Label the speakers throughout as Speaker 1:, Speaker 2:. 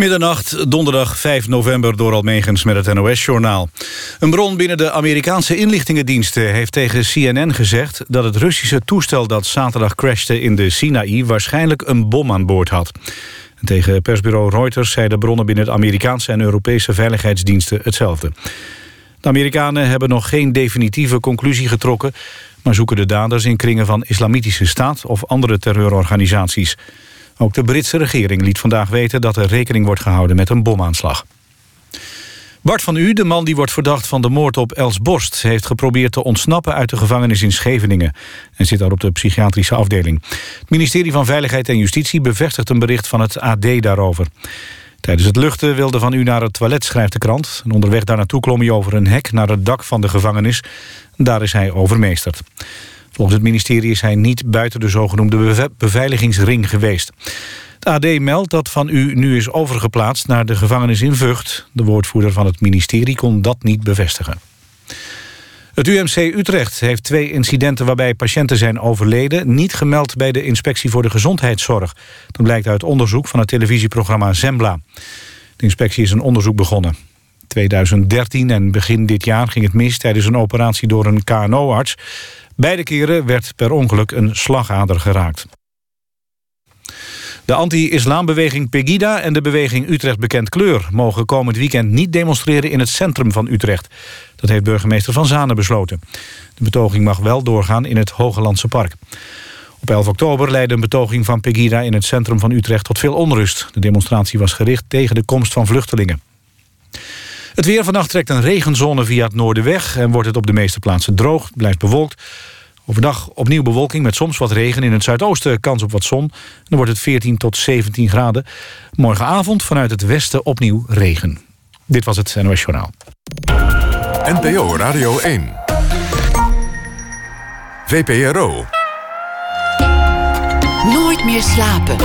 Speaker 1: Middernacht, donderdag 5 november door Almegens met het NOS-journaal. Een bron binnen de Amerikaanse inlichtingendiensten heeft tegen CNN gezegd... dat het Russische toestel dat zaterdag crashte in de Sinaï... waarschijnlijk een bom aan boord had. En tegen persbureau Reuters zeiden bronnen binnen de Amerikaanse en Europese veiligheidsdiensten hetzelfde. De Amerikanen hebben nog geen definitieve conclusie getrokken... maar zoeken de daders in kringen van Islamitische Staat of andere terreurorganisaties... Ook de Britse regering liet vandaag weten dat er rekening wordt gehouden met een bomaanslag. Bart van U, de man die wordt verdacht van de moord op Els Borst... heeft geprobeerd te ontsnappen uit de gevangenis in Scheveningen... en zit daar op de psychiatrische afdeling. Het ministerie van Veiligheid en Justitie bevestigt een bericht van het AD daarover. Tijdens het luchten wilde Van U naar het toilet, schrijft de krant. En onderweg daar naartoe klom hij over een hek naar het dak van de gevangenis. Daar is hij overmeesterd. Volgens het ministerie is hij niet buiten de zogenoemde beveiligingsring geweest. Het AD meldt dat Van U nu is overgeplaatst naar de gevangenis in Vught. De woordvoerder van het ministerie kon dat niet bevestigen. Het UMC Utrecht heeft twee incidenten waarbij patiënten zijn overleden... niet gemeld bij de Inspectie voor de Gezondheidszorg. Dat blijkt uit onderzoek van het televisieprogramma Zembla. De inspectie is een onderzoek begonnen. 2013 en begin dit jaar ging het mis tijdens een operatie door een KNO-arts. Beide keren werd per ongeluk een slagader geraakt. De anti-islambeweging Pegida en de beweging Utrecht Bekend Kleur... mogen komend weekend niet demonstreren in het centrum van Utrecht. Dat heeft burgemeester Van Zanen besloten. De betoging mag wel doorgaan in het Hogelandse Park. Op 11 oktober leidde een betoging van Pegida in het centrum van Utrecht tot veel onrust. De demonstratie was gericht tegen de komst van vluchtelingen. Het weer vannacht trekt een regenzone via het noorden weg... en wordt het op de meeste plaatsen droog, blijft bewolkt. Overdag opnieuw bewolking met soms wat regen. In het zuidoosten kans op wat zon. Dan wordt het 14 tot 17 graden. Morgenavond vanuit het westen opnieuw regen. Dit was het NOS Journaal.
Speaker 2: NPO Radio 1. VPRO.
Speaker 3: Nooit meer slapen.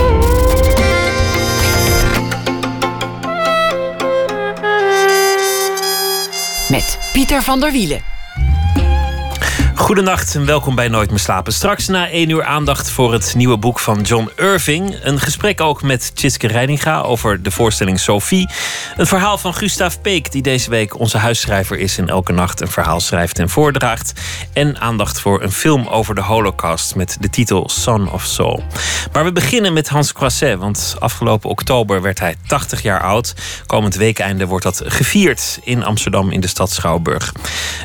Speaker 3: Pieter van der Wielen.
Speaker 4: Goedenacht en welkom bij Nooit meer slapen. Straks na één uur aandacht voor het nieuwe boek van John Irving. Een gesprek ook met Tjitske Reininga over de voorstelling Sophie. Een verhaal van Gustav Peek, die deze week onze huisschrijver is... en elke nacht een verhaal schrijft en voordraagt. En aandacht voor een film over de holocaust met de titel Son of Soul. Maar we beginnen met Hans Croisset, want afgelopen oktober werd hij 80 jaar oud. Komend weekeinde wordt dat gevierd in Amsterdam in de stad Schouwburg.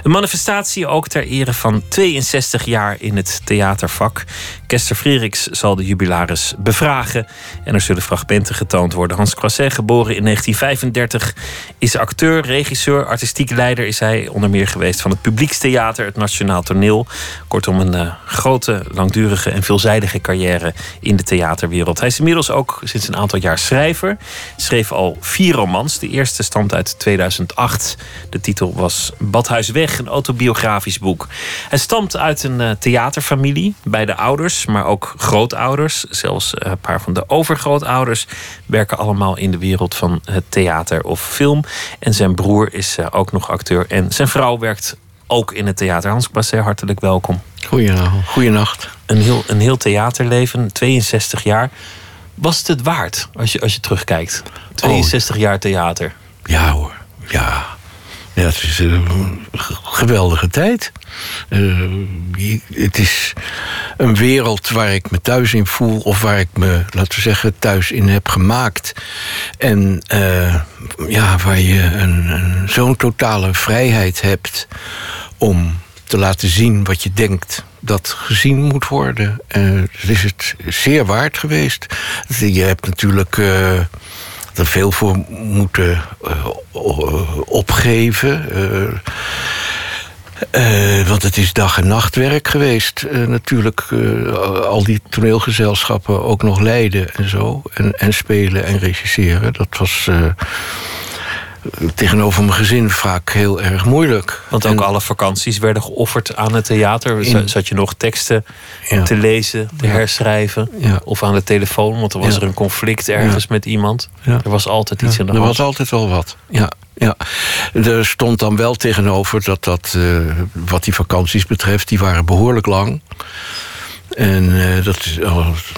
Speaker 4: Een manifestatie ook ter ere van 62 jaar in het theatervak. Kester Freriks zal de jubilaris bevragen. En er zullen fragmenten getoond worden. Hans Croisset, geboren in 1935, is acteur, regisseur, artistiek leider is hij onder meer geweest van het Publiekstheater, het Nationaal Toneel. Kortom, een uh, grote, langdurige en veelzijdige carrière in de theaterwereld. Hij is inmiddels ook sinds een aantal jaar schrijver. Schreef al vier romans. De eerste stamt uit 2008. De titel was Badhuis Weg, een autobiografisch boek. Hij stamt uit een uh, theaterfamilie. Beide ouders, maar ook grootouders. Zelfs uh, een paar van de overgrootouders werken allemaal in de wereld van het theater of film. En zijn broer is uh, ook nog acteur. En zijn vrouw werkt ook in het theater. Hans Basset, hartelijk welkom.
Speaker 5: Goedenavond. Goedenacht.
Speaker 4: Een heel, een heel theaterleven, 62 jaar. Was het het waard als je, als je terugkijkt? 62 oh. jaar theater.
Speaker 5: Ja hoor, ja. Ja, het is een geweldige tijd. Uh, het is een wereld waar ik me thuis in voel, of waar ik me, laten we zeggen, thuis in heb gemaakt. En uh, ja, waar je een, zo'n totale vrijheid hebt om te laten zien wat je denkt dat gezien moet worden. Het is het zeer waard geweest. Je hebt natuurlijk er veel voor moeten uh, opgeven. Uh, want het is dag- en nachtwerk geweest. natuurlijk al die toneelgezelschappen ook nog leiden en zo. En, en spelen en regisseren. Dat was tegenover mijn gezin vaak heel erg moeilijk.
Speaker 4: Want ook alle vakanties werden geofferd aan het theater. In, Zat je nog teksten te lezen, te herschrijven? Of aan de telefoon, want er was er een conflict ergens met iemand. Er was altijd iets in de hand.
Speaker 5: Er was altijd wel wat, ja. Ja, er stond dan wel tegenover dat dat, uh, wat die vakanties betreft, die waren behoorlijk lang. En eh, dat is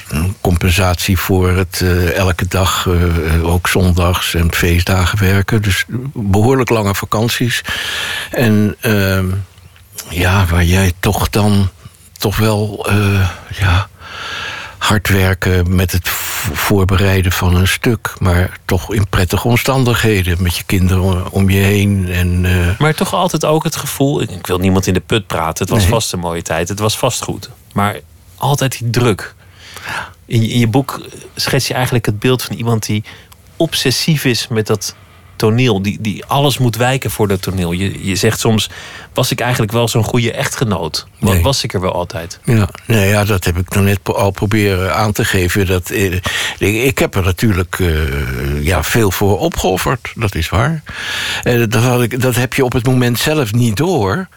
Speaker 5: een compensatie voor het eh, elke dag, eh, ook zondags en feestdagen werken. Dus behoorlijk lange vakanties. En ehm, ja, waar jij toch dan toch wel ja, hard werken met het voorbereiden van een stuk. Maar toch in prettige omstandigheden. Met je kinderen om je heen. En,
Speaker 4: Maar toch altijd ook het gevoel. Ik wil niemand in de put praten. Het was vast een mooie tijd. Het was vast goed. Maar altijd die druk. In je, in je boek schets je eigenlijk het beeld van iemand die obsessief is met dat toneel. Die, die alles moet wijken voor dat toneel. Je, je zegt soms, was ik eigenlijk wel zo'n goede echtgenoot? Nee. Was ik er wel altijd?
Speaker 5: Ja, nee, ja, dat heb ik nog net al proberen aan te geven. Dat, eh, ik heb er natuurlijk eh, ja, veel voor opgeofferd, dat is waar. Uh, dat, had ik, dat heb je op het moment zelf niet door.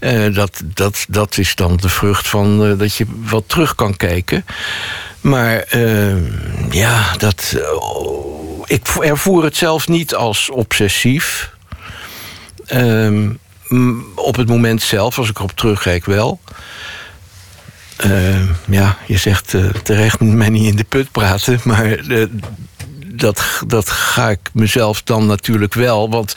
Speaker 5: Uh, dat, dat, dat is dan de vrucht van dat je wat terug kan kijken. Maar ja, dat ik ervoer het zelf niet als obsessief. Ehm, op het moment zelf, als ik erop terugkijk, wel. Ehm, ja, je zegt uh, terecht mij niet in de put praten, maar uh, dat, dat ga ik mezelf dan natuurlijk wel. Want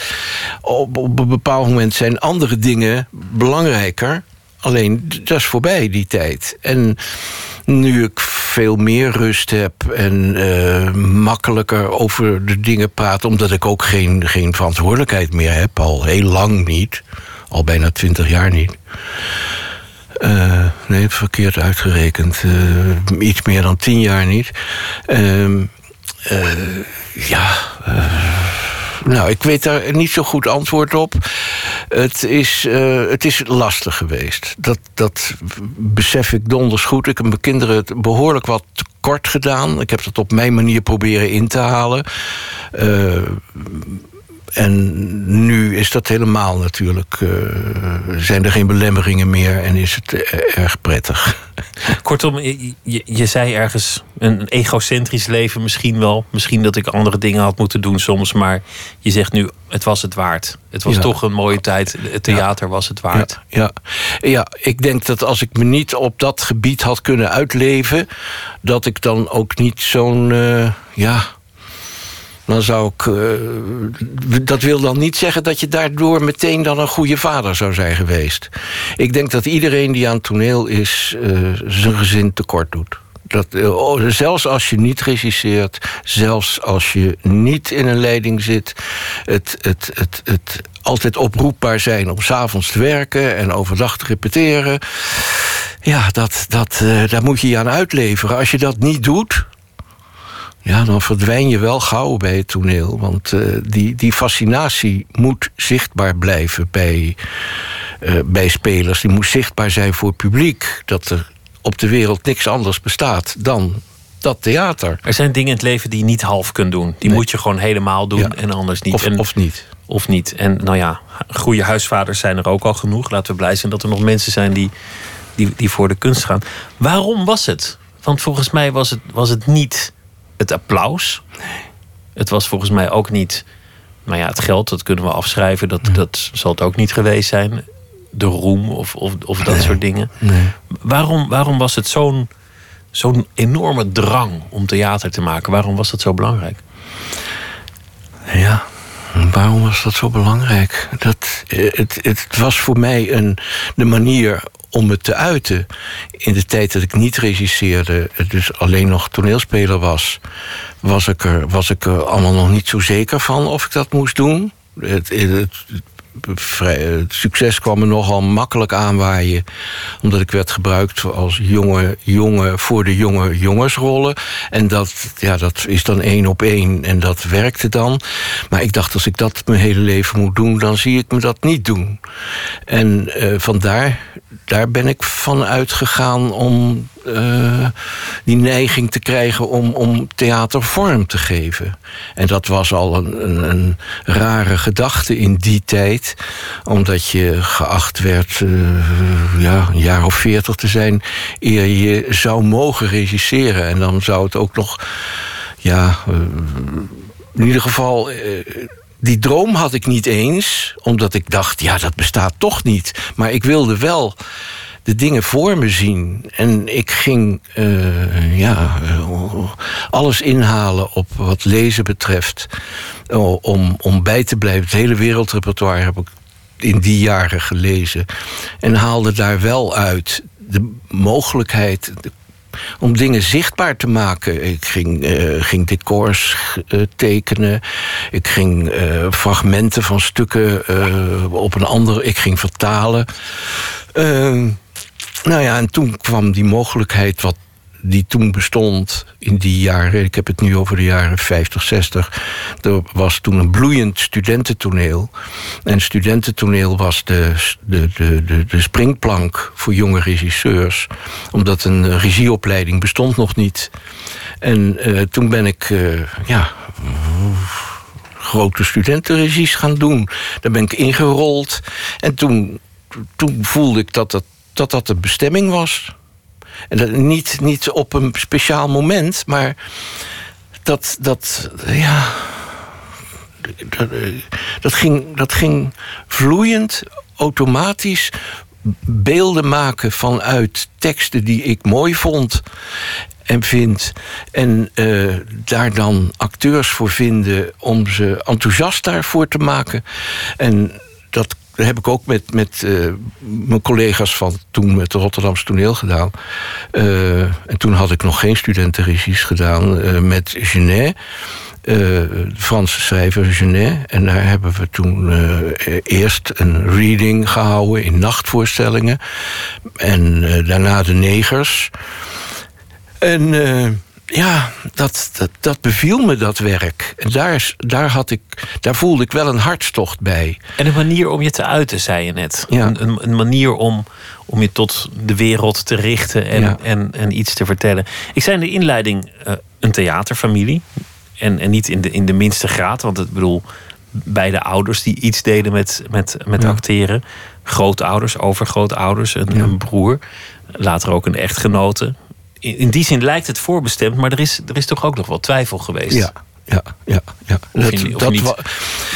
Speaker 5: op, op een bepaald moment zijn andere dingen belangrijker. Alleen dat is voorbij, die tijd. En nu ik veel meer rust heb en uh, makkelijker over de dingen praat, omdat ik ook geen, geen verantwoordelijkheid meer heb, al heel lang niet, al bijna twintig jaar niet. Uh, nee, verkeerd uitgerekend. Uh, iets meer dan tien jaar niet. Ehm, ja. Nou, ik weet daar niet zo goed antwoord op. Het is, uh, het is lastig geweest. Dat, dat besef ik donders goed. Ik heb mijn kinderen het behoorlijk wat kort gedaan. Ik heb dat op mijn manier proberen in te halen. Uh, en nu is dat helemaal natuurlijk. Uh, zijn er geen belemmeringen meer en is het erg prettig.
Speaker 4: Kortom, je, je, zei ergens een egocentrisch leven misschien wel. Misschien dat ik andere dingen had moeten doen soms. Maar je zegt nu, het was het waard. Het was toch een mooie tijd. Het theater was het waard.
Speaker 5: Ja, ja. ja, ik denk dat als ik me niet op dat gebied had kunnen uitleven... dat ik dan ook niet zo'n... Uh, ja, dan zou ik. Uh, dat wil dan niet zeggen dat je daardoor meteen dan een goede vader zou zijn geweest. Ik denk dat iedereen die aan het toneel is, uh, zijn gezin tekort doet. Dat, uh, zelfs als je niet regisseert, zelfs als je niet in een leiding zit, het, het, het, het altijd oproepbaar zijn om s'avonds te werken en overdag te repeteren. Ja, dat, dat, daar moet je je aan uitleveren. Als je dat niet doet, ja, dan verdwijn je wel gauw bij het toneel. Want uh, die, die fascinatie moet zichtbaar blijven bij, uh, bij spelers. Die moet zichtbaar zijn voor het publiek. Dat er op de wereld niks anders bestaat dan dat theater.
Speaker 4: Er zijn dingen in het leven die je niet half kunt doen. Die nee. moet je gewoon helemaal doen ja. en anders niet.
Speaker 5: Of,
Speaker 4: en,
Speaker 5: of niet.
Speaker 4: Of niet. En nou ja, goede huisvaders zijn er ook al genoeg. Laten we blij zijn dat er nog mensen zijn die, die, die voor de kunst gaan. Waarom was het? Want volgens mij was het, was het niet het applaus. Het was volgens mij ook niet. Nou ja, het geld, dat kunnen we afschrijven. Dat, dat zal het ook niet geweest zijn. De roem of, of, of dat soort dingen.
Speaker 5: Nee.
Speaker 4: Waarom, waarom was het zo'n zo'n enorme drang om theater te maken? Waarom was dat zo belangrijk?
Speaker 5: Ja, waarom was dat zo belangrijk? Dat, het, het was voor mij een, de manier om het te uiten. In de tijd dat ik niet regisseerde, dus alleen nog toneelspeler was, was ik er, was ik er allemaal nog niet zo zeker van of ik dat moest doen. Het, het, succes kwam me nogal makkelijk aanwaaien. Omdat ik werd gebruikt als jonge jongen voor de jonge jongensrollen. En dat, ja, dat is dan één op één en dat werkte dan. Maar ik dacht, als ik dat mijn hele leven moet doen... dan zie ik me dat niet doen. En uh, vandaar daar ben ik van uitgegaan om uh, die neiging te krijgen om, om theater vorm te geven. En dat was al een, een, een rare gedachte in die tijd, omdat je geacht werd uh, ja, een jaar of veertig te zijn eer je zou mogen regisseren. En dan zou het ook nog, ja, uh, in ieder geval die droom had ik niet eens, omdat ik dacht, ja, dat bestaat toch niet. Maar ik wilde wel de dingen voor me zien. En ik ging eh, ja, eh, alles inhalen op wat lezen betreft. Om, om bij te blijven. Het hele wereldrepertoire heb ik in die jaren gelezen. En haalde daar wel uit de mogelijkheid, de om dingen zichtbaar te maken. Ik ging, uh, ging decors uh, tekenen. Ik ging uh, fragmenten van stukken op een andere. Ik ging vertalen. nou ja, en toen kwam die mogelijkheid wat die toen bestond in die jaren, ik heb het nu over de jaren 50, 60. Er was toen een bloeiend studententoneel. En studententoneel was de, de, de, de, springplank voor jonge regisseurs. Omdat een regieopleiding bestond nog niet. En uh, toen ben ik, uh, ja grote studentenregies gaan doen. Daar ben ik ingerold. En toen, toen voelde ik dat dat, dat dat de bestemming was. En niet, niet op een speciaal moment, maar dat, dat ja. Dat, dat, ging, dat ging vloeiend, automatisch beelden maken vanuit teksten die ik mooi vond en vind. En uh, daar dan acteurs voor vinden om ze enthousiast daarvoor te maken. En dat dat heb ik ook met, met uh, mijn collega's van toen met het Rotterdamse toneel gedaan. Uh, en toen had ik nog geen studentenregies gedaan uh, met Genet. de Franse schrijver Genet. En daar hebben we toen eerst een reading gehouden in nachtvoorstellingen. En daarna de negers. En ja, dat, dat, dat beviel me, dat werk. En daar, daar, had ik, daar voelde ik wel een hartstocht bij.
Speaker 4: En een manier om je te uiten, zei je net. Ja. Een, een, manier om, om je tot de wereld te richten en, en, en iets te vertellen. Ik zei in de inleiding uh, een theaterfamilie. En, en niet in de, in de minste graad, want ik bedoel, beide ouders die iets deden met, met, met ja. acteren. Grootouders, overgrootouders, een, een broer. Later ook een echtgenote in die zin lijkt het voorbestemd, maar er is, er is toch ook nog wel twijfel geweest.
Speaker 5: Ja, ja, ja. ja.
Speaker 4: Of dat, je, of dat niet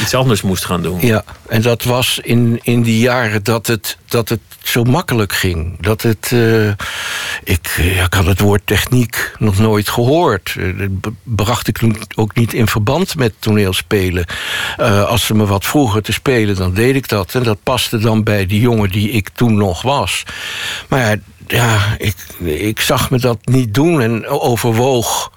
Speaker 4: iets anders moest gaan doen.
Speaker 5: Ja, en dat was in, in die jaren dat het, dat het zo makkelijk ging. Dat het. Uh, ik, ik had het woord techniek nog nooit gehoord. Dat bracht ik ook niet in verband met toneelspelen. Uh, als ze me wat vroegen te spelen, dan deed ik dat. En dat paste dan bij die jongen die ik toen nog was. Maar ja, ja, ik, ik zag me dat niet doen en overwoog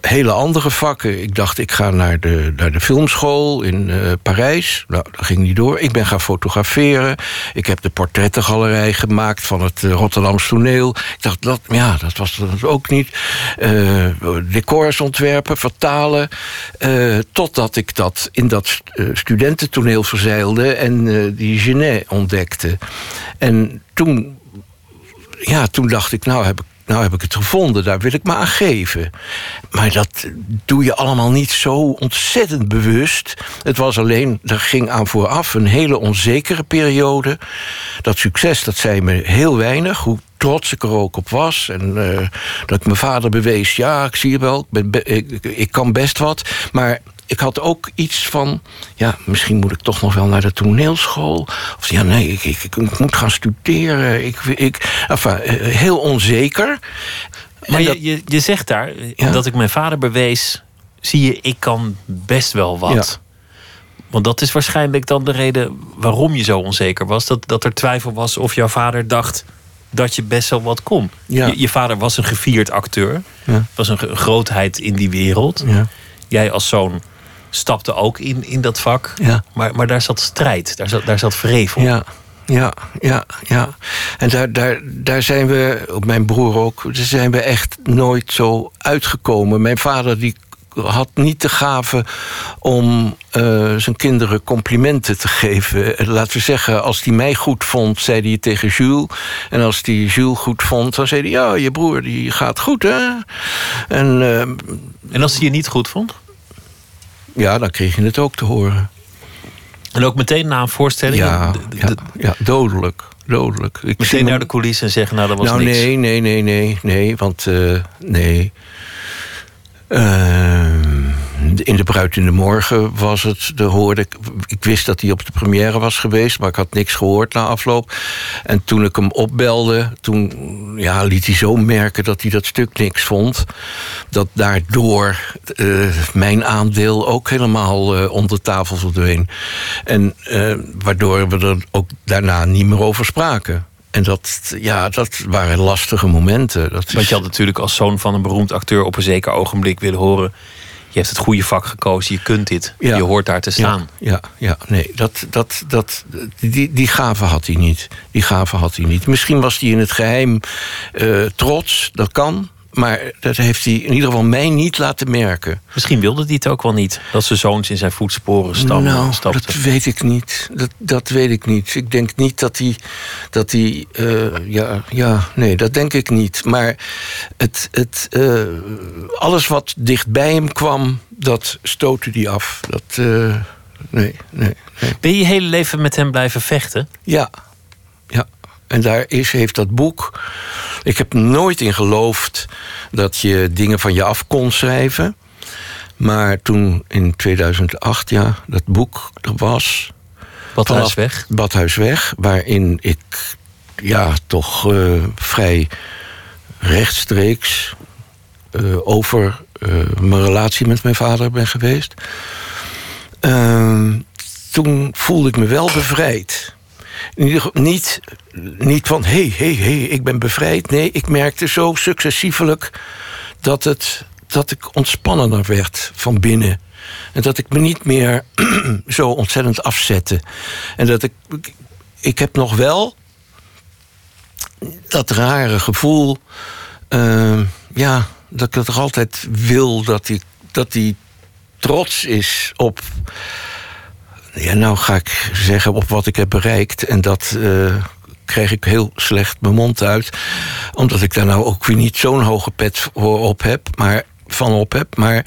Speaker 5: hele andere vakken. Ik dacht, ik ga naar de, naar de filmschool in uh, Parijs. Nou, dat ging niet door. Ik ben gaan fotograferen. Ik heb de portrettengalerij gemaakt van het uh, Rotterdamse toneel. Ik dacht, dat, ja, dat was dat ook niet. decors ontwerpen, vertalen. totdat ik dat in dat studententoneel verzeilde... en die Genet ontdekte. En toen, ja, toen dacht ik, nou heb ik nou heb ik het gevonden, daar wil ik me aan geven. Maar dat doe je allemaal niet zo ontzettend bewust. Het was alleen, er ging aan vooraf een hele onzekere periode. Dat succes, dat zei me heel weinig. Hoe trots ik er ook op was. En uh, dat ik mijn vader bewees, ja, ik zie je wel, ik, ben, ik kan best wat. Maar ik had ook iets van... ja, misschien moet ik toch nog wel naar de toneelschool. Of ja, nee, ik, ik, ik moet gaan studeren. Ik, ik, enfin, eh, heel onzeker.
Speaker 4: Maar je, je, je zegt daar, ja? dat ik mijn vader bewees... zie je, ik kan best wel wat. Want dat is waarschijnlijk dan de reden waarom je zo onzeker was. Dat, dat er twijfel was of jouw vader dacht dat je best wel wat kon.
Speaker 5: Ja.
Speaker 4: Je, je, vader was een gevierd acteur. Ja. Was een grootheid in die wereld.
Speaker 5: Ja.
Speaker 4: Jij als zoon stapte ook in, in dat vak.
Speaker 5: Ja.
Speaker 4: Maar, maar daar zat strijd, daar zat, daar zat vrevel.
Speaker 5: Ja, ja, ja, ja. En daar, daar, daar zijn we, op mijn broer ook, daar zijn we echt nooit zo uitgekomen. Mijn vader die had niet de gave om uh, zijn kinderen complimenten te geven. Laten we zeggen, als hij mij goed vond, zei hij het tegen Jules. En als hij Jules goed vond, dan zei hij... ja, je broer die gaat goed, hè? En, uh,
Speaker 4: en als hij je niet goed vond?
Speaker 5: Ja, dan kreeg je het ook te horen.
Speaker 4: En ook meteen na een voorstelling?
Speaker 5: Ja, ja, ja dodelijk. dodelijk.
Speaker 4: Ik meteen naar de coulissen en zeggen, nou dat was
Speaker 5: nou,
Speaker 4: niks.
Speaker 5: Nee, nee, nee, nee, nee, want uh, nee. Uh, de, in de Bruid in de Morgen was het, de hoorde ik... Ik wist dat hij op de première was geweest... maar ik had niks gehoord na afloop. En toen ik hem opbelde, toen ja, liet hij zo merken... dat hij dat stuk niks vond. Dat daardoor uh, mijn aandeel ook helemaal uh, onder tafel verdween. En uh, waardoor we er ook daarna niet meer over spraken. En dat, ja, dat waren lastige momenten. Dat
Speaker 4: Want je had natuurlijk als zoon van een beroemd acteur op een zeker ogenblik willen horen. Je hebt het goede vak gekozen, je kunt dit. Ja. Je hoort daar te staan.
Speaker 5: Ja, ja, ja. nee, dat, dat, dat, die, die gave had hij niet. Die gave had hij niet. Misschien was hij in het geheim uh, trots, dat kan. Maar dat heeft hij in ieder geval mij niet laten merken.
Speaker 4: Misschien wilde hij het ook wel niet. Dat zijn zoons in zijn voetsporen stammen,
Speaker 5: nou,
Speaker 4: stapten.
Speaker 5: dat weet ik niet. Dat, dat weet ik niet. Ik denk niet dat hij... Dat hij uh, ja, ja, nee, dat denk ik niet. Maar het, het, uh, alles wat dichtbij hem kwam, dat stootte hij af. Dat, uh, nee, nee, nee.
Speaker 4: Ben je je hele leven met hem blijven vechten?
Speaker 5: Ja, ja. En daar is, heeft dat boek. Ik heb nooit in geloofd dat je dingen van je af kon schrijven. Maar toen in 2008, ja, dat boek er was.
Speaker 4: Badhuisweg?
Speaker 5: Badhuisweg, waarin ik ja, toch uh, vrij rechtstreeks uh, over uh, mijn relatie met mijn vader ben geweest. Ehm, toen voelde ik me wel bevrijd. Niet, niet van hé, hé, hé, ik ben bevrijd. Nee, ik merkte zo successievelijk dat, het, dat ik ontspannender werd van binnen. En dat ik me niet meer zo ontzettend afzette. En dat ik. Ik heb nog wel dat rare gevoel. Uh, ja, dat ik het toch altijd wil dat hij dat die trots is op ja, nou ga ik zeggen op wat ik heb bereikt. En dat uh, kreeg ik heel slecht mijn mond uit. Omdat ik daar nou ook weer niet zo'n hoge pet op heb. Maar, van op heb. Maar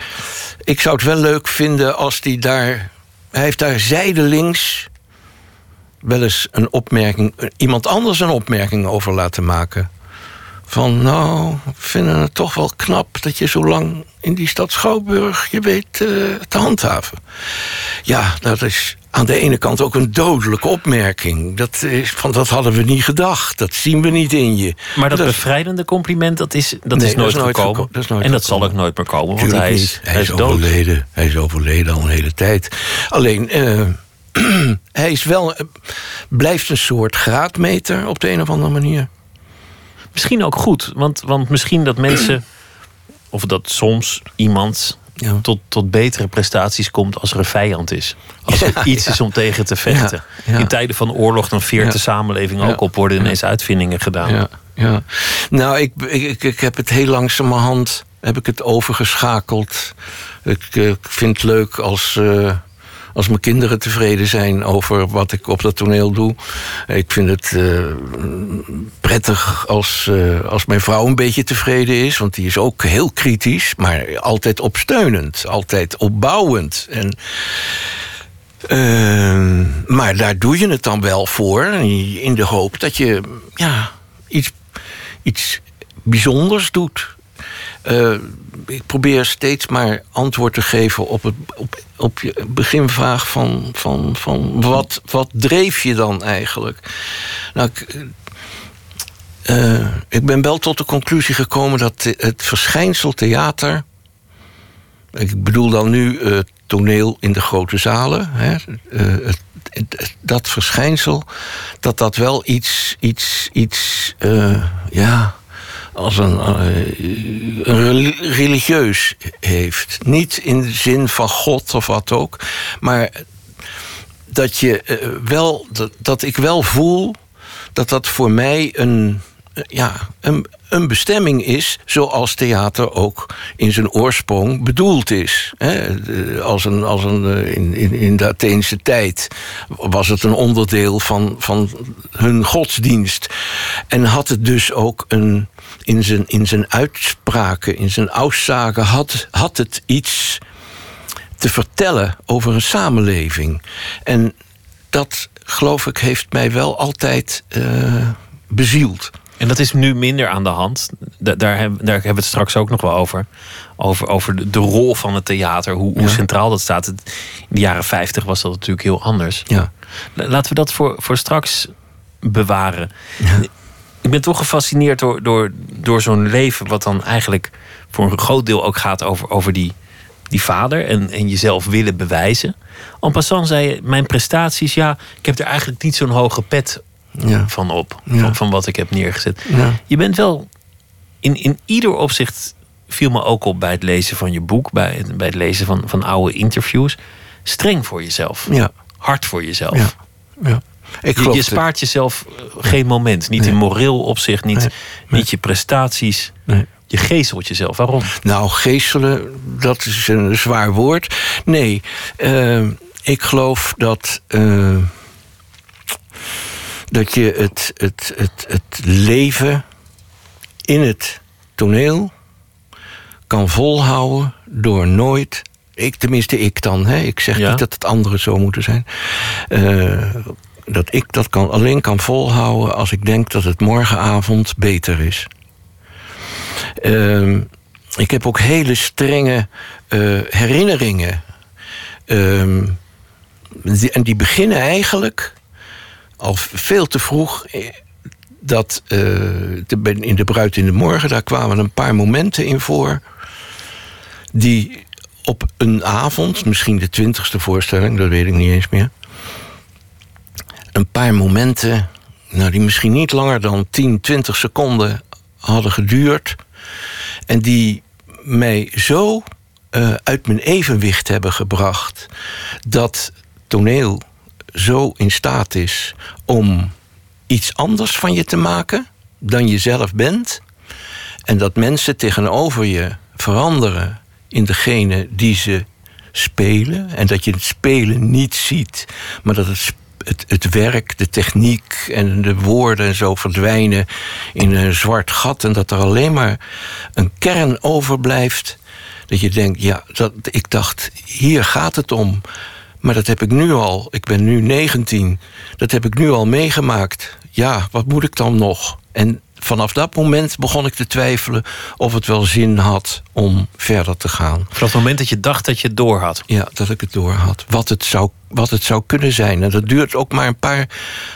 Speaker 5: ik zou het wel leuk vinden als hij daar... Hij heeft daar zijdelings wel eens een opmerking... iemand anders een opmerking over laten maken. Van, nou, we vinden het toch wel knap... dat je zo lang in die stad Schouwburg je weet uh, te handhaven. Ja, dat is aan de ene kant ook een dodelijke opmerking. Dat, is, van, dat hadden we niet gedacht. Dat zien we niet in je.
Speaker 4: Maar dat, dat bevrijdende compliment, dat is, dat
Speaker 5: nee,
Speaker 4: is nooit
Speaker 5: dat is
Speaker 4: gekomen.
Speaker 5: Nooit dat is nooit
Speaker 4: en dat
Speaker 5: gekomen.
Speaker 4: zal ook nooit meer komen, want
Speaker 5: Tuurlijk
Speaker 4: hij is,
Speaker 5: niet.
Speaker 4: hij is, dood.
Speaker 5: overleden. Hij is overleden al een hele tijd. Alleen, uh, hij is wel, uh, blijft een soort graadmeter op de een of andere manier.
Speaker 4: Misschien ook goed, want, want misschien dat mensen, of dat soms iemand ja. tot, tot betere prestaties komt als er een vijand is. Als er ja, iets ja. is om tegen te vechten. In tijden van oorlog dan veert de samenleving ook op. Worden ineens uitvindingen gedaan.
Speaker 5: Ja, ja. Nou, ik, ik, ik heb het heel langzamerhand heb ik het overgeschakeld. Ik, ik vind het leuk als... Uh, als mijn kinderen tevreden zijn over wat ik op dat toneel doe. Ik vind het uh, prettig als, uh, als mijn vrouw een beetje tevreden is. Want die is ook heel kritisch, maar altijd opsteunend. Altijd opbouwend. En, uh, maar daar doe je het dan wel voor. In de hoop dat je ja, iets, iets bijzonders doet. Uh, ik probeer steeds maar antwoord te geven op, het, op, op je beginvraag van, van, van wat, wat dreef je dan eigenlijk? Nou, ik, uh, ik ben wel tot de conclusie gekomen dat het verschijnsel theater. Ik bedoel dan nu uh, toneel in de grote zalen. Hè, het, dat verschijnsel, dat dat wel iets, iets, iets ja als een, een religieus heeft. Niet in de zin van God of wat ook, maar dat, je, uh, wel, dat, ik wel voel dat dat voor mij een, ja, een, een bestemming is zoals theater ook in zijn oorsprong bedoeld is. Als een, als een, in, in, in de Atheense tijd was het een onderdeel van, van hun godsdienst. En had het dus ook een, in zijn, in zijn uitspraken, in zijn aussagen, had, had het iets te vertellen over een samenleving. En dat, geloof ik, heeft mij wel altijd uh, bezield.
Speaker 4: En dat is nu minder aan de hand. Da- daar, hebben, daar hebben we het straks ook nog wel over. Over, over de, de rol van het theater, hoe, hoe
Speaker 5: Ja.
Speaker 4: centraal dat staat. In de jaren 50 was dat natuurlijk heel anders.
Speaker 5: Ja.
Speaker 4: La- Laten we dat voor, voor straks bewaren.
Speaker 5: Ja.
Speaker 4: Ik ben toch gefascineerd door, door, door zo'n leven, wat dan eigenlijk voor een groot deel ook gaat over, over die, die vader en, en jezelf willen bewijzen. En passant zei je, mijn prestaties, ja, ik heb er eigenlijk niet zo'n hoge pet
Speaker 5: Ja.
Speaker 4: van op,
Speaker 5: Ja.
Speaker 4: van, van wat ik heb neergezet.
Speaker 5: Ja.
Speaker 4: Je bent wel in, in ieder opzicht, viel me ook op bij het lezen van je boek, bij, het- bij het lezen van, van oude interviews, streng voor jezelf,
Speaker 5: Ja.
Speaker 4: hard voor jezelf.
Speaker 5: Ja. Ik
Speaker 4: Je, je spaart jezelf eh, geen moment. Niet
Speaker 5: Nee.
Speaker 4: in moreel opzicht, niet,
Speaker 5: Nee.
Speaker 4: niet je prestaties. Je geestelt jezelf. Waarom?
Speaker 5: Nou, geestelen, dat is een zwaar woord. Nee, eh, ik geloof dat. eh, dat je het, het, het, het leven in het toneel kan volhouden door nooit. Ik, tenminste, ik dan. Hè, ik zeg
Speaker 4: Ja.
Speaker 5: niet dat het anderen zo moeten zijn. eh, dat ik dat kan, alleen kan volhouden als ik denk dat het morgenavond beter is. Ehm, ik heb ook hele strenge eh, herinneringen. Ehm, die- en die beginnen eigenlijk al veel te vroeg. eh, Dat eh, de, in de Bruid in de Morgen, daar kwamen een paar momenten in voor. Die op een avond, misschien de twintigste voorstelling, dat weet ik niet eens meer. Een paar momenten, nou, die misschien niet langer dan 10, 20 seconden hadden geduurd. En die mij zo eh, uit mijn evenwicht hebben gebracht. dat toneel zo in staat is om iets anders van je te maken dan je zelf bent. En dat mensen tegenover je veranderen in degene die ze spelen. En dat je het spelen niet ziet, maar dat het, het werk, de techniek en de woorden en zo verdwijnen in een zwart gat. En dat er alleen maar een kern overblijft. Dat je denkt, ja, dat, ik dacht, hier gaat het om. Maar dat heb ik nu al. Ik ben nu 19. Dat heb ik nu al meegemaakt. Ja, wat moet ik dan nog? En vanaf dat moment begon ik te twijfelen of het wel zin had om verder te gaan.
Speaker 4: Vanaf het moment dat je dacht dat je het door had.
Speaker 5: Ja, dat ik het door had. Wat het zou, wat het zou kunnen zijn. En dat duurt ook maar een paar,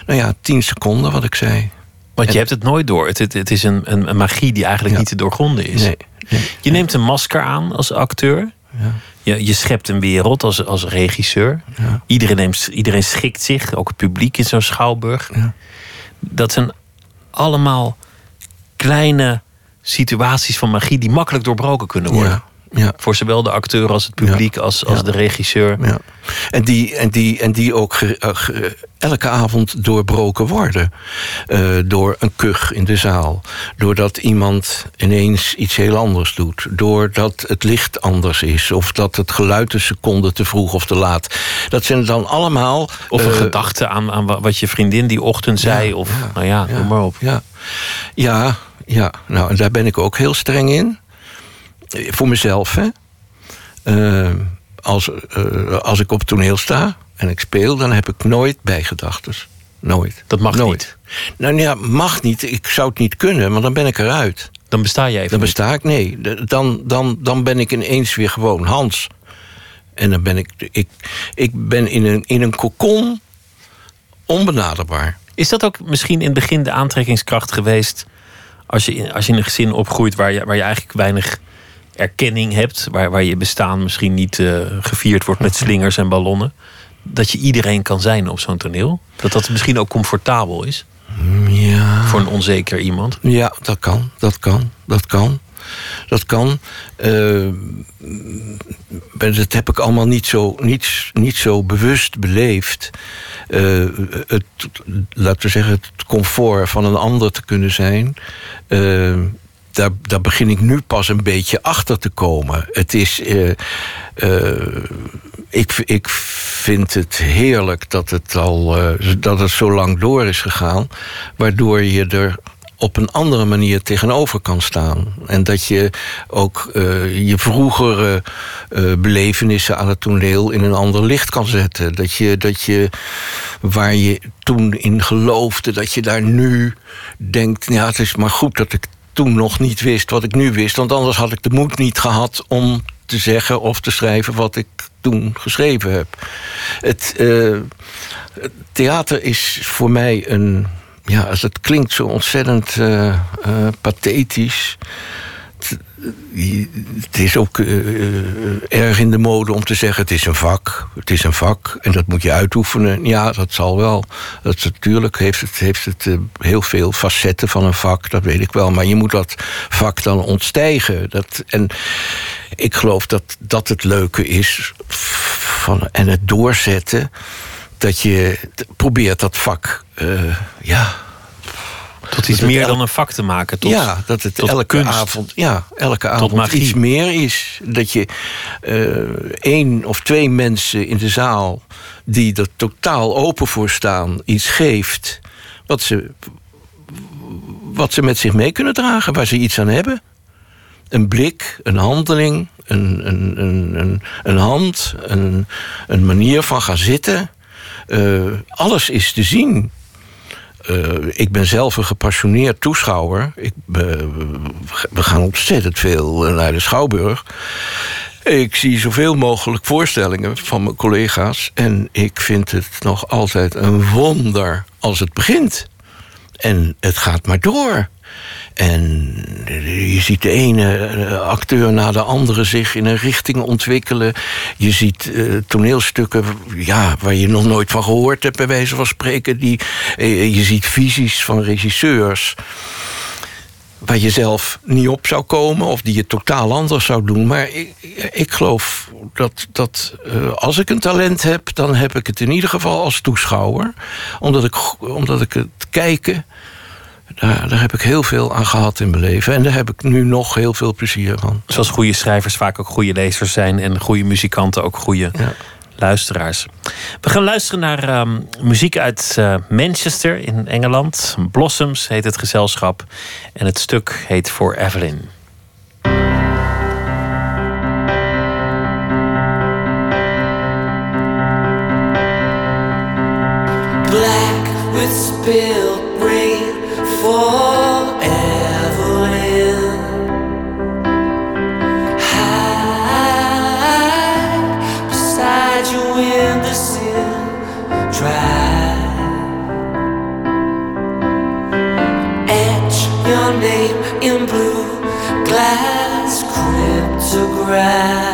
Speaker 5: nou ja, tien seconden wat ik zei.
Speaker 4: Want
Speaker 5: En-
Speaker 4: je hebt het nooit door. Het, het, het is een, een, magie die eigenlijk
Speaker 5: Ja.
Speaker 4: niet te doorgronden is.
Speaker 5: Nee, nee.
Speaker 4: Je neemt een masker aan als acteur.
Speaker 5: Ja.
Speaker 4: Je, je schept een wereld als, als regisseur.
Speaker 5: Ja.
Speaker 4: Iedereen, neemt, iedereen schikt zich, ook het publiek in zo'n schouwburg.
Speaker 5: Ja.
Speaker 4: Dat zijn allemaal kleine situaties van magie die makkelijk doorbroken kunnen worden.
Speaker 5: Ja.
Speaker 4: Voor zowel de acteur als het publiek als, als
Speaker 5: Ja.
Speaker 4: de regisseur.
Speaker 5: Ja. En, die, en, die, en die ook ge- eh, ge- elke avond doorbroken worden. Eh, door een kuch in de zaal. Doordat iemand ineens iets heel anders doet. Doordat het licht anders is. Of dat het geluid een seconde te vroeg of te laat. Dat zijn dan allemaal...
Speaker 4: Of een
Speaker 5: eh,
Speaker 4: gedachte aan, aan wa- wat je vriendin die ochtend zei. Of
Speaker 5: ja,
Speaker 4: nou ja,
Speaker 5: ja,
Speaker 4: noem maar op.
Speaker 5: Ja, ja, ja. Nou, en daar ben ik ook heel streng in. Voor mezelf, hè. Eh, als, eh, als ik op toneel sta en ik speel, dan heb ik nooit bijgedachten. Nooit.
Speaker 4: Dat mag
Speaker 5: nooit.
Speaker 4: niet.
Speaker 5: Nou ja, mag niet. Ik zou het niet kunnen, want dan ben ik eruit.
Speaker 4: Dan besta je even
Speaker 5: Dan
Speaker 4: niet.
Speaker 5: besta ik, nee. Dan, dan, dan ben ik ineens weer gewoon Hans. En dan ben ik, ik, ik ben in een, in een kokon onbenaderbaar.
Speaker 4: Is dat ook misschien in het begin de aantrekkingskracht geweest... als je in, als je in een gezin opgroeit waar je, waar je eigenlijk weinig erkenning hebt... waar, waar je bestaan misschien niet eh, gevierd wordt met slingers en ballonnen... dat je iedereen kan zijn op zo'n toneel? Dat dat misschien ook comfortabel is
Speaker 5: Ja.
Speaker 4: voor een onzeker iemand?
Speaker 5: Ja, dat kan, dat kan, dat kan. Dat kan. Eh, dat heb ik allemaal niet zo, niet, niet zo bewust beleefd. Eh, het, laten we zeggen, het comfort van een ander te kunnen zijn. Daar, begin ik nu pas een beetje achter te komen. Het is. eh, eh, ik, ik vind het heerlijk dat het al eh, dat het zo lang door is gegaan. Waardoor je er op een andere manier tegenover kan staan. En dat je ook je vroegere uh, belevenissen aan het toneel in een ander licht kan zetten. Dat je, dat je waar je toen in geloofde, dat je daar nu denkt: ja, het is maar goed dat ik toen nog niet wist wat ik nu wist. Want anders had ik de moed niet gehad om te zeggen of te schrijven wat ik toen geschreven heb. Het, het theater is voor mij een ja, als het klinkt zo ontzettend uh, uh, pathetisch. Het is ook uh, erg in de mode om te zeggen: het is een vak. Het is een vak en dat moet je uitoefenen. Ja, dat zal wel. Dat, natuurlijk heeft het, heeft het heel veel facetten van een vak, dat weet ik wel. Maar je moet dat vak dan ontstijgen. Dat, en ik geloof dat dat het leuke is van, en het doorzetten dat je probeert dat vak, ja.
Speaker 4: Tot iets meer dan een vak te maken. Tot,
Speaker 5: ja, dat het elke
Speaker 4: kunst,
Speaker 5: avond, ja, elke avond iets meer is. Dat je uh, één of twee mensen in de zaal die er totaal open voor staan, iets geeft wat ze, wat ze met zich mee kunnen dragen, waar ze iets aan hebben. Een blik, een handeling, een, een, een, een, een hand, een, een manier van gaan zitten. Uh, alles is te zien. Uh, ik ben zelf een gepassioneerd toeschouwer. Ik, uh, we gaan ontzettend veel naar de Schouwburg. Ik zie zoveel mogelijk voorstellingen van mijn collega's. En ik vind het nog altijd een wonder als het begint. En het gaat maar door. En je ziet de ene eh, acteur na de andere zich in een richting ontwikkelen. Je ziet uh, toneelstukken ja, waar je nog nooit van gehoord hebt, bij wijze van spreken. Die, uh, je ziet visies van regisseurs waar je zelf niet op zou komen of die je totaal anders zou doen. Maar ik, ik geloof dat, dat als ik een talent heb, dan heb ik het in ieder geval als toeschouwer. Omdat ik, omdat ik het kijken daar, daar, heb ik heel veel aan gehad in mijn leven. En daar heb ik nu nog heel veel plezier van.
Speaker 4: Zoals goede schrijvers vaak ook goede lezers zijn. En goede muzikanten ook goede ja. luisteraars. We gaan luisteren naar um, muziek uit uh, Manchester in Engeland. Blossoms heet het gezelschap. En het stuk heet For Evelyn.
Speaker 6: Black with spilled name in blue glass cryptograph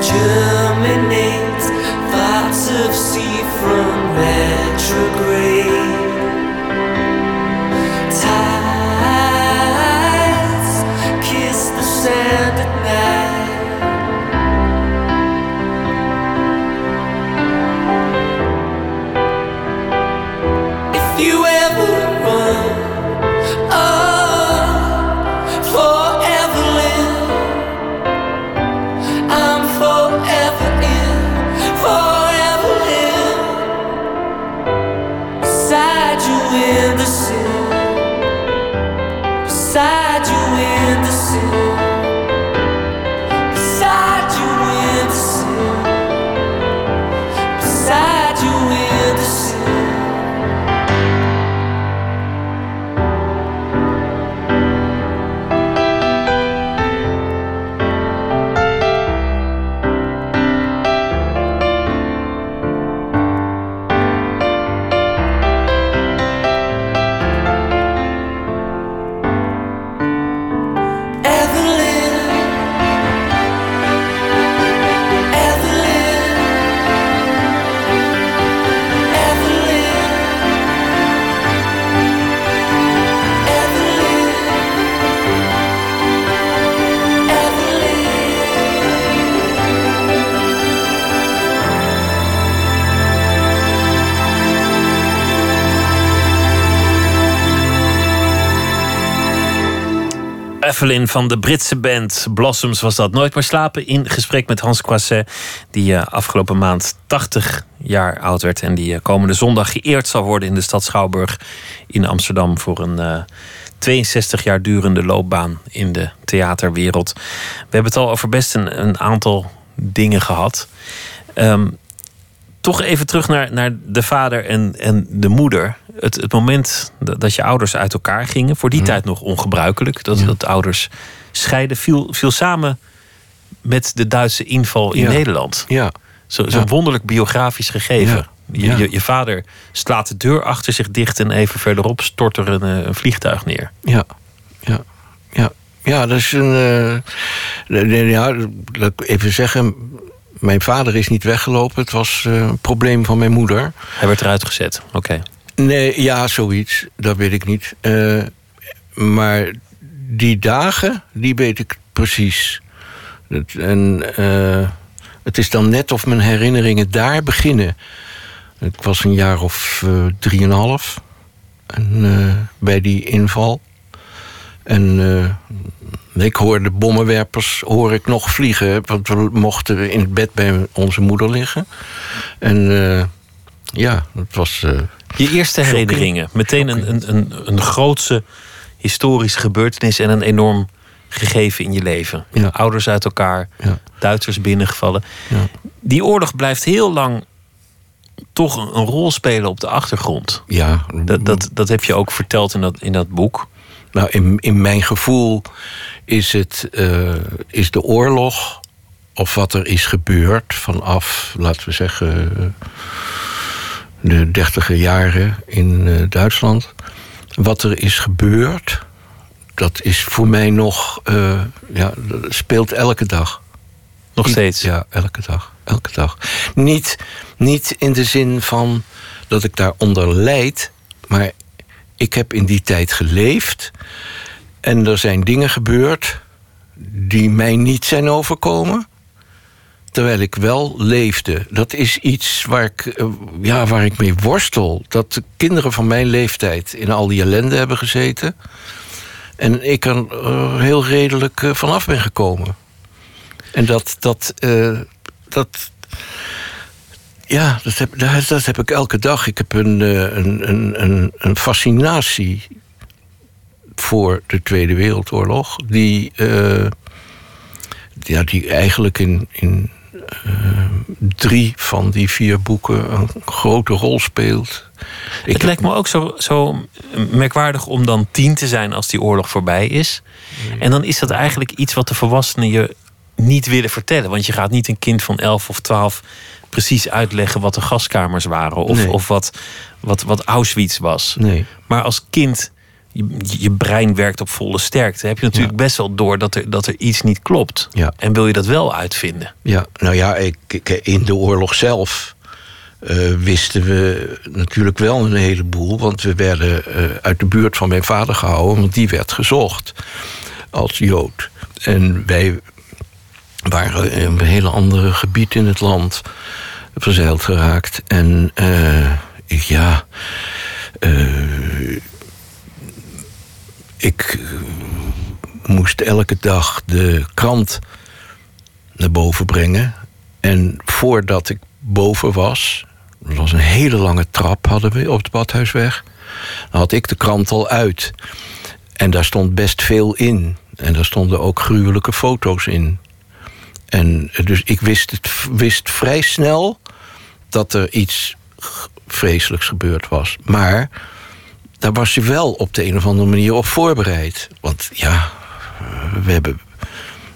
Speaker 6: germinates thoughts of sea from retrograde
Speaker 4: Van de Britse band Blossoms was dat. Nooit meer slapen in gesprek met Hans Croisset... die uh, afgelopen maand 80 jaar oud werd... en die uh, komende zondag geëerd zal worden in de stad Schouwburg in Amsterdam... voor een uh, 62 jaar durende loopbaan in de theaterwereld. We hebben het al over best een, aantal dingen gehad. Um, toch even terug naar, naar de vader en, en de moeder. Het, het moment dat, dat je ouders uit elkaar gingen, voor die
Speaker 5: Mhm.
Speaker 4: tijd nog ongebruikelijk, dat,
Speaker 5: Ja.
Speaker 4: dat ouders scheiden, viel, viel samen met de Duitse inval in
Speaker 5: Ja.
Speaker 4: Nederland.
Speaker 5: Ja,
Speaker 4: Zo- Zo'n
Speaker 5: Ja.
Speaker 4: wonderlijk biografisch gegeven. Je, je, je vader slaat de deur achter zich dicht en even verderop stort er een, eh, een vliegtuig neer.
Speaker 5: ja, ja, ja. Ja, dat is een. eh, ja, laat ik even zeggen. Mijn vader is niet weggelopen. Het was eh, een probleem van mijn moeder.
Speaker 4: Hij werd eruit gezet. Oké.
Speaker 5: Nee, ja, zoiets. Dat weet ik niet. Eh, maar die dagen, die weet ik precies. En eh, het is dan net of mijn herinneringen daar beginnen. Ik was een jaar of eh, drieënhalf. En, bij die inval. En ik hoorde bommenwerpers hoor ik nog vliegen. Want we mochten in het bed bij onze moeder liggen. En ja, het was...
Speaker 4: Je eerste herinneringen. Meteen een, een, een, een grootse historische gebeurtenis en een enorm gegeven in je leven.
Speaker 5: Ja.
Speaker 4: Ouders uit elkaar,
Speaker 5: Ja.
Speaker 4: Duitsers binnengevallen.
Speaker 5: Ja.
Speaker 4: Die oorlog blijft heel lang toch een, een rol spelen op de achtergrond.
Speaker 5: Ja,
Speaker 4: Dat, dat, dat heb je ook verteld in dat, in dat boek.
Speaker 5: Nou, in, in mijn gevoel is, het, eh, is de oorlog, of wat er is gebeurd vanaf, laten we zeggen, de dertiger jaren in eh, Duitsland. Wat er is gebeurd, dat is voor mij nog, eh, ja, dat speelt elke dag.
Speaker 4: Nog steeds.
Speaker 5: Ja, elke dag. Elke dag. Niet, niet in de zin van dat ik daaronder lijd, maar ik heb in die tijd geleefd en er zijn dingen gebeurd die mij niet zijn overkomen. Terwijl ik wel leefde. Dat is iets waar ik, eh, ja, waar ik mee worstel. Dat de kinderen van mijn leeftijd in al die ellende hebben gezeten. En ik er eh, heel redelijk eh, vanaf ben gekomen. En dat, dat, dat, ja, dat heb, dat, heb ik elke dag. Ik heb een, een, een, een, fascinatie voor de Tweede Wereldoorlog, die, ja, die eigenlijk in, in drie van die vier boeken een grote rol speelt. Ik
Speaker 4: het lijkt me ook zo, zo merkwaardig om dan tien te zijn als die oorlog voorbij is. En dan is dat eigenlijk iets wat de volwassenen je niet willen vertellen. Want je gaat niet een kind van elf of twaalf precies uitleggen wat de gaskamers waren. Of,
Speaker 5: Nee.
Speaker 4: of wat, wat, wat Auschwitz was.
Speaker 5: Nee.
Speaker 4: Maar als kind, je, je brein werkt op volle sterkte. Heb je natuurlijk best wel door dat er, dat er iets niet klopt.
Speaker 5: Ja.
Speaker 4: En wil je dat wel uitvinden.
Speaker 5: Ja, nou ja, ik, ik- in de oorlog zelf eh, wisten we natuurlijk wel een heleboel. Want we werden eh, uit de buurt van mijn vader gehouden, want die werd gezocht als Jood. En wij waren in een hele andere gebied in het land verzeild geraakt. En eh, ik, ja. Ik eh, moest elke dag de krant naar boven brengen. En voordat ik boven was, dat was een hele lange trap hadden we op de Badhuisweg, had ik de krant al uit. En daar stond best veel in. En daar stonden ook gruwelijke foto's in. En eh, dus ik wist, het, wist vrij snel dat er iets vreselijks gebeurd was. Maar daar was je wel op de een of andere manier op voorbereid. Want ja, eh, we hebben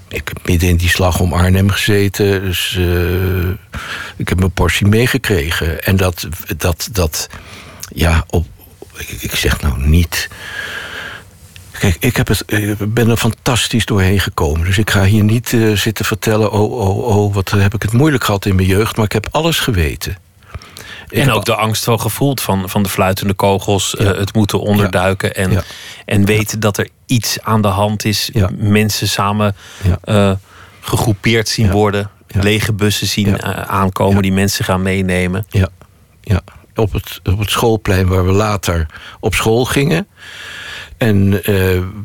Speaker 5: ik heb midden in die slag om Arnhem gezeten. Dus eh, ik heb mijn portie meegekregen. En dat, dat, dat ja, op, ik, zeg nou niet. Kijk, ik heb het, ik ben er fantastisch doorheen gekomen. Dus ik ga hier niet eh, zitten vertellen... oh, oh, oh, wat heb ik het moeilijk gehad in mijn jeugd. Maar ik heb alles geweten. Ik
Speaker 4: en ook de angst wel gevoeld van, van de fluitende kogels.
Speaker 5: Ja.
Speaker 4: eh, het moeten onderduiken. En,
Speaker 5: Ja.
Speaker 4: en weten dat er iets aan de hand is.
Speaker 5: Ja.
Speaker 4: Mensen samen eh, gegroepeerd zien worden. Lege bussen zien eh, aankomen die mensen gaan meenemen.
Speaker 5: Ja, ja. Op, het, op het schoolplein waar we later op school gingen. En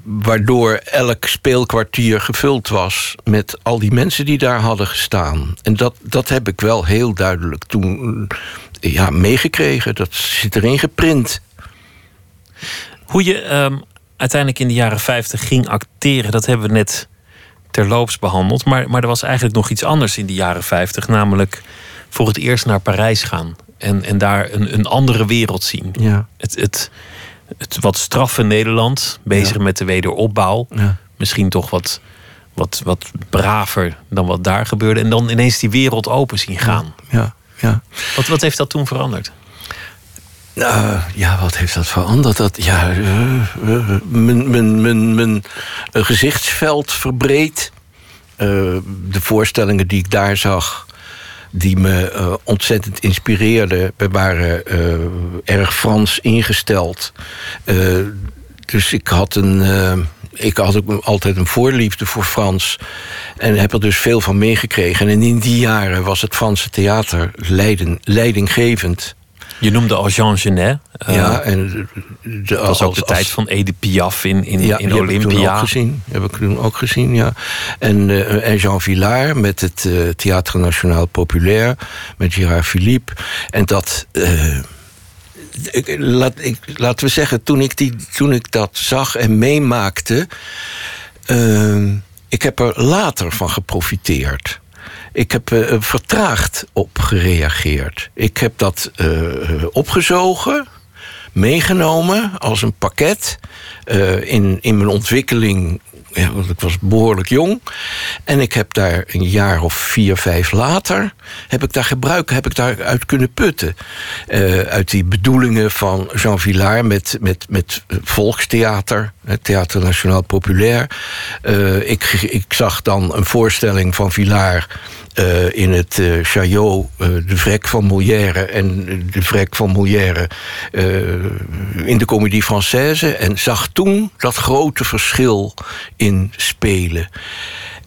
Speaker 5: waardoor elk speelkwartier gevuld was met al die mensen die daar hadden gestaan. En dat, dat heb ik wel heel duidelijk toen ja, meegekregen. Dat zit erin geprint.
Speaker 4: Hoe je ehm, uiteindelijk in de jaren 50 ging acteren, dat hebben we net terloops behandeld. Maar, maar er was eigenlijk nog iets anders in de jaren 50, namelijk voor het eerst naar Parijs gaan. En, en daar een, een andere wereld zien.
Speaker 5: Ja.
Speaker 4: Het, het, het wat straffe Nederland, bezig met de wederopbouw.
Speaker 5: Ja.
Speaker 4: Misschien toch wat, wat, wat braver dan wat daar gebeurde. En dan ineens die wereld open zien gaan.
Speaker 5: Ja, ja.
Speaker 4: Wat, wat heeft dat toen veranderd?
Speaker 5: Nou, ja, wat heeft dat veranderd? Dat, ja, eh, mijn, mijn, mijn, mijn gezichtsveld verbreed. Eh, de voorstellingen die ik daar zag, die me ontzettend inspireerden, we waren erg Frans ingesteld. Dus ik had een. Ik had ook altijd een voorliefde voor Frans. En heb er dus veel van meegekregen. En in die jaren was het Franse theater leiden, leidinggevend.
Speaker 4: Je noemde al Jean Genet. Eh,
Speaker 5: ja, en de,
Speaker 4: dat was ook de tijd van Edith Piaf in, in,
Speaker 5: ja,
Speaker 4: in
Speaker 5: die heb ik
Speaker 4: Olympia.
Speaker 5: ook gezien. Heb ik toen ook gezien, ja. En, eh, en Jean Villard met het eh Théâtre National Populaire, met Gérard Philippe. En dat. Eh, laat, ik, laten we zeggen, toen ik, die, toen ik dat zag en meemaakte. eh, ik heb er later van geprofiteerd. Ik heb eh, er vertraagd op gereageerd. Ik heb dat eh, opgezogen, meegenomen als een pakket eh, in, in mijn ontwikkeling. Ja, want ik was behoorlijk jong. En ik heb daar een jaar of vier, vijf later... heb ik daar gebruik, heb ik daaruit kunnen putten. Eh, uit die bedoelingen van Jean Villard met, met, met volkstheater... het Theater Nationaal Populair. Eh, ik, zag dan een voorstelling van Villard... eh, in het eh Chaillot, eh, de vrek van Molière... en de vrek van Molière eh, in de Comédie Française... en zag toen dat grote verschil in spelen.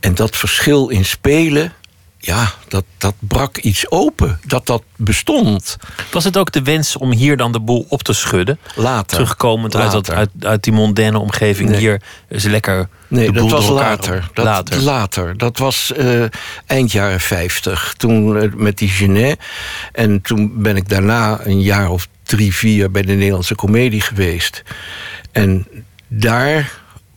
Speaker 5: En dat verschil in spelen, ja, dat, dat brak iets open. Dat dat bestond.
Speaker 4: Was het ook de wens om hier dan de boel op te schudden?
Speaker 5: Later.
Speaker 4: Terugkomend uit, dat, uit, uit die mondaine omgeving
Speaker 5: Nee.
Speaker 4: hier is lekker
Speaker 5: Nee,
Speaker 4: de
Speaker 5: dat was later. Dat,
Speaker 4: later.
Speaker 5: later. Dat was eh, eind jaren 50. Toen eh, met die Genet. En toen ben ik daarna een jaar of drie, vier bij de Nederlandse Comedie geweest. En daar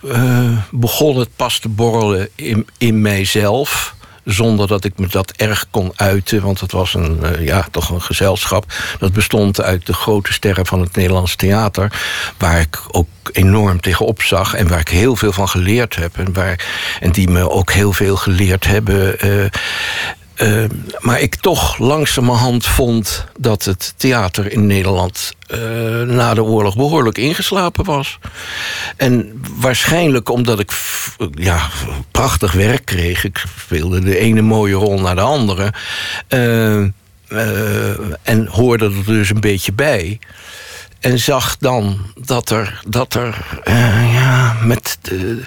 Speaker 5: eh, begon het pas te borrelen in, in mijzelf. Zonder dat ik me dat erg kon uiten. Want het was een, eh, ja, toch een gezelschap. Dat bestond uit de grote sterren van het Nederlands theater. Waar ik ook enorm tegenop zag. En waar ik heel veel van geleerd heb. En, waar, en die me ook heel veel geleerd hebben. eh, eh, maar ik toch langzamerhand vond dat het theater in Nederland eh, na de oorlog behoorlijk ingeslapen was. En waarschijnlijk omdat ik ja, prachtig werk kreeg. Ik speelde de ene mooie rol naar de andere. eh, eh, en hoorde er dus een beetje bij. En zag dan dat er, dat er, eh, ja, met de,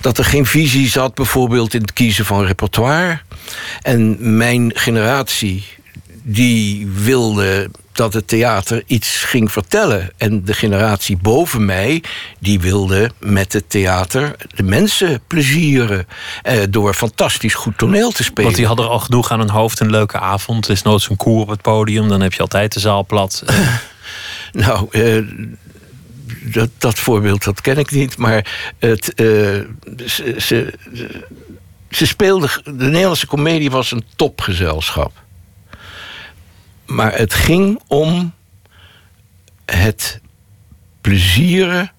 Speaker 5: dat er geen visie zat, bijvoorbeeld in het kiezen van repertoire. En mijn generatie, die wilde dat het theater iets ging vertellen. En de generatie boven mij, die wilde met het theater de mensen plezieren. Eh, door fantastisch goed toneel te spelen.
Speaker 4: Want die hadden al genoeg aan hun hoofd. Een leuke avond. Er is nooit zo'n koer op het podium. Dan heb je altijd de zaal plat.
Speaker 5: Nou, eh, dat, dat voorbeeld dat ken ik niet. Maar het, eh, ze, ze, ze speelden. De Nederlandse comedie was een topgezelschap. Maar het ging om het plezieren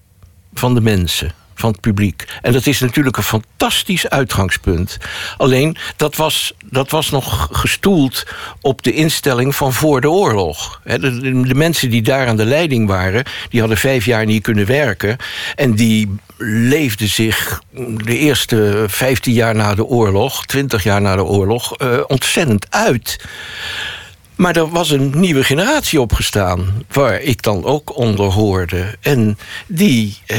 Speaker 5: van de mensen, van het publiek. En dat is natuurlijk een fantastisch uitgangspunt. Alleen, dat was, dat was nog gestoeld op de instelling van voor de oorlog. De, de- de mensen die daar aan de leiding waren... die hadden vijf jaar niet kunnen werken... en die leefden zich de eerste vijftien jaar na de oorlog... twintig jaar na de oorlog, eh, ontzettend uit... Maar er was een nieuwe generatie opgestaan, waar ik dan ook onder hoorde. En die eh,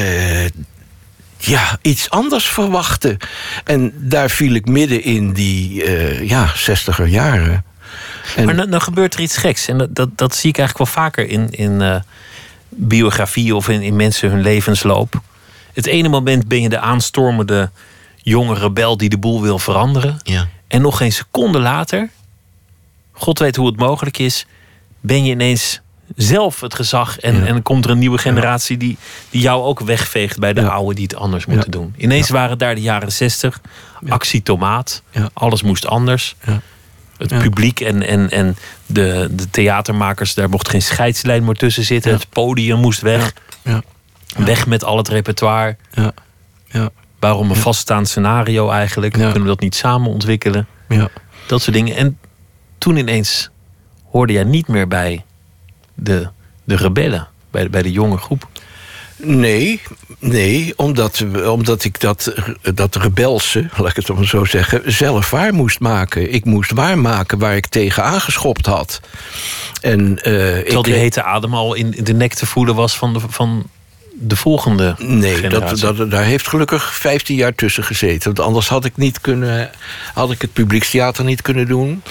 Speaker 5: ja, iets anders verwachtte. En daar viel ik midden in die eh, ja, zestiger jaren. En,
Speaker 4: Maar dan, dan gebeurt er iets geks. En dat, dat, dat zie ik eigenlijk wel vaker in, in, eh, biografie of in, in mensen hun levensloop. Het ene moment ben je de aanstormende jonge rebel die de boel wil veranderen.
Speaker 5: Ja.
Speaker 4: En nog geen seconde later, God weet hoe het mogelijk is, ben je ineens zelf het gezag. En,
Speaker 5: Ja.
Speaker 4: en komt er een nieuwe generatie die, die jou ook wegveegt bij de
Speaker 5: Ja.
Speaker 4: oude die het anders moeten
Speaker 5: Ja.
Speaker 4: doen. Ineens waren daar de jaren zestig, actie tomaat,
Speaker 5: Ja.
Speaker 4: alles moest anders.
Speaker 5: Ja.
Speaker 4: Het publiek en, en, en de, de theatermakers, daar mocht geen scheidslijn meer tussen zitten. Het podium moest weg.
Speaker 5: Ja.
Speaker 4: Weg met al het repertoire.
Speaker 5: Ja. Ja.
Speaker 4: Waarom een vaststaand scenario eigenlijk? Kunnen we dat niet samen ontwikkelen?
Speaker 5: Ja.
Speaker 4: Dat soort dingen. En toen ineens hoorde jij niet meer bij de, de rebellen, bij, de- bij de jonge groep.
Speaker 5: Nee, nee omdat, omdat ik dat, dat rebelse, laat ik het maar zo zeggen, zelf waar moest maken. Ik moest waarmaken waar ik tegen aangeschopt had. En, eh,
Speaker 4: Terwijl
Speaker 5: ik,
Speaker 4: die hete adem al in de nek te voelen was van de, van de volgende
Speaker 5: Nee, dat,
Speaker 4: generatie.
Speaker 5: dat, daar heeft gelukkig 15 jaar tussen gezeten. Want anders had ik, niet kunnen, had ik het publiekstheater niet kunnen doen.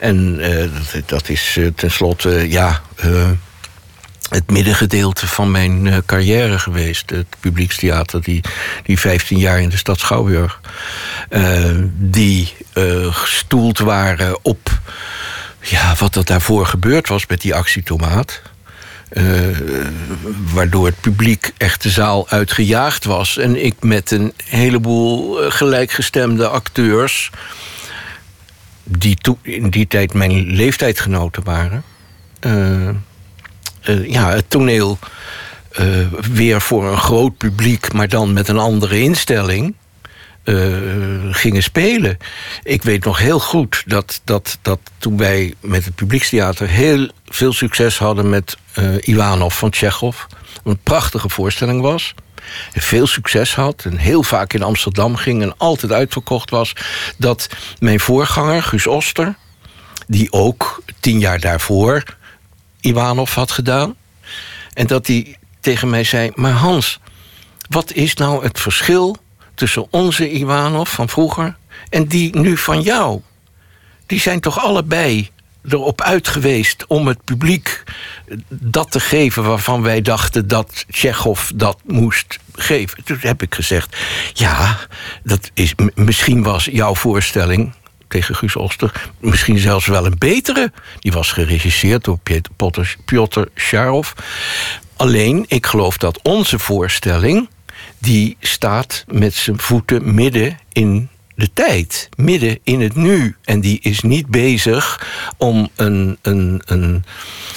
Speaker 5: En eh, dat, dat is eh, tenslotte, ja, eh, het middengedeelte van mijn carrière geweest. Het publiekstheater, die, die 15 jaar in de stad Schouwburg. die gestoeld waren op ja, wat er daarvoor gebeurd was met die actietomaat. Waardoor het publiek echt de zaal uitgejaagd was. En ik met een heleboel gelijkgestemde acteurs... die in die tijd mijn leeftijdgenoten waren... eh, eh, ja, het toneel eh, weer voor een groot publiek... maar dan met een andere instelling... gingen spelen. Ik weet nog heel goed dat, dat, dat toen wij met het publiekstheater... heel veel succes hadden met eh Ivanov van Tsjechov... een prachtige voorstelling was... veel succes had en heel vaak in Amsterdam ging... en altijd uitverkocht was... dat mijn voorganger, Guus Oster... die ook tien jaar daarvoor Ivanov had gedaan... en dat hij tegen mij zei... maar Hans, wat is nou het verschil tussen onze Ivanov van vroeger en die nu van jou? Die zijn toch allebei erop uit geweest om het publiek dat te geven waarvan wij dachten dat Tsjechov dat moest geven. Toen heb ik gezegd: ja, dat is, misschien was jouw voorstelling tegen Guus Oster misschien zelfs wel een betere. Die was geregisseerd door Potter- Piotr Sharov. Alleen, ik geloof dat onze voorstelling... die staat met zijn voeten midden in de tijd. Midden in het nu. En die is niet bezig om een, een, een,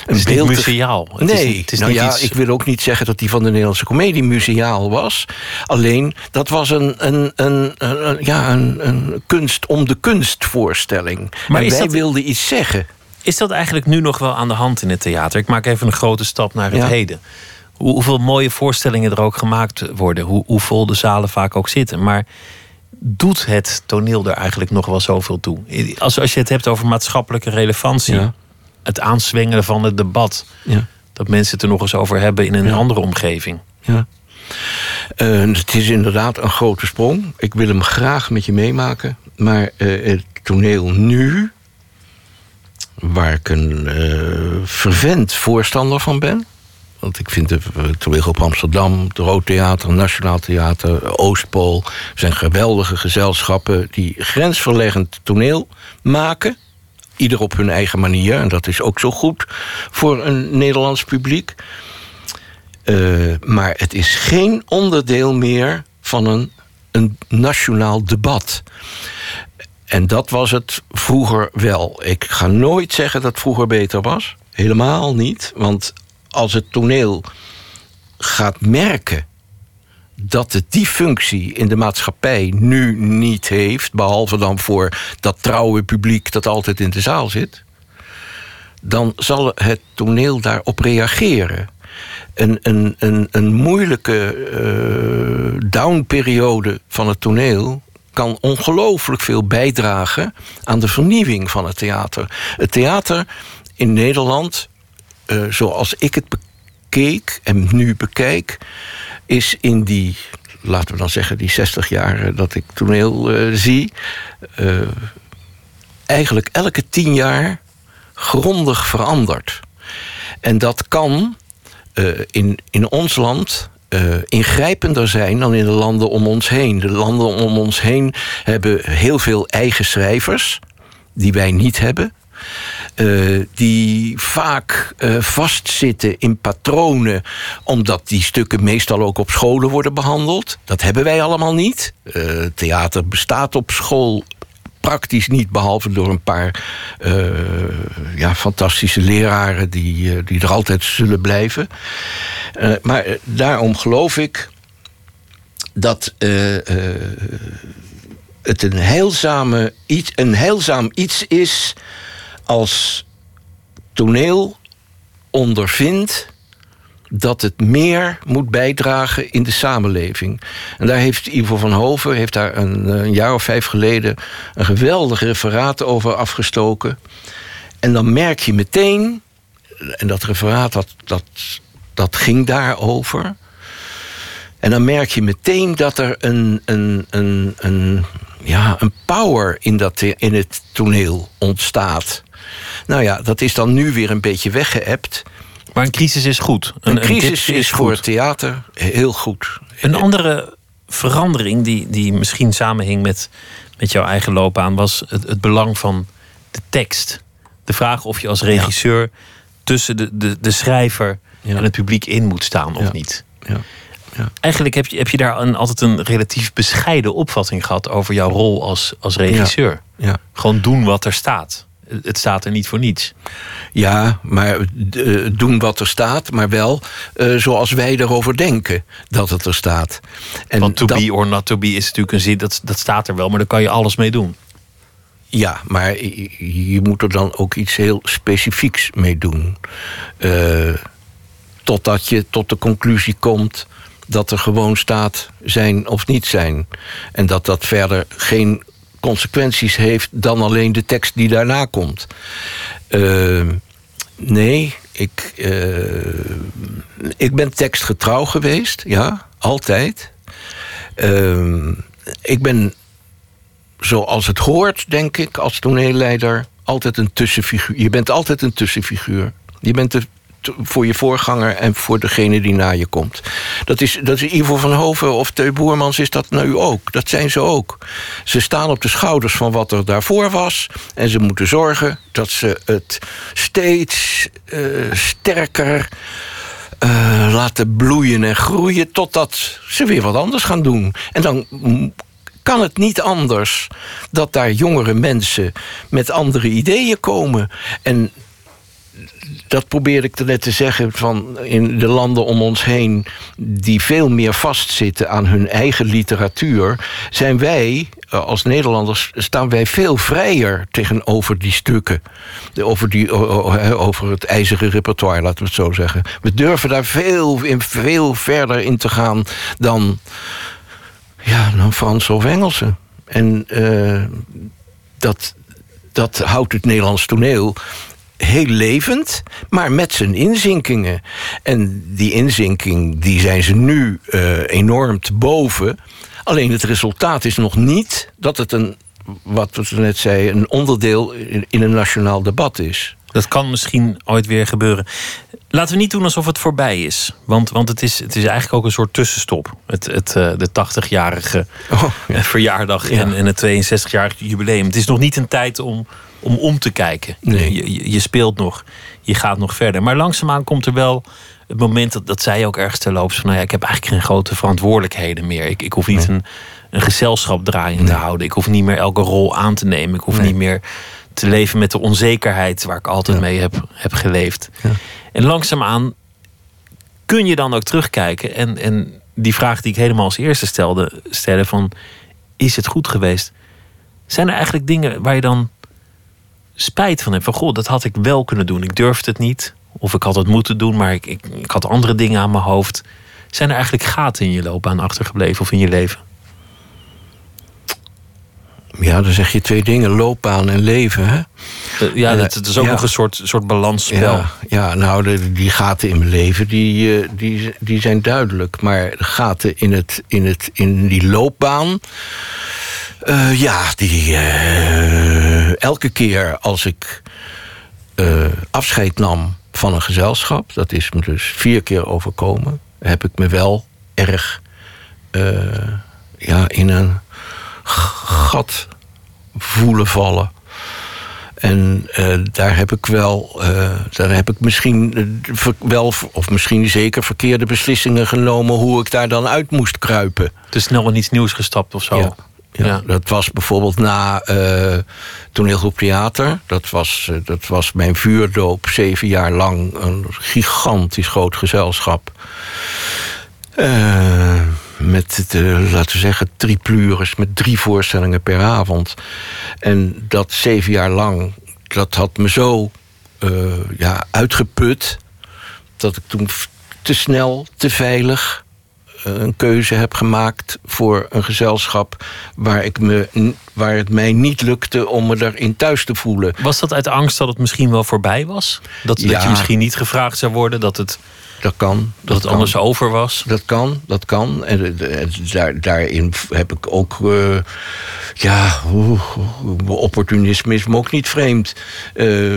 Speaker 5: een
Speaker 4: Het
Speaker 5: beeld te-
Speaker 4: museaal. Het is
Speaker 5: nee,
Speaker 4: het is
Speaker 5: nou
Speaker 4: niet
Speaker 5: ja,
Speaker 4: iets-
Speaker 5: ik wil ook niet zeggen dat die van de Nederlandse comedie museaal was. Alleen, dat was een, een, een, ja, een, een kunst om de kunst voorstelling.
Speaker 4: Maar
Speaker 5: en
Speaker 4: is
Speaker 5: wij
Speaker 4: dat-
Speaker 5: wilden iets zeggen.
Speaker 4: Is dat eigenlijk nu nog wel aan de hand in het theater? Ik maak even een grote stap naar het
Speaker 5: Ja.
Speaker 4: heden. Hoe- Hoeveel mooie voorstellingen er ook gemaakt worden. Hoe, hoe vol de zalen vaak ook zitten. Maar doet het toneel er eigenlijk nog wel zoveel toe? Als, als je het hebt over maatschappelijke relevantie.
Speaker 5: Ja.
Speaker 4: Het aanswengelen van het debat.
Speaker 5: Ja.
Speaker 4: Dat mensen het er nog eens over hebben in een
Speaker 5: Ja.
Speaker 4: andere omgeving.
Speaker 5: Ja. Eh, het is inderdaad een grote sprong. Ik wil hem graag met je meemaken. Maar eh, het toneel nu, waar ik een eh fervent voorstander van ben. Want ik vind eh, toneel op Amsterdam, het Rood Theater, Nationaal Theater, Oostpool... zijn geweldige gezelschappen die grensverleggend toneel maken. Ieder op hun eigen manier. En dat is ook zo goed voor een Nederlands publiek. Eh, maar het is geen onderdeel meer van een, een nationaal debat. En dat was het vroeger wel. Ik ga nooit zeggen dat vroeger beter was. Helemaal niet. Want als het toneel gaat merken dat het die functie in de maatschappij nu niet heeft, behalve dan voor dat trouwe publiek dat altijd in de zaal zit, dan zal het toneel daarop reageren. Een, een, een, een moeilijke eh, downperiode van het toneel kan ongelooflijk veel bijdragen aan de vernieuwing van het theater. Het theater in Nederland, eh, zoals ik het bekeek en nu bekijk, is in die, laten we dan zeggen, die 60 jaar dat ik toneel eh, zie, eh, eigenlijk elke tien jaar grondig veranderd. En dat kan in, in ons land ingrijpender zijn dan in de landen om ons heen. De landen om ons heen hebben heel veel eigen schrijvers, die wij niet hebben. Eh, die vaak eh, vastzitten in patronen, omdat die stukken meestal ook op scholen worden behandeld. Dat hebben wij allemaal niet. Eh, theater bestaat op school praktisch niet, behalve door een paar ja, fantastische leraren die, die er altijd zullen blijven. Maar daarom geloof ik dat het een, heilzame iets, een heilzaam iets is als toneel ondervindt dat het meer moet bijdragen in de samenleving. En daar heeft Ivo van Hoven heeft daar een, jaar of vijf geleden een geweldig referaat over afgestoken. En dan merk je meteen, en dat referaat dat, dat, dat ging daarover. En dan merk je meteen dat er een, een, een, een, ja, een power in, dat, in het toneel ontstaat. Nou ja, dat is dan nu weer een beetje weggeëpt.
Speaker 4: Maar een crisis is goed.
Speaker 5: Een, crisis is voor
Speaker 4: goed.
Speaker 5: het theater heel goed.
Speaker 4: Een andere verandering die, die misschien samenhing met, met jouw eigen loopbaan was het, het belang van de tekst. De vraag of je als regisseur tussen de, de, de schrijver
Speaker 5: Ja.
Speaker 4: en het publiek in moet staan of
Speaker 5: Ja.
Speaker 4: niet.
Speaker 5: Ja.
Speaker 4: Eigenlijk heb je, heb je daar een, altijd een relatief bescheiden opvatting gehad over jouw rol als, als regisseur.
Speaker 5: Ja.
Speaker 4: Gewoon doen wat er staat. Het staat er niet voor niets.
Speaker 5: Ja, maar eh, doen wat er staat, maar wel eh, zoals wij erover denken dat het er staat. En
Speaker 4: Want to
Speaker 5: dat-
Speaker 4: be or not to be is natuurlijk een zin, dat, dat staat er wel, maar daar kan je alles mee doen.
Speaker 5: Ja, maar je, moet er dan ook iets heel specifieks mee doen. Eh, totdat je tot de conclusie komt dat er gewoon staat zijn of niet zijn. En dat dat verder geen consequenties heeft dan alleen de tekst die daarna komt. Eh, nee, ik, eh, ik ben tekstgetrouw geweest, ja, altijd. Eh, ik ben zoals het hoort, denk ik, als toneelleider, altijd een tussenfiguur. Je bent altijd een tussenfiguur. Je bent t- voor je voorganger en voor degene die na je komt. Dat is, dat is Ivo van Hoven of Teu Boermans is dat nu ook. Dat zijn ze ook. Ze staan op de schouders van wat er daarvoor was. En ze moeten zorgen dat ze het steeds eh, sterker eh, laten bloeien en groeien totdat ze weer wat anders gaan doen. En dan kan het niet anders dat daar jongere mensen met andere ideeën komen. En dat probeerde ik net te zeggen van in de landen om ons heen die veel meer vastzitten aan hun eigen literatuur, zijn wij eh, als Nederlanders staan wij veel vrijer tegenover die stukken, over, die, over het ijzeren repertoire, laten we het zo zeggen. We durven daar veel, in, veel verder in te gaan dan, ja, dan Frans of Engelse. En eh, dat, dat houdt het Nederlands toneel heel levend, maar met zijn inzinkingen. En die inzinking, die zijn ze nu eh, enorm te boven. Alleen het resultaat is nog niet dat het een, wat we net zeiden, een onderdeel in, in een nationaal debat is.
Speaker 4: Dat kan misschien ooit weer gebeuren. Laten we niet doen alsof het voorbij is. Want, want het, is, het is eigenlijk ook een soort tussenstop. Het, het, eh, de 80-jarige
Speaker 5: Oh,
Speaker 4: eh, verjaardag
Speaker 5: Ja.
Speaker 4: en, en het 62-jarig jubileum. Het is nog niet een tijd om om, om te kijken.
Speaker 5: Nee.
Speaker 4: Je, je, je speelt nog, je gaat nog verder. Maar langzaamaan komt er wel het moment, dat, dat zei je ook ergens terloops... van nou ja, ik heb eigenlijk geen grote verantwoordelijkheden meer. Ik, ik hoef niet een, een gezelschap draaiende te houden. Ik hoef niet meer elke rol aan te nemen. Ik hoef niet meer te leven met de onzekerheid... waar ik altijd mee heb, heb geleefd. En langzaamaan kun je dan ook terugkijken. En, en die vraag die ik helemaal als eerste stelde, stellen van... is het goed geweest? Zijn er eigenlijk dingen waar je dan spijt van hebt? Van, goh, dat had ik wel kunnen doen. Ik durfde het niet. Of ik had het moeten doen, maar ik, ik, ik had andere dingen aan mijn hoofd. Zijn er eigenlijk gaten in je loopbaan achtergebleven of in je leven?
Speaker 5: Ja, dan zeg je twee dingen: loopbaan en leven. Hè?
Speaker 4: Eh, Ja,
Speaker 5: Eh,
Speaker 4: dat, het is ook
Speaker 5: ja.
Speaker 4: nog een soort, soort balansspel.
Speaker 5: Ja, ja nou, de, die gaten in mijn leven die, eh, die, die zijn duidelijk. Maar de gaten in, het, in, het, in die loopbaan. ja, die. elke keer als ik afscheid nam van een gezelschap. Dat is me dus vier keer overkomen. Heb ik me wel erg ja, in een gat voelen vallen. En eh, daar heb ik wel, eh, daar heb ik misschien eh, wel, of misschien zeker verkeerde beslissingen genomen hoe ik daar dan uit moest kruipen.
Speaker 4: Te snel in iets nieuws gestapt of zo.
Speaker 5: Ja. Ja,
Speaker 4: Ja.
Speaker 5: Dat was bijvoorbeeld na toneelgroep theater. Dat was, dat was mijn vuurdoop, zeven jaar lang. Een gigantisch groot gezelschap. Eh, met, de, laten we zeggen, triplures, met drie voorstellingen per avond. En dat zeven jaar lang, dat had me zo eh, ja, uitgeput... dat ik toen te snel, te veilig eh, een keuze heb gemaakt voor een gezelschap waar, ik me, waar het mij niet lukte om me daarin thuis te voelen.
Speaker 4: Was dat uit angst dat het misschien wel voorbij was? Dat, dat je misschien niet gevraagd zou worden, dat het,
Speaker 5: Dat kan.
Speaker 4: dat het
Speaker 5: kan.
Speaker 4: anders over was?
Speaker 5: Dat kan, dat kan. En de- de- daar, daarin heb ik ook. eh, ja, oeh, opportunisme is me ook niet vreemd. Eh,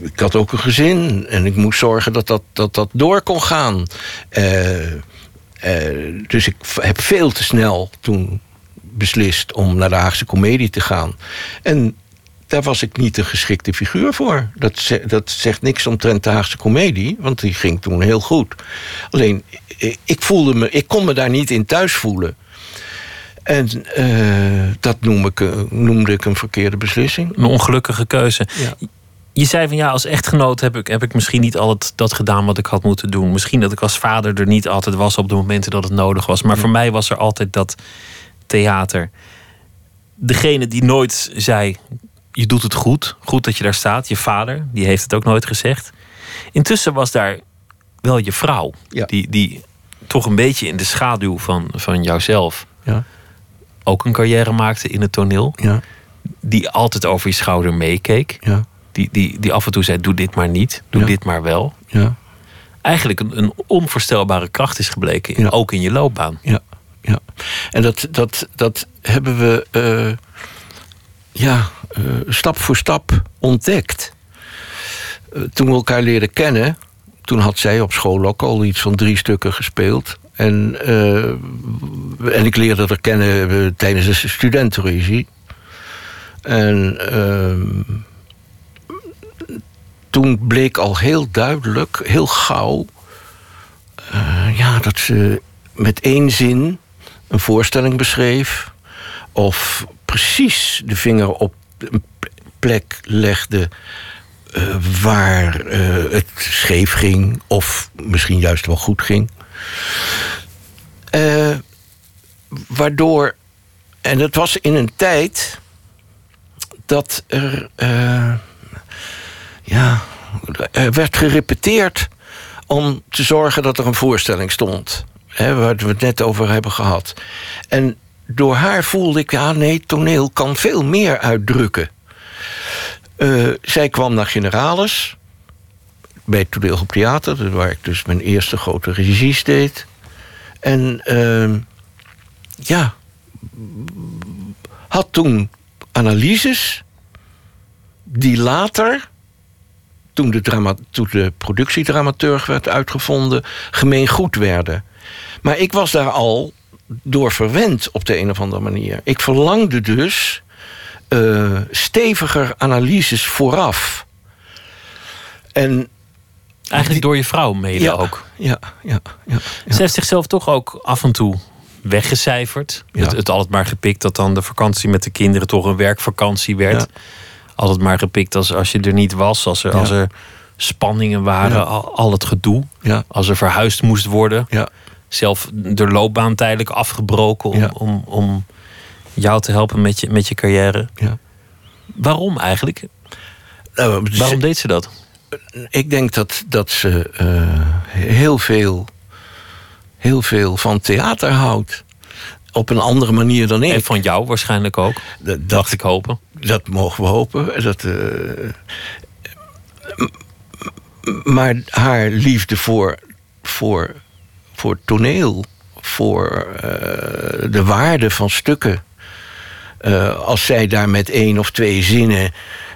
Speaker 5: ik had ook een gezin en ik moest zorgen dat dat, dat, dat door kon gaan. Eh, eh, dus ik heb veel te snel toen beslist om naar de Haagse Comedie te gaan. En daar was ik niet de geschikte figuur voor. Dat, ze- dat zegt niks omtrent de Haagse Comedie, want die ging toen heel goed. Alleen, ik, ik voelde me, ik kon me daar niet in thuis voelen. En eh, dat noem ik, eh, noemde ik een verkeerde beslissing.
Speaker 4: Een ongelukkige keuze.
Speaker 5: Ja.
Speaker 4: Je zei van ja, als echtgenoot heb ik, heb ik misschien niet altijd dat gedaan wat ik had moeten doen. Misschien dat ik als vader er niet altijd was op de momenten dat het nodig was. Maar voor mij was er altijd dat theater. Degene die nooit zei, je doet het goed. Goed dat je daar staat. Je vader, die heeft het ook nooit gezegd. Intussen was daar wel je vrouw.
Speaker 5: Ja.
Speaker 4: Die, die toch een beetje in de schaduw van, van jouzelf
Speaker 5: Ja,
Speaker 4: ook een carrière maakte in het toneel.
Speaker 5: ja,
Speaker 4: Die altijd over je schouder meekeek.
Speaker 5: ja,
Speaker 4: Die, die, die af en toe zei: Doe dit maar niet, doe dit maar wel.
Speaker 5: ja,
Speaker 4: Eigenlijk een, een onvoorstelbare kracht is gebleken, in- ook in je loopbaan.
Speaker 5: ja, ja. En dat, dat, dat hebben we eh, ja, stap voor stap ontdekt. Eh, toen we elkaar leerden kennen, toen had zij op school ook al iets van drie stukken gespeeld. En, eh, en ik leerde haar kennen eh, tijdens een studentenruzie. En ehm, toen bleek al heel duidelijk, heel gauw... eh, ja, dat ze met één zin een voorstelling beschreef... of precies de vinger op plek legde eh, waar eh, het scheef ging, of misschien juist wel goed ging. Eh, waardoor, en het was in een tijd dat er, ja, er werd gerepeteerd om te zorgen dat er een voorstelling stond. Hè, waar we het net over hebben gehad. En door haar voelde ik, ja, nee, toneel kan veel meer uitdrukken. Eh, zij kwam naar Generalis, bij het Toneel op Theater, waar ik dus mijn eerste grote regies deed. En ehm, ja, had toen analyses die later, toen de, drama, toen de productiedramaturg werd uitgevonden, gemeen goed werden. Maar ik was daar al door verwend op de een of andere manier. Ik verlangde dus eh, steviger analyses vooraf. En
Speaker 4: Eigenlijk door je vrouw mede
Speaker 5: ja,
Speaker 4: ook.
Speaker 5: Ja, ja, ja, ja.
Speaker 4: Ze heeft zichzelf toch ook af en toe weggecijferd.
Speaker 5: Ja.
Speaker 4: Het, het altijd maar gepikt dat dan de vakantie met de kinderen toch een werkvakantie werd.
Speaker 5: Ja.
Speaker 4: Altijd maar gepikt als, als je er niet was, als er, als er spanningen waren, al, al het gedoe.
Speaker 5: ja,
Speaker 4: Als er verhuisd moest worden.
Speaker 5: ja.
Speaker 4: Zelf de loopbaan tijdelijk afgebroken om,
Speaker 5: Ja.
Speaker 4: om, om jou te helpen met je, met je carrière.
Speaker 5: ja.
Speaker 4: Waarom eigenlijk?
Speaker 5: Nou, dus
Speaker 4: Waarom deed ze dat?
Speaker 5: ik denk dat, dat ze eh, heel, veel, heel veel van theater houdt. Op een andere manier dan ik.
Speaker 4: En van jou waarschijnlijk ook.
Speaker 5: Dat-
Speaker 4: Dacht ik hopen.
Speaker 5: Dat mogen we hopen. Dat, eh, maar haar liefde voor, voor, voor toneel, voor eh, de waarde van stukken. eh, als zij daar met één of twee zinnen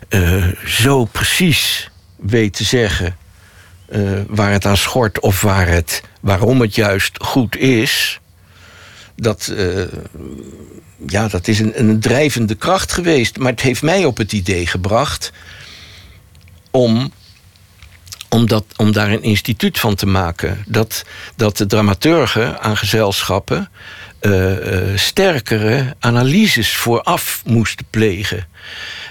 Speaker 5: eh, zo precies weet te zeggen waar het aan schort of waar het, waarom het juist goed is, dat, ja, dat is een, een drijvende kracht geweest. Maar het heeft mij op het idee gebracht om, om, dat, om daar een instituut van te maken. Dat, dat de dramaturgen aan gezelschappen eh, eh, sterkere analyses vooraf moesten plegen.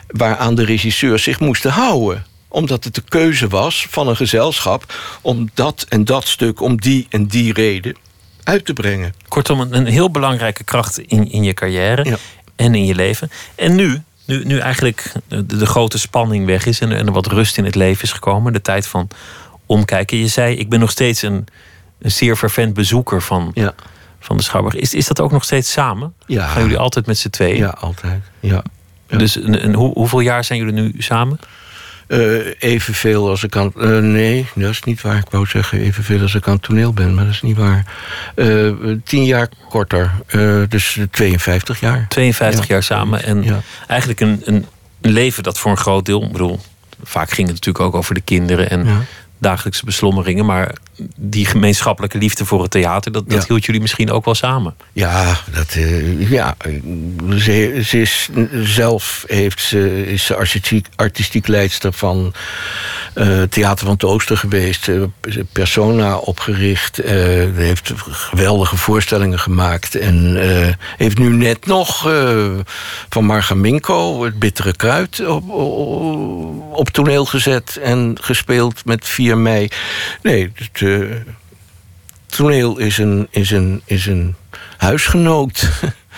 Speaker 5: Waaraan de regisseurs zich moesten houden omdat het de keuze was van een gezelschap om dat en dat stuk, om die en die reden uit te brengen.
Speaker 4: Kortom, een, een heel belangrijke kracht in, in je carrière
Speaker 5: Ja.
Speaker 4: en in je leven. En nu, nu, nu eigenlijk de, de grote spanning weg is en, en er wat rust in het leven is gekomen, de tijd van omkijken. Je zei, ik ben nog steeds een, een zeer fervent bezoeker van,
Speaker 5: Ja,
Speaker 4: van de Schouwburg. Is, is dat ook nog steeds samen?
Speaker 5: Ja.
Speaker 4: Gaan jullie altijd met z'n tweeën?
Speaker 5: ja altijd. Ja. ja.
Speaker 4: Dus hoe, hoeveel jaar zijn jullie nu samen?
Speaker 5: Eh, evenveel als ik aan. eh, nee, dat is niet waar. Ik wou zeggen evenveel als ik aan het toneel ben, maar dat is niet waar. Eh, tien jaar korter, dus 52 jaar.
Speaker 4: 52
Speaker 5: Ja.
Speaker 4: jaar samen. En
Speaker 5: Ja.
Speaker 4: eigenlijk een, een, een leven dat voor een groot deel... Ik bedoel, vaak ging het natuurlijk ook over de kinderen... en
Speaker 5: Ja.
Speaker 4: Dagelijkse beslommeringen. Maar die gemeenschappelijke liefde voor het theater... dat, dat
Speaker 5: Ja.
Speaker 4: hield jullie misschien ook wel samen.
Speaker 5: Ja, dat, eh, ja ze, ze is zelf heeft ze, is ze artistiek, artistiek leidster van eh Theater van het Oosten geweest. eh, persona opgericht. eh, heeft geweldige voorstellingen gemaakt. En heeft nu net nog van Margaminko het bittere kruid op, op, op toneel gezet. En gespeeld met 4 mei. Nee, het, toneel is een, is een, is een huisgenoot.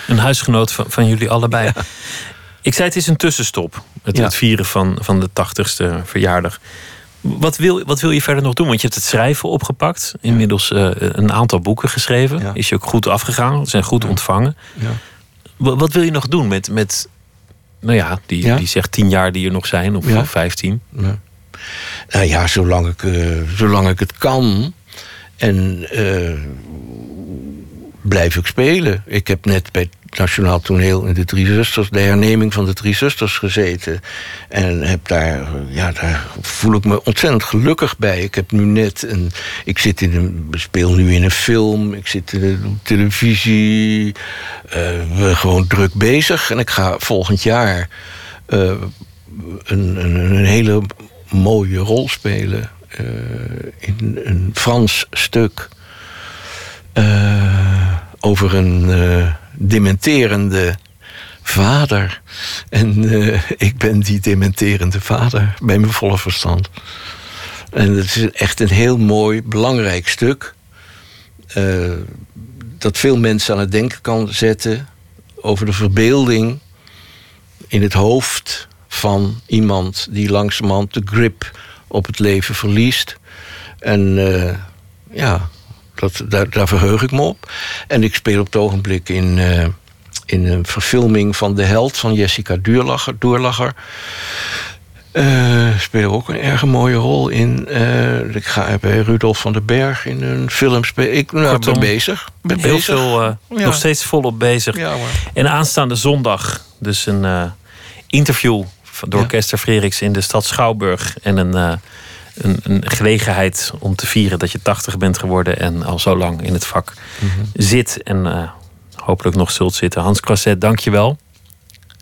Speaker 4: Een huisgenoot van, van jullie allebei. Ik zei het is een tussenstop. Het,
Speaker 5: Ja.
Speaker 4: het vieren van, van de tachtigste verjaardag. Wat wil, wat wil je verder nog doen? Want je hebt het schrijven opgepakt. Inmiddels eh, een aantal boeken geschreven.
Speaker 5: Ja.
Speaker 4: Is je ook goed afgegaan. Zijn goed ontvangen.
Speaker 5: Ja.
Speaker 4: Wa- Wat wil je nog doen met, met nou ja, die,
Speaker 5: Ja?
Speaker 4: die zegt tien jaar die er nog zijn, of
Speaker 5: Ja.
Speaker 4: vijftien?
Speaker 5: Ja. Nou ja, zolang ik, eh, zolang ik het kan. En eh, blijf ik spelen. Ik heb net bij Nationaal Toneel in de Drie Zusters... de herneming van de Drie Zusters gezeten. En heb daar, ja, daar voel ik me ontzettend gelukkig bij. Ik heb nu net een... Ik zit in een, speel nu in een film. Ik zit de televisie. we gewoon druk bezig. En ik ga volgend jaar... eh, een, een, een hele mooie rol spelen eh, in een Frans stuk over een dementerende vader. En eh, ik ben die dementerende vader bij mijn volle verstand. En het is echt een heel mooi, belangrijk stuk. eh, dat veel mensen aan het denken kan zetten over de verbeelding in het hoofd van iemand die langzamerhand de grip op het leven verliest. En eh, ja, dat, daar, daar verheug ik me op. En ik speel op het ogenblik in, eh, in een verfilming van De Held van Jessica Duurlacher. Doorlacher. Eh speel ook een erg mooie rol in. eh, ik ga bij Rudolf van den Berg in een film spelen. Ik nou,
Speaker 4: Kortom,
Speaker 5: ben bezig. Ben
Speaker 4: Heel
Speaker 5: bezig.
Speaker 4: veel,
Speaker 5: Ja.
Speaker 4: nog steeds volop bezig.
Speaker 5: Ja.
Speaker 4: En aanstaande zondag dus een interview door
Speaker 5: Ja.
Speaker 4: Kester Frederiks in de stad Schouwburg. En een, een, een gelegenheid om te vieren dat je 80 bent geworden en al zo lang in het vak
Speaker 5: Mhm.
Speaker 4: zit. En eh, hopelijk nog zult zitten. Hans Croisset, dank je wel.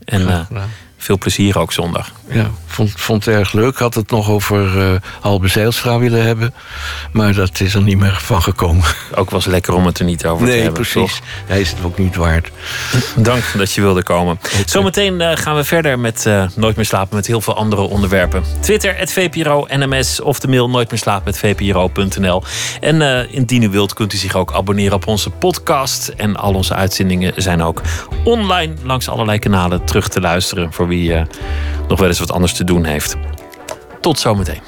Speaker 4: En eh, veel plezier ook zondag.
Speaker 5: Ja, vond, vond het erg leuk. Had het nog over eh Halbe Zijlstra willen hebben. Maar dat is er niet meer van gekomen.
Speaker 4: Ook was lekker om het er niet over te
Speaker 5: nee,
Speaker 4: hebben.
Speaker 5: precies.
Speaker 4: toch?
Speaker 5: Hij is het ook niet waard.
Speaker 4: Dank dat je wilde komen. Zometeen eh, gaan we verder met eh, Nooit meer slapen met heel veel andere onderwerpen. Twitter, het VPRO NMS of de mail nooit meer slapen met VPRO.nl. En indien u wilt kunt u zich ook abonneren op onze podcast. En al onze uitzendingen zijn ook online langs allerlei kanalen terug te luisteren. Voor wie nog wel eens wat anders te doen heeft. Tot zometeen.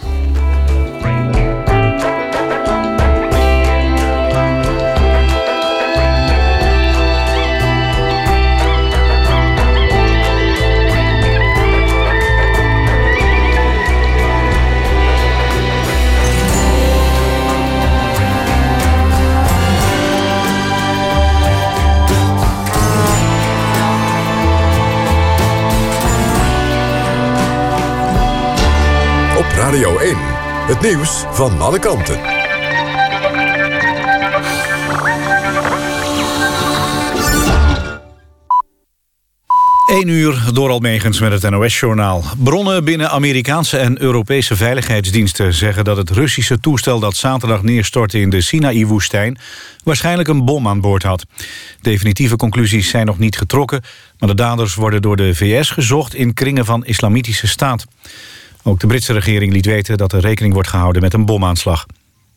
Speaker 2: Het nieuws van alle kanten.
Speaker 1: 1 uur door Almegens met het NOS-journaal. Bronnen binnen Amerikaanse en Europese veiligheidsdiensten... zeggen dat het Russische toestel dat zaterdag neerstortte in de Sinaï-woestijn... waarschijnlijk een bom aan boord had. Definitieve conclusies zijn nog niet getrokken... maar de daders worden door de VS gezocht in kringen van islamitische staat. Ook de Britse regering liet weten dat er rekening wordt gehouden met een bomaanslag.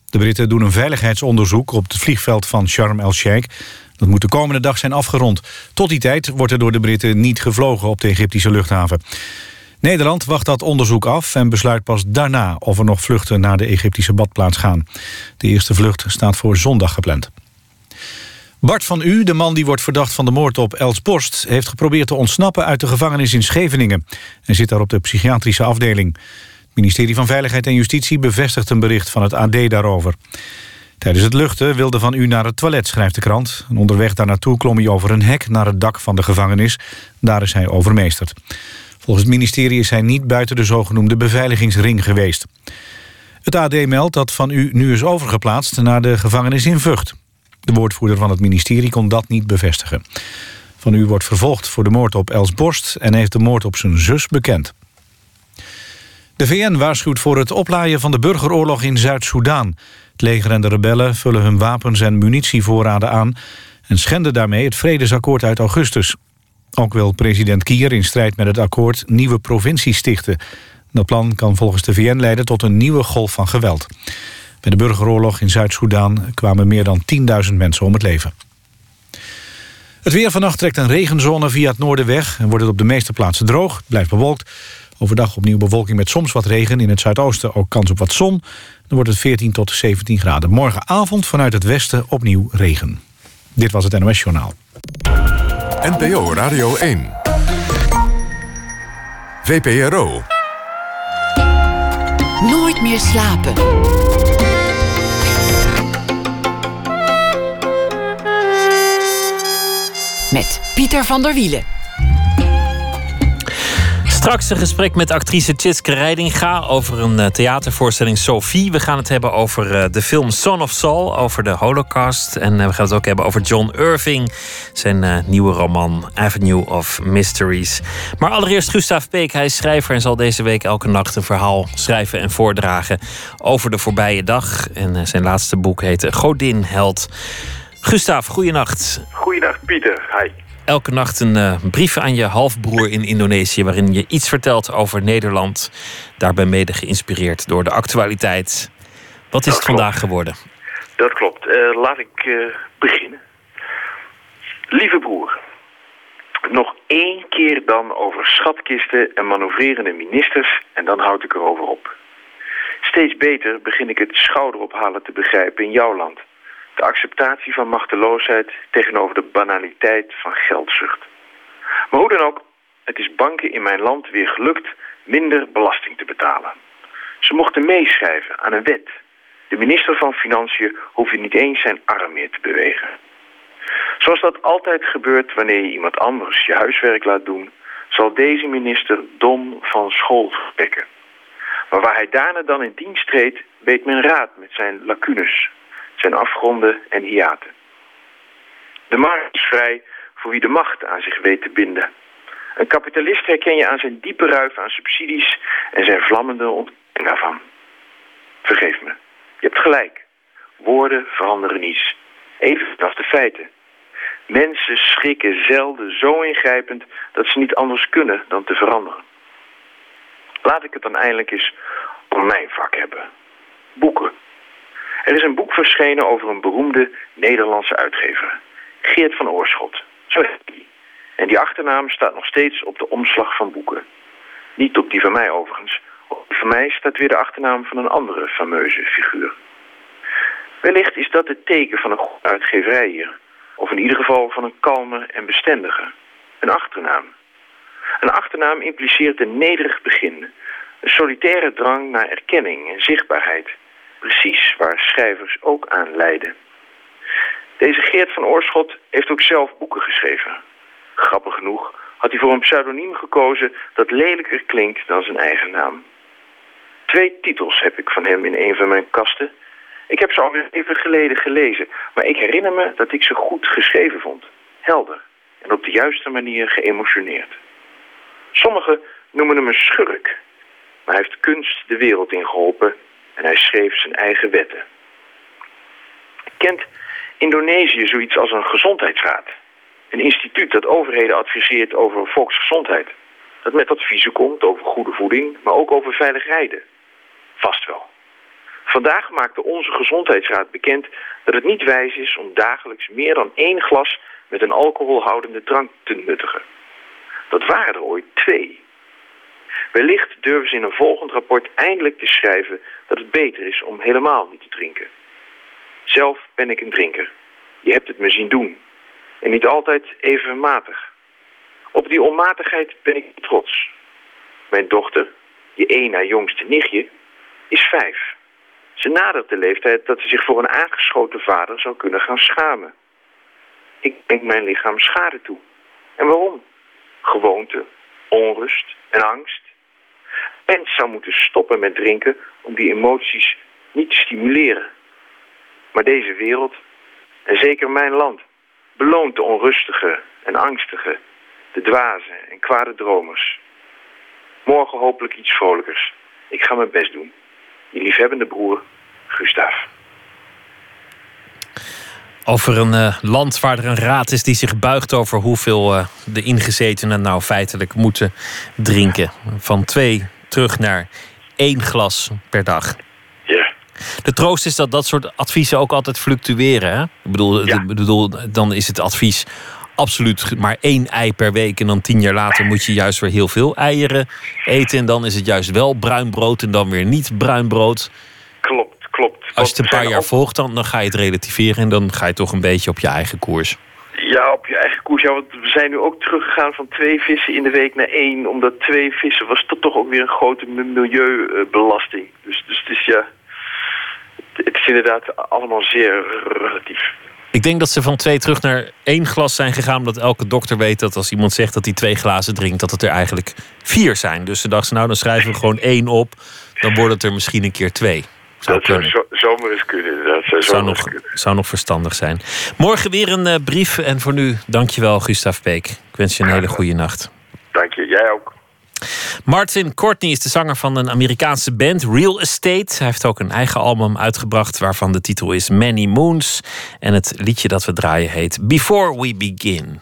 Speaker 1: De Britten doen een veiligheidsonderzoek op het vliegveld van Sharm el-Sheikh... Dat moet de komende dag zijn afgerond. Tot die tijd wordt er door de Britten niet gevlogen op de Egyptische luchthaven. Nederland wacht dat onderzoek af en besluit pas daarna... of er nog vluchten naar de Egyptische badplaats gaan. De eerste vlucht staat voor zondag gepland. Bart van U, de man die wordt verdacht van de moord op Els Post... heeft geprobeerd te ontsnappen uit de gevangenis in Scheveningen. en zit daar op de psychiatrische afdeling. Het ministerie van Veiligheid en Justitie bevestigt een bericht van het AD daarover. Tijdens het luchten wilde Van U naar het toilet, schrijft de krant. En onderweg daar naartoe klom hij over een hek naar het dak van de gevangenis. Daar is hij overmeesterd. Volgens het ministerie is hij niet buiten de zogenoemde beveiligingsring geweest. Het AD meldt dat Van U nu is overgeplaatst naar de gevangenis in Vught. De woordvoerder van het ministerie kon dat niet bevestigen. Van U wordt vervolgd voor de moord op Els Borst... en heeft de moord op zijn zus bekend. De VN waarschuwt voor het oplaaien van de burgeroorlog in Zuid-Soedan. Het leger en de rebellen vullen hun wapens en munitievoorraden aan... en schenden daarmee het vredesakkoord uit augustus. Ook wil president Kier in strijd met het akkoord nieuwe provincies stichten. Dat plan kan volgens de VN leiden tot een nieuwe golf van geweld. Bij de burgeroorlog in Zuid-Soedan kwamen meer dan 10.000 mensen om het leven. Het weer vannacht trekt een regenzone via het noorden weg... en wordt het op de meeste plaatsen droog. Het blijft bewolkt. Overdag opnieuw bewolking met soms wat regen. In het zuidoosten ook kans op wat zon. Dan wordt het 14 tot 17 graden. Morgenavond vanuit het westen opnieuw regen. Dit was het NOS Journaal.
Speaker 2: NPO Radio 1. VPRO.
Speaker 3: Nooit meer slapen. Met Pieter van der Wielen.
Speaker 4: Straks een gesprek met actrice Tjitske Reidinga over een eh, theatervoorstelling Sophie. We gaan het hebben over eh, de film Son of Saul, over de Holocaust. En eh, we gaan het ook hebben over John Irving, zijn nieuwe roman Avenue of Mysteries. Maar allereerst Gustav Peek, hij is schrijver en zal deze week elke nacht een verhaal schrijven en voordragen over de voorbije dag. En zijn laatste boek heet Godin Held. Gustav, goeienacht.
Speaker 7: Goeiedag Pieter, hi
Speaker 4: elke nacht een uh, brief aan je halfbroer in Indonesië. waarin je iets vertelt over Nederland. Daarbij mede geïnspireerd door de actualiteit. Wat is het vandaag geworden?
Speaker 7: Dat klopt. Uh, laat ik uh, beginnen. Lieve broer. Nog één keer dan over schatkisten en manoeuvrerende ministers. en dan houd ik erover op. Steeds beter begin ik het schouderophalen te begrijpen in jouw land. De acceptatie van machteloosheid tegenover de banaliteit van geldzucht. Maar hoe dan ook, het is banken in mijn land weer gelukt minder belasting te betalen. Ze mochten meeschrijven aan een wet. De minister van Financiën hoefde niet eens zijn arm meer te bewegen. Zoals dat altijd gebeurt wanneer je iemand anders je huiswerk laat doen... zal deze minister dom van school vertrekken. Maar waar hij daarna dan in dienst treedt, weet men raad met zijn lacunes zijn afgronden en hiaten. De markt is vrij voor wie de macht aan zich weet te binden. Een kapitalist herken je aan zijn diepe ruif aan subsidies en zijn vlammende ontkenning daarvan. Vergeef me, je hebt gelijk. Woorden veranderen niets. Even als de feiten. Mensen schrikken zelden zo ingrijpend dat ze niet anders kunnen dan te veranderen. Laat ik het dan eindelijk eens om mijn vak hebben. Boeken. Er is een boek verschenen over een beroemde Nederlandse uitgever. Geert van Oorschot. Zo heet hij. En die achternaam staat nog steeds op de omslag van boeken. Niet op die van mij overigens. Op die van mij staat weer de achternaam van een andere fameuze figuur. Wellicht is dat het teken van een goede uitgeverij hier. Of in ieder geval van een kalme en bestendige. Een achternaam. Een achternaam impliceert een nederig begin. Een solitaire drang naar erkenning en zichtbaarheid precies waar schrijvers ook aan leiden. Deze Geert van Oorschot heeft ook zelf boeken geschreven. Grappig genoeg had hij voor een pseudoniem gekozen dat lelijker klinkt dan zijn eigen naam. Twee titels heb ik van hem in een van mijn kasten. Ik heb ze al even geleden gelezen, maar ik herinner me dat ik ze goed geschreven vond. Helder en op de juiste manier geëmotioneerd. Sommigen noemen hem een schurk, maar hij heeft kunst de wereld ingeholpen en hij schreef zijn eigen wetten. Kent Indonesië zoiets als een gezondheidsraad? Een instituut dat overheden adviseert over volksgezondheid. Dat met adviezen komt over goede voeding, maar ook over veilig rijden. Vast wel. Vandaag maakte onze gezondheidsraad bekend dat het niet wijs is om dagelijks meer dan één glas met een alcoholhoudende drank te nuttigen. Dat waren er ooit twee. Wellicht durven ze in een volgend rapport eindelijk te schrijven dat het beter is om helemaal niet te drinken. Zelf ben ik een drinker. Je hebt het me zien doen. En niet altijd even matig. Op die onmatigheid ben ik trots. Mijn dochter, je één na jongste nichtje, is vijf. Ze nadert de leeftijd dat ze zich voor een aangeschoten vader zou kunnen gaan schamen. Ik denk mijn lichaam schade toe. En waarom? Gewoonte, onrust en angst. Mens zou moeten stoppen met drinken om die emoties niet te stimuleren. Maar deze wereld, en zeker mijn land, beloont de onrustige en angstige, de dwaze en kwade dromers. Morgen hopelijk iets vrolijkers. Ik ga mijn best doen. Je liefhebbende broer, Gustav.
Speaker 4: Over een uh, land waar er een raad is die zich buigt over hoeveel uh, de ingezetenen nou feitelijk moeten drinken. Van twee terug naar één glas per dag.
Speaker 7: Ja.
Speaker 4: De troost is dat dat soort adviezen ook altijd fluctueren. Hè? Ik bedoel,
Speaker 7: Ja.
Speaker 4: ik bedoel, dan is het advies absoluut maar één ei per week. En dan tien jaar later moet je juist weer heel veel eieren eten. En dan is het juist wel bruin brood en dan weer niet bruin brood.
Speaker 7: Klopt, klopt.
Speaker 4: Als je het een paar jaar volgt, dan, dan ga je het relativeren. En dan ga je toch een beetje op je eigen koers.
Speaker 7: Ja, op je eigen koers. Ja, want we zijn nu ook teruggegaan van twee vissen in de week naar één. Omdat twee vissen was toch, ook weer een grote mi- milieubelasting. Dus, dus het is ja... Het is inderdaad allemaal zeer relatief.
Speaker 4: Ik denk dat ze van twee terug naar één glas zijn gegaan. Omdat elke dokter weet dat als iemand zegt dat hij twee glazen drinkt, dat het er eigenlijk vier zijn. Dus ze dachten, nou dan schrijven we gewoon één op. Dan wordt het er misschien een keer twee. Zou
Speaker 7: dat zou
Speaker 4: kunnen.
Speaker 7: zo, zomaar eens kunnen, inderdaad. Zou,
Speaker 4: Zou nog,
Speaker 7: kunnen.
Speaker 4: zou nog verstandig zijn. Morgen weer een eh, brief. En voor nu, dankjewel Gustav Peek. Ik wens je een hele goede nacht.
Speaker 7: Dank je. Jij ook.
Speaker 4: Martin Courtney is de zanger van een Amerikaanse band, Real Estate. Hij heeft ook een eigen album uitgebracht waarvan de titel is Many Moons. En het liedje dat we draaien heet Before We Begin.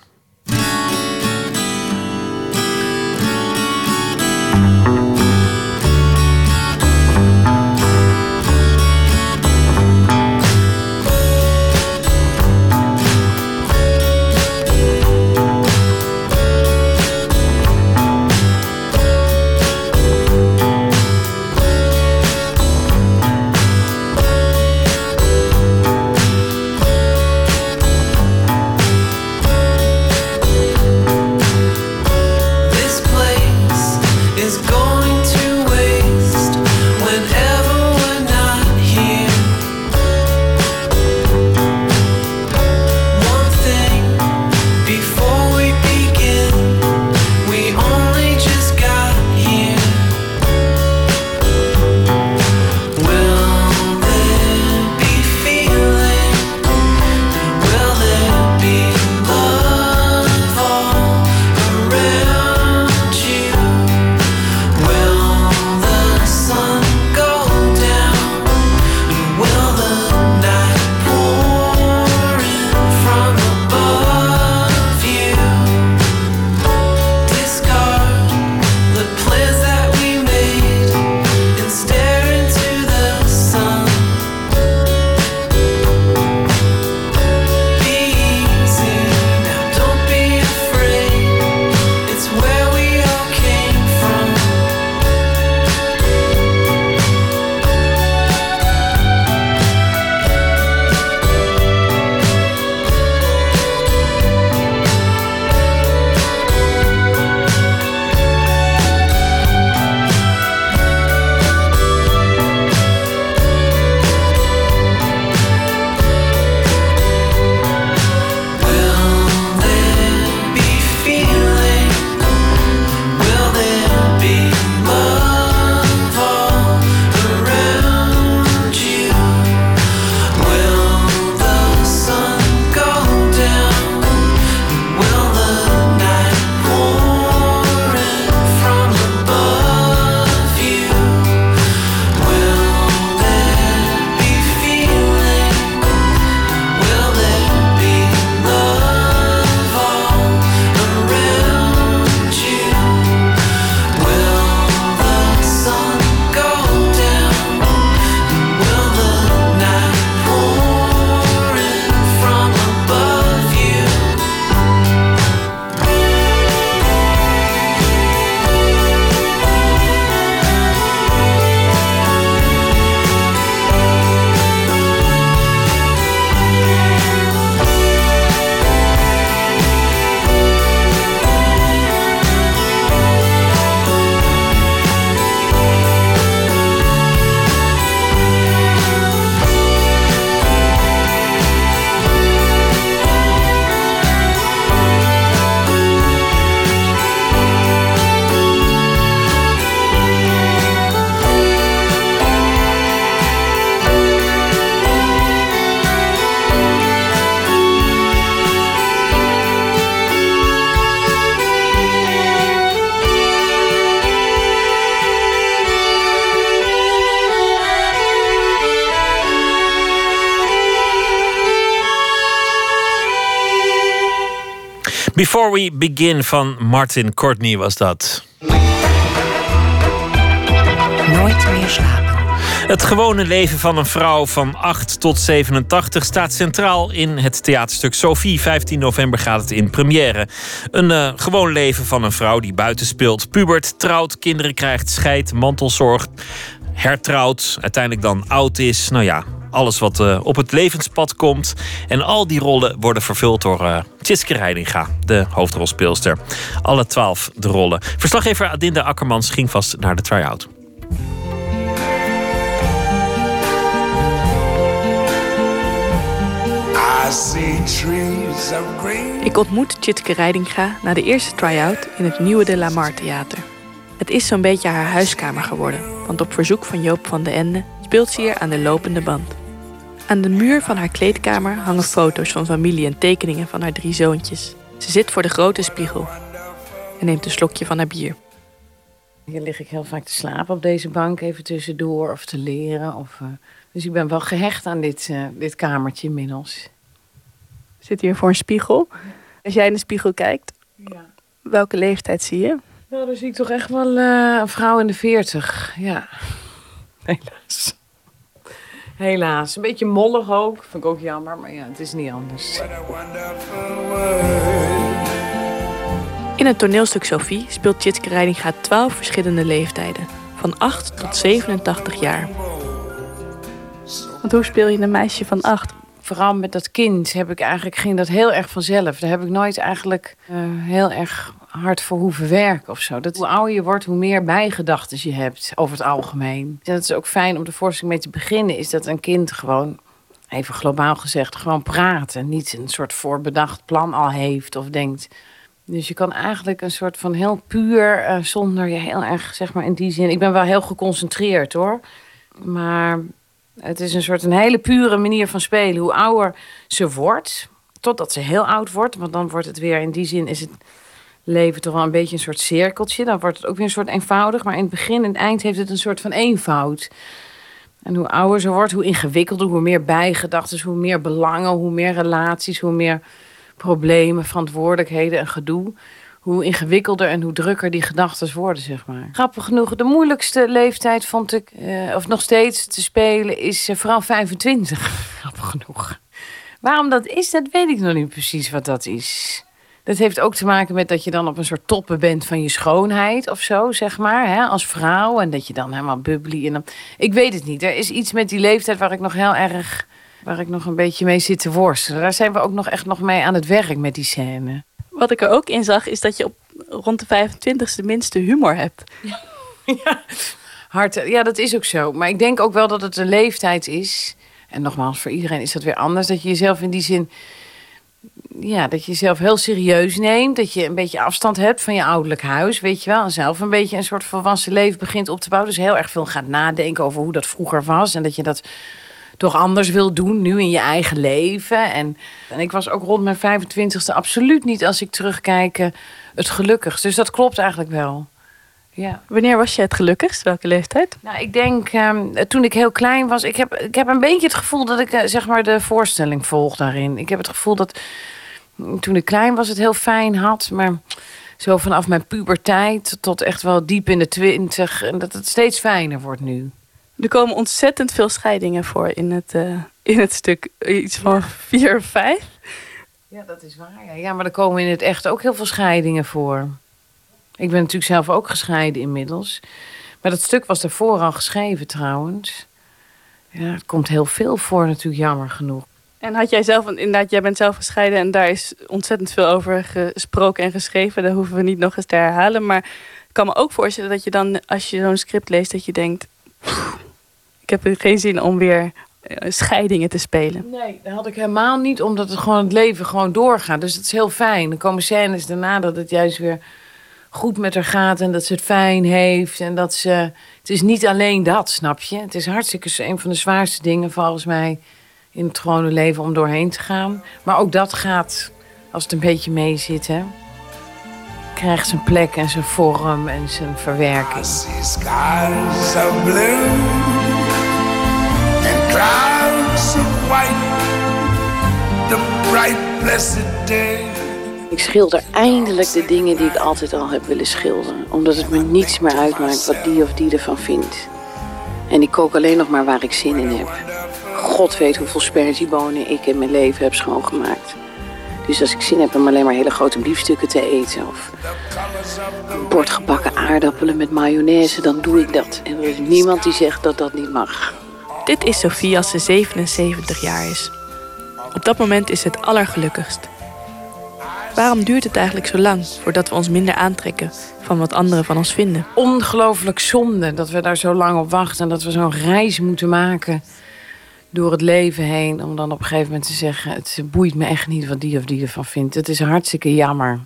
Speaker 8: Before
Speaker 4: We Begin van Martin Courtney was dat.
Speaker 3: Nooit meer slapen.
Speaker 4: Het gewone leven van een vrouw van 8 tot 87 staat centraal in het theaterstuk Sophie. 15 november gaat het in première. Een uh, gewoon leven van een vrouw die buiten speelt, pubert, trouwt, kinderen krijgt, scheidt, mantelzorg, hertrouwt, uiteindelijk dan oud is. Nou ja, alles wat uh, op het levenspad komt. En al die rollen worden vervuld door uh, Tjitske Reidinga, de hoofdrolspeelster. Alle twaalf de rollen. Verslaggever Adinda Akkermans ging vast naar de try-out.
Speaker 9: Ik ontmoet Tjitske Reidinga na de eerste try-out in het nieuwe De La Mar Theater. Het is zo'n beetje haar huiskamer geworden, want op verzoek van Joop van de Ende speelt ze hier aan de lopende band. Aan de muur van haar kleedkamer hangen foto's van familie en tekeningen van haar drie zoontjes. Ze zit voor de grote spiegel en neemt een slokje van haar bier.
Speaker 10: Hier lig ik heel vaak te slapen op deze bank, even tussendoor of te leren. Of, uh, dus ik ben wel gehecht aan dit, uh, dit kamertje inmiddels.
Speaker 9: Zit hier voor een spiegel. Als jij in de spiegel kijkt, ja. welke leeftijd zie je?
Speaker 10: Nou, dan zie ik toch echt wel uh, een vrouw in de veertig. Ja, helaas. Helaas. Een beetje mollig ook. Vind ik ook jammer, maar ja, het is niet anders.
Speaker 9: In het toneelstuk Sophie speelt Tjitske Reidinga 12 verschillende leeftijden. Van 8 tot 87 jaar. Want hoe speel je een meisje van 8?
Speaker 10: Vooral met dat kind heb ik eigenlijk, ging dat heel erg vanzelf. Daar heb ik nooit eigenlijk uh, heel erg hard voor hoeven werken of zo. Dat, hoe ouder je wordt, hoe meer bijgedachten je hebt over het algemeen. Dat is ook fijn om de voorstelling mee te beginnen. Is dat een kind gewoon, even globaal gezegd, gewoon praat. En niet een soort voorbedacht plan al heeft of denkt. Dus je kan eigenlijk een soort van heel puur, uh, zonder je heel erg, zeg maar in die zin. Ik ben wel heel geconcentreerd hoor. Maar het is een soort een hele pure manier van spelen. Hoe ouder ze wordt, totdat ze heel oud wordt. Want dan wordt het weer, in die zin is het leven toch wel een beetje een soort cirkeltje. Dan wordt het ook weer een soort eenvoudig. Maar in het begin en het eind heeft het een soort van eenvoud. En hoe ouder ze wordt, hoe ingewikkelder, hoe meer bijgedachten, hoe meer belangen, hoe meer relaties, hoe meer problemen, verantwoordelijkheden en gedoe. Hoe ingewikkelder en hoe drukker die gedachten worden, zeg maar. Grappig genoeg, de moeilijkste leeftijd vond ik, uh, of nog steeds te spelen, is uh, vooral 25. Grappig genoeg. Waarom dat is, dat weet ik nog niet precies wat dat is. Dat heeft ook te maken met dat je dan op een soort toppen bent van je schoonheid of zo, zeg maar, hè, als vrouw. En dat je dan helemaal bubbly en dan... Ik weet het niet. Er is iets met die leeftijd waar ik nog heel erg... waar ik nog een beetje mee zit te worstelen. Daar zijn we ook nog echt nog mee aan het werk met die scène.
Speaker 9: Wat ik er ook in zag, is dat je op rond de 25ste minste humor hebt.
Speaker 10: Ja, ja. Hard, ja, dat is ook zo. Maar ik denk ook wel dat het een leeftijd is. En nogmaals, voor iedereen is dat weer anders. Dat je jezelf in die zin ja, dat je jezelf heel serieus neemt. Dat je een beetje afstand hebt van je ouderlijk huis, weet je wel. En zelf een beetje een soort volwassen leven begint op te bouwen. Dus heel erg veel gaat nadenken over hoe dat vroeger was. En dat je dat toch anders wil doen nu in je eigen leven. En, en ik was ook rond mijn 25ste absoluut niet, als ik terugkijk, eh, het gelukkigst. Dus dat klopt eigenlijk wel. Ja.
Speaker 9: Wanneer was je het gelukkigst? Welke leeftijd?
Speaker 10: Nou, ik denk um, toen ik heel klein was. Ik heb, ik heb een beetje het gevoel dat ik uh, zeg maar de voorstelling volg daarin. Ik heb het gevoel dat toen ik klein was het heel fijn had. Maar zo vanaf mijn puberteit tot echt wel diep in de twintig. En dat het steeds fijner wordt nu.
Speaker 9: Er komen ontzettend veel scheidingen voor in het, uh, in het stuk. Iets van ja. vier of vijf.
Speaker 10: Ja, dat is waar. Ja. ja, maar er komen in het echt ook heel veel scheidingen voor. Ik ben natuurlijk zelf ook gescheiden inmiddels. Maar dat stuk was daarvoor al geschreven trouwens. Ja, het komt heel veel voor natuurlijk, jammer genoeg.
Speaker 9: En had jij zelf, inderdaad, jij bent zelf gescheiden en daar is ontzettend veel over gesproken en geschreven. Dat hoeven we niet nog eens te herhalen. Maar ik kan me ook voorstellen dat je dan, als je zo'n script leest, dat je denkt: ik heb geen zin om weer scheidingen te spelen.
Speaker 10: Nee, dat had ik helemaal niet, omdat het gewoon het leven gewoon doorgaat. Dus het is heel fijn. Er komen scènes daarna dat het juist weer goed met haar gaat en dat ze het fijn heeft. En dat ze. Het is niet alleen dat, snap je? Het is hartstikke een van de zwaarste dingen volgens mij in het gewone leven om doorheen te gaan. Maar ook dat gaat, als het een beetje mee zit, hè, krijgt zijn plek en zijn vorm en zijn verwerking. skies of blue and clouds of white, the bright blessed day. Ik schilder eindelijk de dingen die ik altijd al heb willen schilderen. Omdat het me niets meer uitmaakt wat die of die ervan vindt. En ik kook alleen nog maar waar ik zin in heb. God weet hoeveel sperziebonen ik in mijn leven heb schoongemaakt. Dus als ik zin heb om alleen maar hele grote biefstukken te eten... of een bord gebakken aardappelen met mayonaise, dan doe ik dat. En er is niemand die zegt dat dat niet mag.
Speaker 9: Dit is Sophie als ze 77 jaar is. Op dat moment is ze het allergelukkigst. Waarom duurt het eigenlijk zo lang voordat we ons minder aantrekken van wat anderen van ons vinden?
Speaker 10: Ongelooflijk zonde dat we daar zo lang op wachten... en dat we zo'n reis moeten maken door het leven heen... om dan op een gegeven moment te zeggen... het boeit me echt niet wat die of die ervan vindt. Het is hartstikke jammer.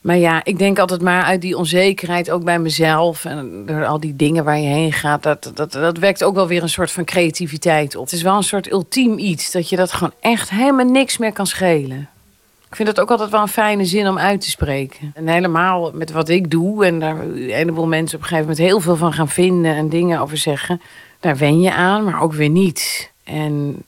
Speaker 10: Maar ja, ik denk altijd maar uit die onzekerheid, ook bij mezelf... en door al die dingen waar je heen gaat... dat, dat, dat wekt ook wel weer een soort van creativiteit op. Het is wel een soort ultiem iets, dat je dat gewoon echt helemaal niks meer kan schelen. Ik vind het ook altijd wel een fijne zin om uit te spreken. En helemaal met wat ik doe... en daar een heleboel mensen op een gegeven moment heel veel van gaan vinden... en dingen over zeggen, daar wen je aan, maar ook weer niet. En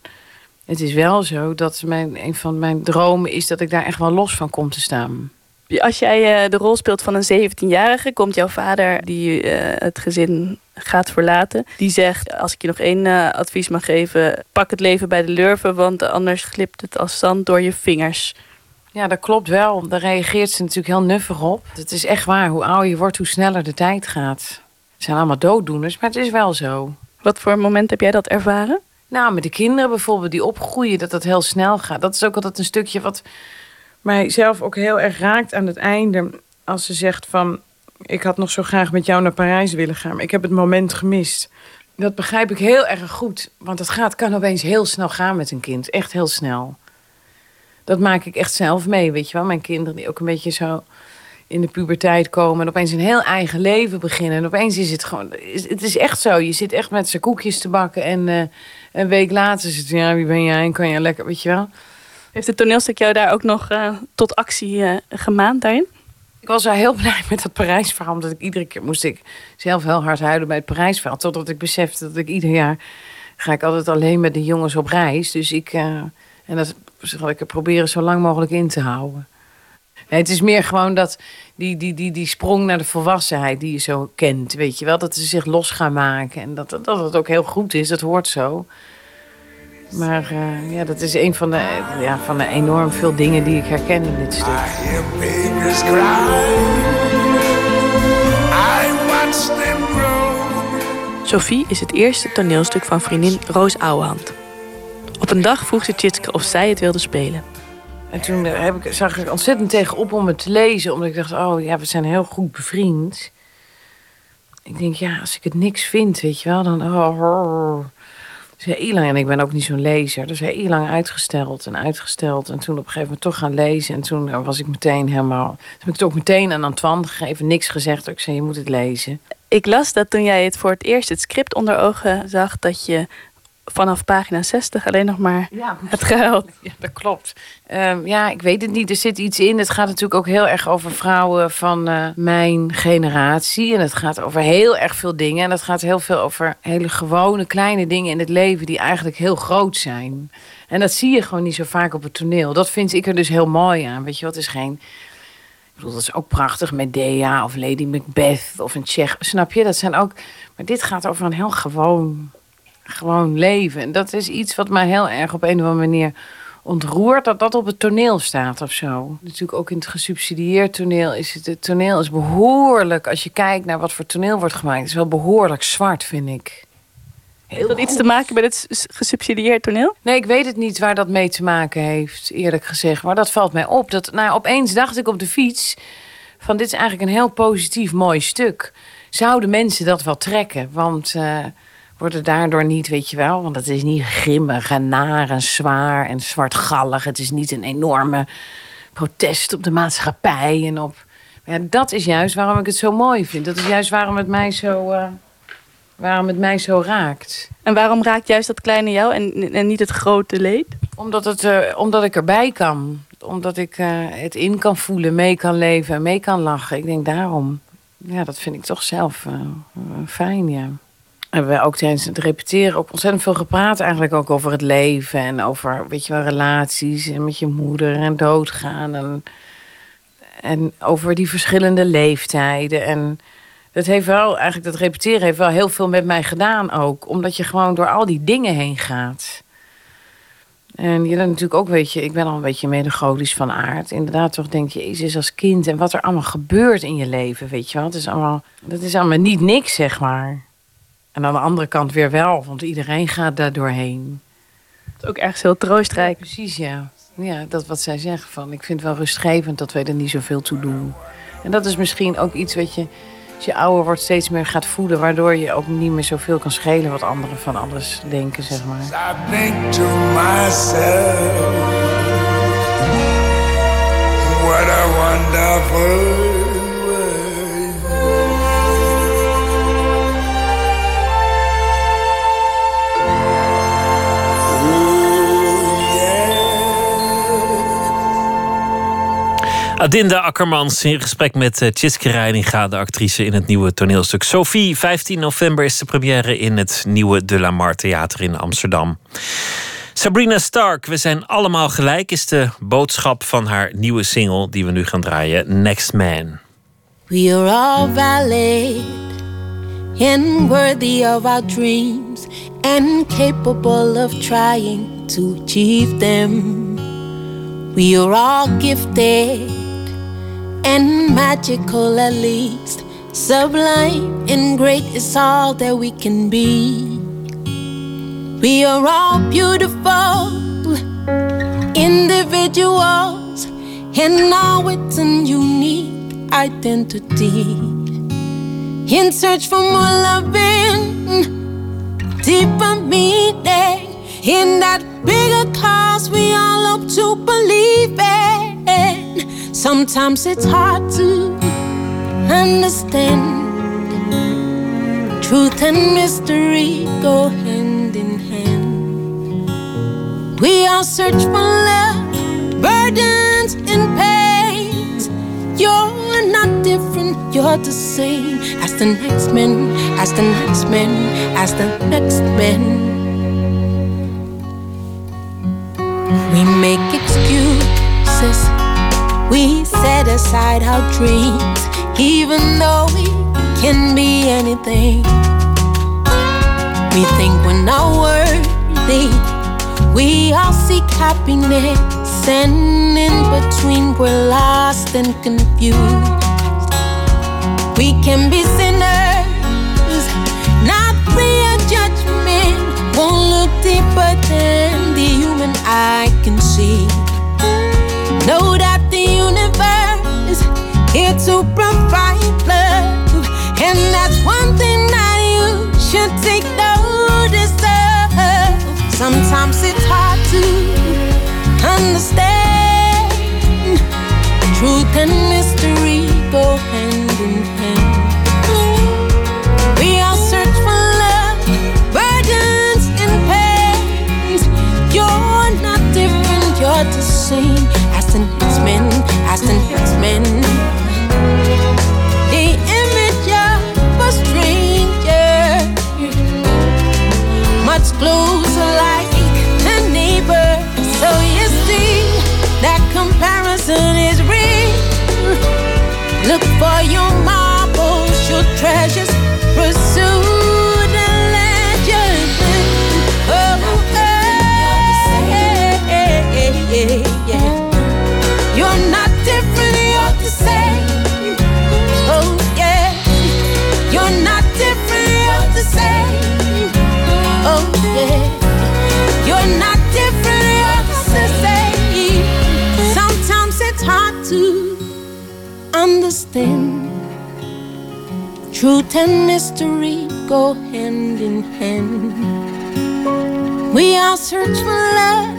Speaker 10: het is wel zo dat mijn, een van mijn dromen is... dat ik daar echt wel los van kom te staan.
Speaker 9: Als jij eh, de rol speelt van een 17-jarige, komt jouw vader, die eh, het gezin gaat verlaten, die zegt: Als ik je nog één eh, advies mag geven, pak het leven bij de lurven, want anders glipt het als zand door je vingers.
Speaker 10: Ja, dat klopt wel. Daar reageert ze natuurlijk heel nuffig op. Het is echt waar. Hoe ouder je wordt, hoe sneller de tijd gaat. Het zijn allemaal dooddoeners, maar het is wel zo.
Speaker 9: Wat voor moment heb jij dat ervaren?
Speaker 10: Nou, met de kinderen bijvoorbeeld die opgroeien, dat dat heel snel gaat. Dat is ook altijd een stukje wat mij zelf ook heel erg raakt aan het einde. Als ze zegt van, ik had nog zo graag met jou naar Parijs willen gaan. Maar ik heb het moment gemist. Dat begrijp ik heel erg goed. Want het gaat, kan opeens heel snel gaan met een kind. Echt heel snel. Dat maak ik echt zelf mee, weet je wel. Mijn kinderen die ook een beetje zo in de puberteit komen... en opeens een heel eigen leven beginnen. En opeens is het gewoon... Het is echt zo. Je zit echt met z'n koekjes te bakken... en uh, een week later zit ja, wie ben jij? En kan je lekker, weet je wel...
Speaker 9: Heeft het toneelstuk jou daar ook nog uh, tot actie uh, gemaand daarin?
Speaker 10: Ik was wel heel blij met dat Parijsverhaal. Omdat ik iedere keer moest ik zelf heel hard huilen bij het Parijsverhaal. Totdat ik besefte dat ik ieder jaar ga ik altijd alleen met de jongens op reis. Dus ik, uh, en dat zal ik er proberen zo lang mogelijk in te houden. Nee, het is meer gewoon dat die, die, die, die sprong naar de volwassenheid die je zo kent. Weet je wel, dat ze zich los gaan maken. En dat, dat het ook heel goed is, dat hoort zo. Maar uh, ja, dat is een van de, ja, van de enorm veel dingen die ik herken in dit stuk.
Speaker 9: Sophie is het eerste toneelstuk van vriendin Roos Ouwehand. Op een dag vroeg ze Tjitske of zij het wilde spelen.
Speaker 10: En toen heb ik, zag ik ontzettend tegenop om het te lezen. Omdat ik dacht, oh ja, we zijn heel goed bevriend. Ik denk, ja, als ik het niks vind, weet je wel, dan... Oh, dus heel lang, en ik ben ook niet zo'n lezer, dus heel lang uitgesteld en uitgesteld. En toen op een gegeven moment toch gaan lezen. En toen was ik meteen helemaal. Toen heb ik het ook meteen aan Antoine gegeven, niks gezegd. Ik zei: Je moet het lezen.
Speaker 9: Ik las dat toen jij het voor het eerst het script onder ogen zag, dat je vanaf pagina 60 alleen nog maar
Speaker 10: ja,
Speaker 9: het gehuild.
Speaker 10: Ja, dat klopt. Um, ja, ik weet het niet. Er zit iets in. Het gaat natuurlijk ook heel erg over vrouwen van uh, mijn generatie. En het gaat over heel erg veel dingen. En het gaat heel veel over hele gewone kleine dingen in het leven die eigenlijk heel groot zijn. En dat zie je gewoon niet zo vaak op het toneel. Dat vind ik er dus heel mooi aan. Weet je wat is geen. Ik bedoel, dat is ook prachtig. Medea of Lady Macbeth of een Tsjech. Snap je? Dat zijn ook. Maar dit gaat over een heel gewoon gewoon leven. En dat is iets wat mij heel erg op een of andere manier ontroert dat dat op het toneel staat of zo. Natuurlijk ook in het gesubsidieerd toneel is het, het toneel is behoorlijk, als je kijkt naar wat voor toneel wordt gemaakt, is wel behoorlijk zwart, vind ik.
Speaker 9: heeft dat iets te maken met het gesubsidieerd toneel?
Speaker 10: Nee, ik weet het niet waar dat mee te maken heeft, eerlijk gezegd. Maar dat valt mij op. Dat, nou, opeens dacht ik op de fiets van dit is eigenlijk een heel positief mooi stuk. Zouden mensen dat wel trekken? Want... Uh, wordt het daardoor niet, weet je wel, want het is niet grimmig en naar en zwaar en zwartgallig. Het is niet een enorme protest op de maatschappij en op. Ja, dat is juist waarom ik het zo mooi vind. Dat is juist waarom het mij zo, uh, waarom het mij zo raakt.
Speaker 9: En waarom raakt juist dat kleine jou en, en niet het grote leed?
Speaker 10: Omdat, het, uh, omdat ik erbij kan. Omdat ik uh, het in kan voelen, mee kan leven en mee kan lachen. Ik denk daarom. Ja, dat vind ik toch zelf fijn, ja hebben we ook tijdens het repeteren ook ontzettend veel gepraat eigenlijk ook over het leven en over, weet je wel, relaties en met je moeder en doodgaan en En over die verschillende leeftijden. En dat heeft wel, eigenlijk dat repeteren heeft wel heel veel met mij gedaan ook. Omdat je gewoon door al die dingen heen gaat. En je dan natuurlijk ook, weet je, ik ben al een beetje melancholisch van aard. Inderdaad, toch denk je, Jezus als kind en wat er allemaal gebeurt in je leven, weet je wel. Het is allemaal, dat is allemaal niet niks, zeg maar. En aan de andere kant weer wel, want iedereen gaat daar doorheen.
Speaker 9: Het is ook ergens heel troostrijk.
Speaker 10: Precies, ja. Ja, dat wat zij zeggen van, ik vind het wel rustgevend dat wij er niet zoveel toe doen. En dat is misschien ook iets wat je, als je ouder wordt, steeds meer gaat voelen, waardoor je ook niet meer zoveel kan schelen wat anderen van alles denken, zeg maar.
Speaker 8: I think to myself, what a wonderful
Speaker 4: Adinda Akkermans in gesprek met uh, Tjitske Reininga, de actrice in het nieuwe toneelstuk Sophie. 15 november is de première in het nieuwe De La Mar Theater in Amsterdam. Sabrina Stark, we zijn allemaal gelijk, is de boodschap van haar nieuwe single die we nu gaan draaien, Next Man.
Speaker 11: We are all valid and worthy of our dreams and capable of trying to achieve them. We are all gifted and magical at least. Sublime and great is all that we can be. We are all beautiful individuals and all with a unique identity. In search for more loving, deeper meaning in that bigger cause we all hope to believe in. Sometimes it's hard to understand. Truth and mystery go hand in hand. We all search for love, burdens and pains. You're not different, you're the same as the next man, as the next man, as the next man. We make excuses. We set aside our dreams, even though we can be anything. We think we're not worthy. We all seek happiness, and in between we're lost and confused. We can be sinners, not free of judgment. Won't look deeper than the human eye can see. The universe here to provide love, and that's one thing that you should take notice of. Sometimes it's hard to understand. Truth and mystery go hand in hand. We all search for love, burdens and pains. You're not different, you're the same as the. Much closer like a neighbor. So you see that comparison is real. Look for your marbles, your treasures, understand. Truth and mystery go hand in hand. We all search for love,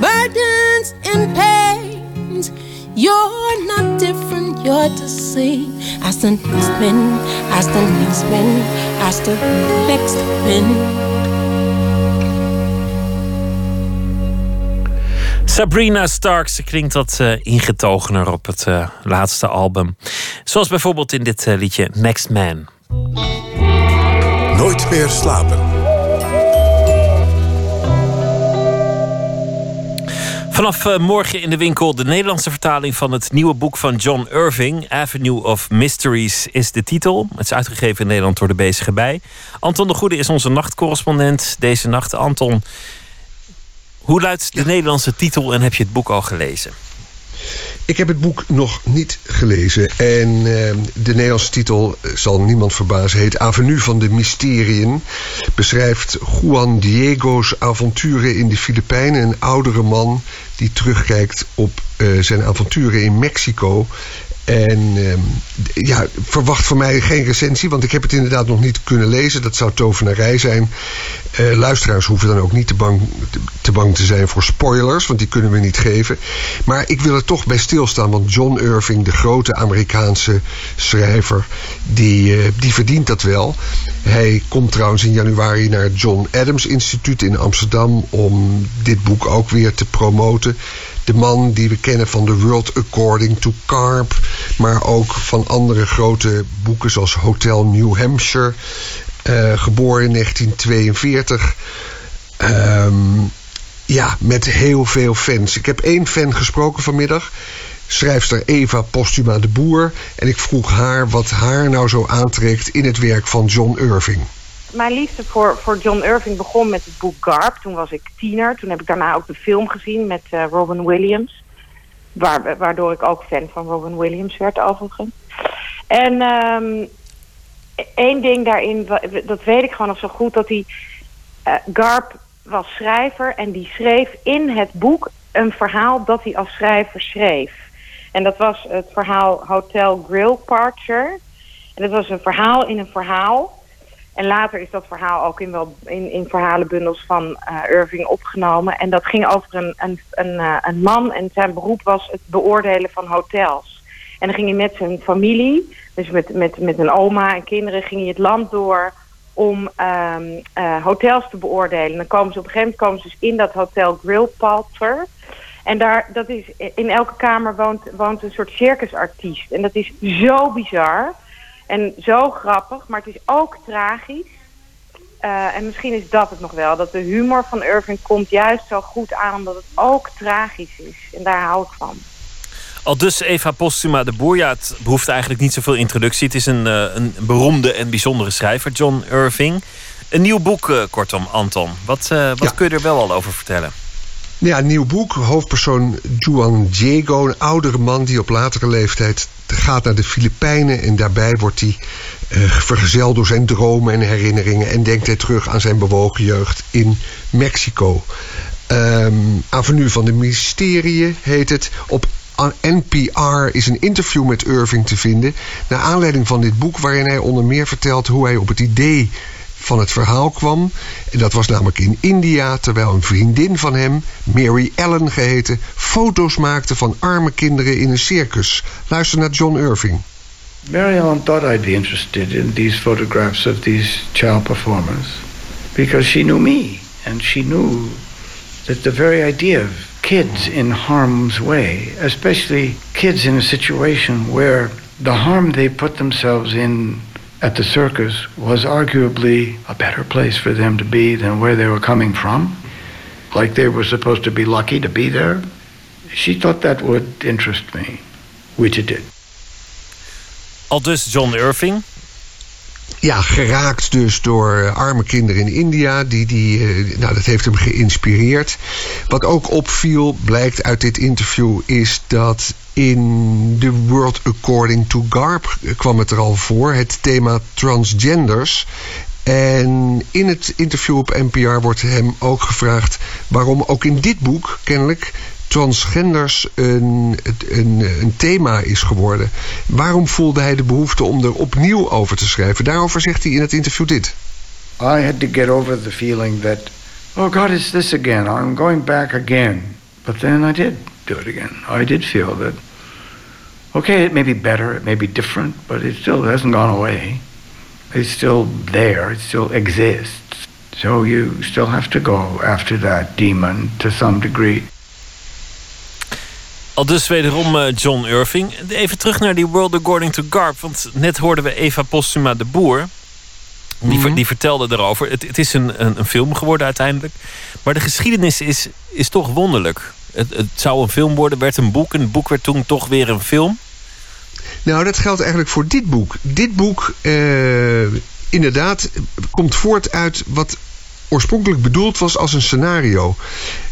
Speaker 11: burdens and pains. You're not different, you're the same as the next man, as the next man, as the next man.
Speaker 4: Sabrina Starks klinkt dat eh, ingetogener op het eh, laatste album. Zoals bijvoorbeeld in dit eh, liedje Next Man.
Speaker 2: Nooit meer slapen.
Speaker 4: Vanaf morgen in de winkel de Nederlandse vertaling van het nieuwe boek van John Irving. Avenue of Mysteries is de titel. Het is uitgegeven in Nederland door de Bezige Bij. Anton de Goede is onze nachtcorrespondent deze nacht. Anton, hoe luidt de Nederlandse titel en heb je het boek al gelezen?
Speaker 12: Ik heb het boek nog niet gelezen. En uh, de Nederlandse titel eh, zal niemand verbazen. Heet Avenue van de Mysteriën. Beschrijft Juan Diego's avonturen in de Filipijnen. Een oudere man die terugkijkt op uh, zijn avonturen in Mexico. En ehm, ja, verwacht van mij geen recensie, want ik heb het inderdaad nog niet kunnen lezen. Dat zou tovenarij zijn. Uh, luisteraars hoeven dan ook niet te bang, te bang te zijn voor spoilers, want die kunnen we niet geven. Maar ik wil er toch bij stilstaan, want John Irving, de grote Amerikaanse schrijver, die, uh, die verdient dat wel. Hij komt trouwens in januari naar het John Adams Instituut in Amsterdam om dit boek ook weer te promoten de man die we kennen van The World According to Carp, maar ook van andere grote boeken zoals Hotel New Hampshire, uh, geboren in 1942. Um, ehm, ja, met heel veel fans. Ik heb één fan gesproken vanmiddag schrijfster Eva Postuma de Boer. En ik vroeg haar wat haar nou zo aantrekt in het werk van John Irving.
Speaker 13: Mijn liefde voor, voor John Irving begon met het boek Garp. Toen was ik tiener. Toen heb ik daarna ook de film gezien met uh, Robin Williams. Waar, waardoor ik ook fan van Robin Williams werd overigens. En um, één ding daarin, dat weet ik gewoon nog zo goed... dat hij... Uh, Garp was schrijver en die schreef in het boek een verhaal dat hij als schrijver schreef. En dat was het verhaal Hotel Grill Parcher. En dat was een verhaal in een verhaal... En later is dat verhaal ook in, wel, in, in verhalenbundels van uh, Irving opgenomen. En dat ging over een, een, een, uh, een man en zijn beroep was het beoordelen van hotels. En dan ging hij met zijn familie, dus met, met, met een oma en kinderen, ging hij het land door om um, uh, hotels te beoordelen. En dan komen ze op een gegeven moment ze dus in dat hotel Grillpalter. En daar, dat is, in elke kamer woont, woont een soort circusartiest. En dat is zo bizar. En zo grappig, maar het is ook tragisch. Uh, en misschien is dat het nog wel. Dat de humor van Irving komt juist zo goed aan... omdat het ook tragisch is. En daar hou ik van.
Speaker 4: Al dus Eva Postuma de Boer. Ja, het behoeft eigenlijk niet zoveel introductie. Het is een, uh, een beroemde en bijzondere schrijver, John Irving. Een nieuw boek, uh, kortom, Anton. Wat, wat ja. kun je er wel al over vertellen?
Speaker 12: Ja, een nieuw boek. Hoofdpersoon Juan Diego, een oudere man die op latere leeftijd gaat naar de Filipijnen. En daarbij wordt hij uh, vergezeld door zijn dromen en herinneringen. En denkt hij terug aan zijn bewogen jeugd in Mexico. Um, Avenue van de Mysterie heet het. Op NPR is een interview met Irving te vinden. Naar aanleiding van dit boek, waarin hij onder meer vertelt hoe hij op het idee van het verhaal kwam. En dat was namelijk in India, terwijl een vriendin van hem, Mary Ellen geheten, foto's maakte van arme kinderen in een circus. Luister naar John Irving.
Speaker 14: Mary Ellen thought I'd be interested in these photographs of these child performers because she knew me and she knew that the very idea of kids in harm's way, especially kids in a situation where the harm they put themselves in at the circus was arguably a better place for them to be than where they were coming from. Like they were supposed to be lucky to be there. She thought that would interest me, which it did.
Speaker 4: Al dus John Irving.
Speaker 12: Ja, geraakt dus door arme kinderen in India. Die, die, nou, dat heeft hem geïnspireerd. Wat ook opviel, blijkt uit dit interview, is dat in The World According to Garp kwam het er al voor. Het thema transgenders. En in het interview op NPR wordt hem ook gevraagd waarom ook in dit boek kennelijk transgenders een, een, een thema is geworden. Waarom voelde hij de behoefte om er opnieuw over te schrijven? Daarover zegt hij in het interview dit.
Speaker 14: I had to get over the feeling that, oh God, it's this again. I'm going back again. But then I did do it again. I did feel that okay, it may be better, it may be different, but it still hasn't gone away. It's still there, it still exists. So you still have to go after that demon to some degree.
Speaker 4: Al dus wederom uh, John Irving. Even terug naar die World According to Garp. Want net hoorden we Eva Postuma de Boer. Die, mm -hmm. die vertelde erover. Het, het is een, een, een, film geworden uiteindelijk. Maar de geschiedenis is, is toch wonderlijk. Het, het zou een film worden, werd een boek. En het boek werd toen toch weer een film.
Speaker 12: Nou, dat geldt eigenlijk voor dit boek. Dit boek, eh, inderdaad, komt voort uit wat oorspronkelijk bedoeld was als een scenario.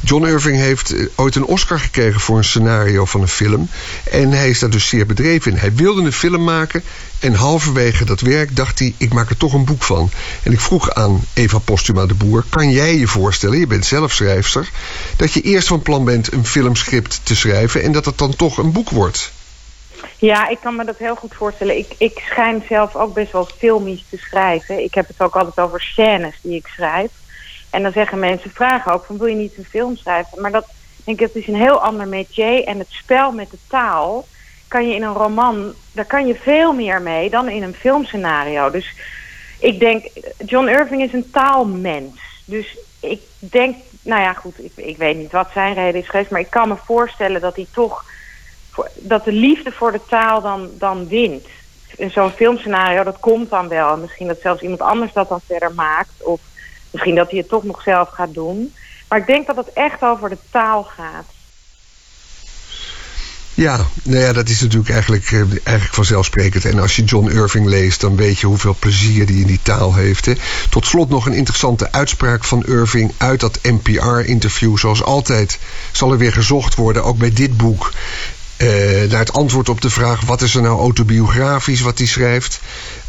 Speaker 12: John Irving heeft eh, ooit een Oscar gekregen voor een scenario van een film. En hij is daar dus zeer bedreven in. Hij wilde een film maken en halverwege dat werk dacht hij... ik maak er toch een boek van. En ik vroeg aan Eva Postuma de Boer... kan jij je voorstellen, je bent zelf schrijfster... dat je eerst van plan bent een filmscript te schrijven... en dat het dan toch een boek wordt?
Speaker 13: Ja, ik kan me dat heel goed voorstellen. Ik, ik schijn zelf ook best wel filmisch te schrijven. Ik heb het ook altijd over scènes die ik schrijf. En dan zeggen mensen, vragen ook van wil je niet een film schrijven? Maar dat, denk ik, dat is een heel ander métier. En het spel met de taal kan je in een roman, daar kan je veel meer mee dan in een filmscenario. Dus ik denk, John Irving is een taalmens. Dus ik denk, nou ja goed, ik, ik weet niet wat zijn reden is geweest, maar ik kan me voorstellen dat hij toch, dat de liefde voor de taal dan, dan wint. In zo'n filmscenario, dat komt dan wel. Misschien dat zelfs iemand anders dat dan verder maakt. Of misschien dat hij het toch nog zelf gaat doen. Maar ik denk dat het echt over de taal gaat.
Speaker 12: Ja, nou ja, dat is natuurlijk eigenlijk, eh, eigenlijk vanzelfsprekend. En als je John Irving leest, dan weet je hoeveel plezier die in die taal heeft. Hè. Tot slot nog een interessante uitspraak van Irving uit dat NPR-interview. Zoals altijd zal er weer gezocht worden, ook bij dit boek... Uh, naar het antwoord op de vraag: wat is er nou autobiografisch wat hij schrijft?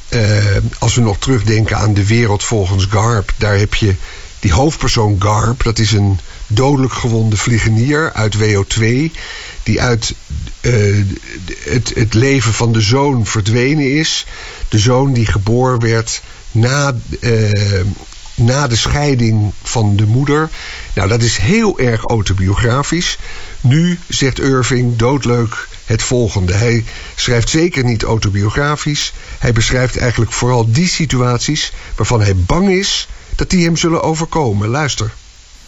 Speaker 12: Uh, als we nog terugdenken aan de wereld volgens Garp, daar heb je die hoofdpersoon Garp. Dat is een dodelijk gewonde vliegenier uit WO2 die uit uh, het, het leven van de zoon verdwenen is. De zoon die geboren werd na, uh, na de scheiding van de moeder. Nou, dat is heel erg autobiografisch. Nu zegt Irving doodleuk het volgende. Hij schrijft zeker niet autobiografisch. Hij beschrijft eigenlijk vooral die situaties waarvan hij bang is dat die hem zullen overkomen. Luister.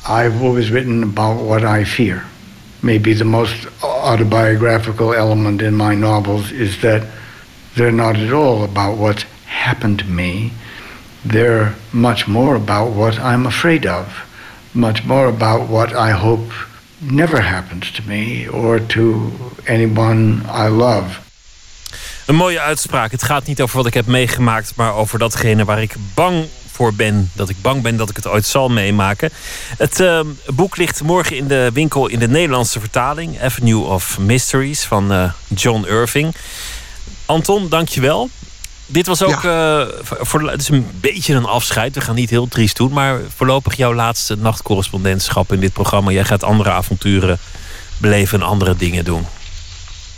Speaker 14: I've always written about what I fear. Maybe the most autobiographical element in my novels is that they're not at all about what happened to me. They're much more about what I'm afraid of, much more about what I hope never happens to me or to anyone I love.
Speaker 4: Een mooie uitspraak. Het gaat niet over wat ik heb meegemaakt, maar over datgene waar ik bang voor ben. Dat ik bang ben dat ik het ooit zal meemaken. Het uh, boek ligt morgen in de winkel in de Nederlandse vertaling. Avenue of Mysteries van uh, John Irving. Anton, dankjewel. Dit was ook ja. uh, voor, het is een beetje een afscheid. We gaan niet heel triest doen. Maar voorlopig jouw laatste nachtcorrespondentschap in dit programma. Jij gaat andere avonturen beleven en andere dingen doen.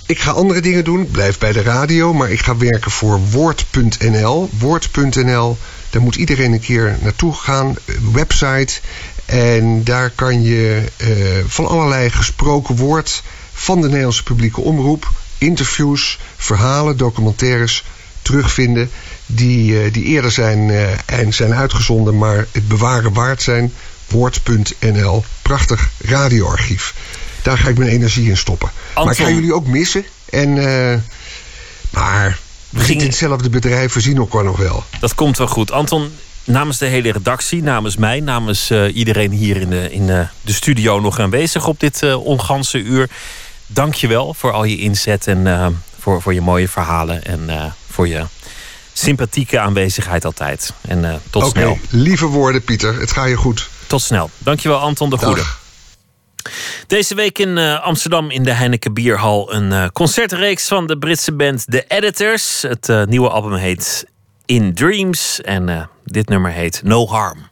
Speaker 12: Ik ga andere dingen doen. Ik blijf bij de radio. Maar ik ga werken voor Woord.nl. Woord.nl daar moet iedereen een keer naartoe gaan. Website. En daar kan je uh, van allerlei gesproken woord van de Nederlandse publieke omroep, interviews, verhalen, documentaires terugvinden. Die, uh, die eerder zijn, uh, en zijn uitgezonden, maar het bewaren waard zijn. Woord.nl. Prachtig radioarchief. Daar ga ik mijn energie in stoppen. Anton. Maar ik ga jullie ook missen. En, maar we gingen in hetzelfde bedrijf, we zien elkaar nog wel.
Speaker 4: Dat komt wel goed. Anton, namens de hele redactie, namens mij, namens uh, iedereen hier in, de, in uh, de studio nog aanwezig op dit uh, onganse uur. Dank je wel voor al je inzet en voor, voor je mooie verhalen en voor je sympathieke aanwezigheid altijd. En tot
Speaker 12: okay,
Speaker 4: snel.
Speaker 12: Lieve woorden, Pieter. Het gaat je goed.
Speaker 4: Tot snel. Dankjewel, Anton de Goede. Deze week in uh, Amsterdam in de Heineken Bierhal een uh, concertreeks van de Britse band The Editors. Het nieuwe album heet In Dreams en dit nummer heet No Harm.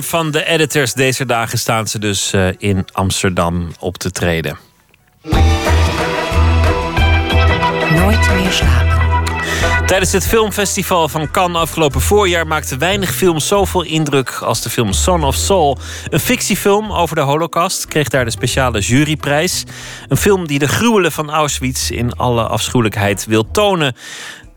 Speaker 4: Van de editors. Deze dagen staan ze dus uh, in Amsterdam op te treden.
Speaker 3: Nooit meer slapen.
Speaker 4: Tijdens het filmfestival van Cannes afgelopen voorjaar maakte weinig films zoveel indruk als de film Son of Soul. Een fictiefilm over de Holocaust kreeg daar de speciale juryprijs. Een film die de gruwelen van Auschwitz in alle afschuwelijkheid wil tonen.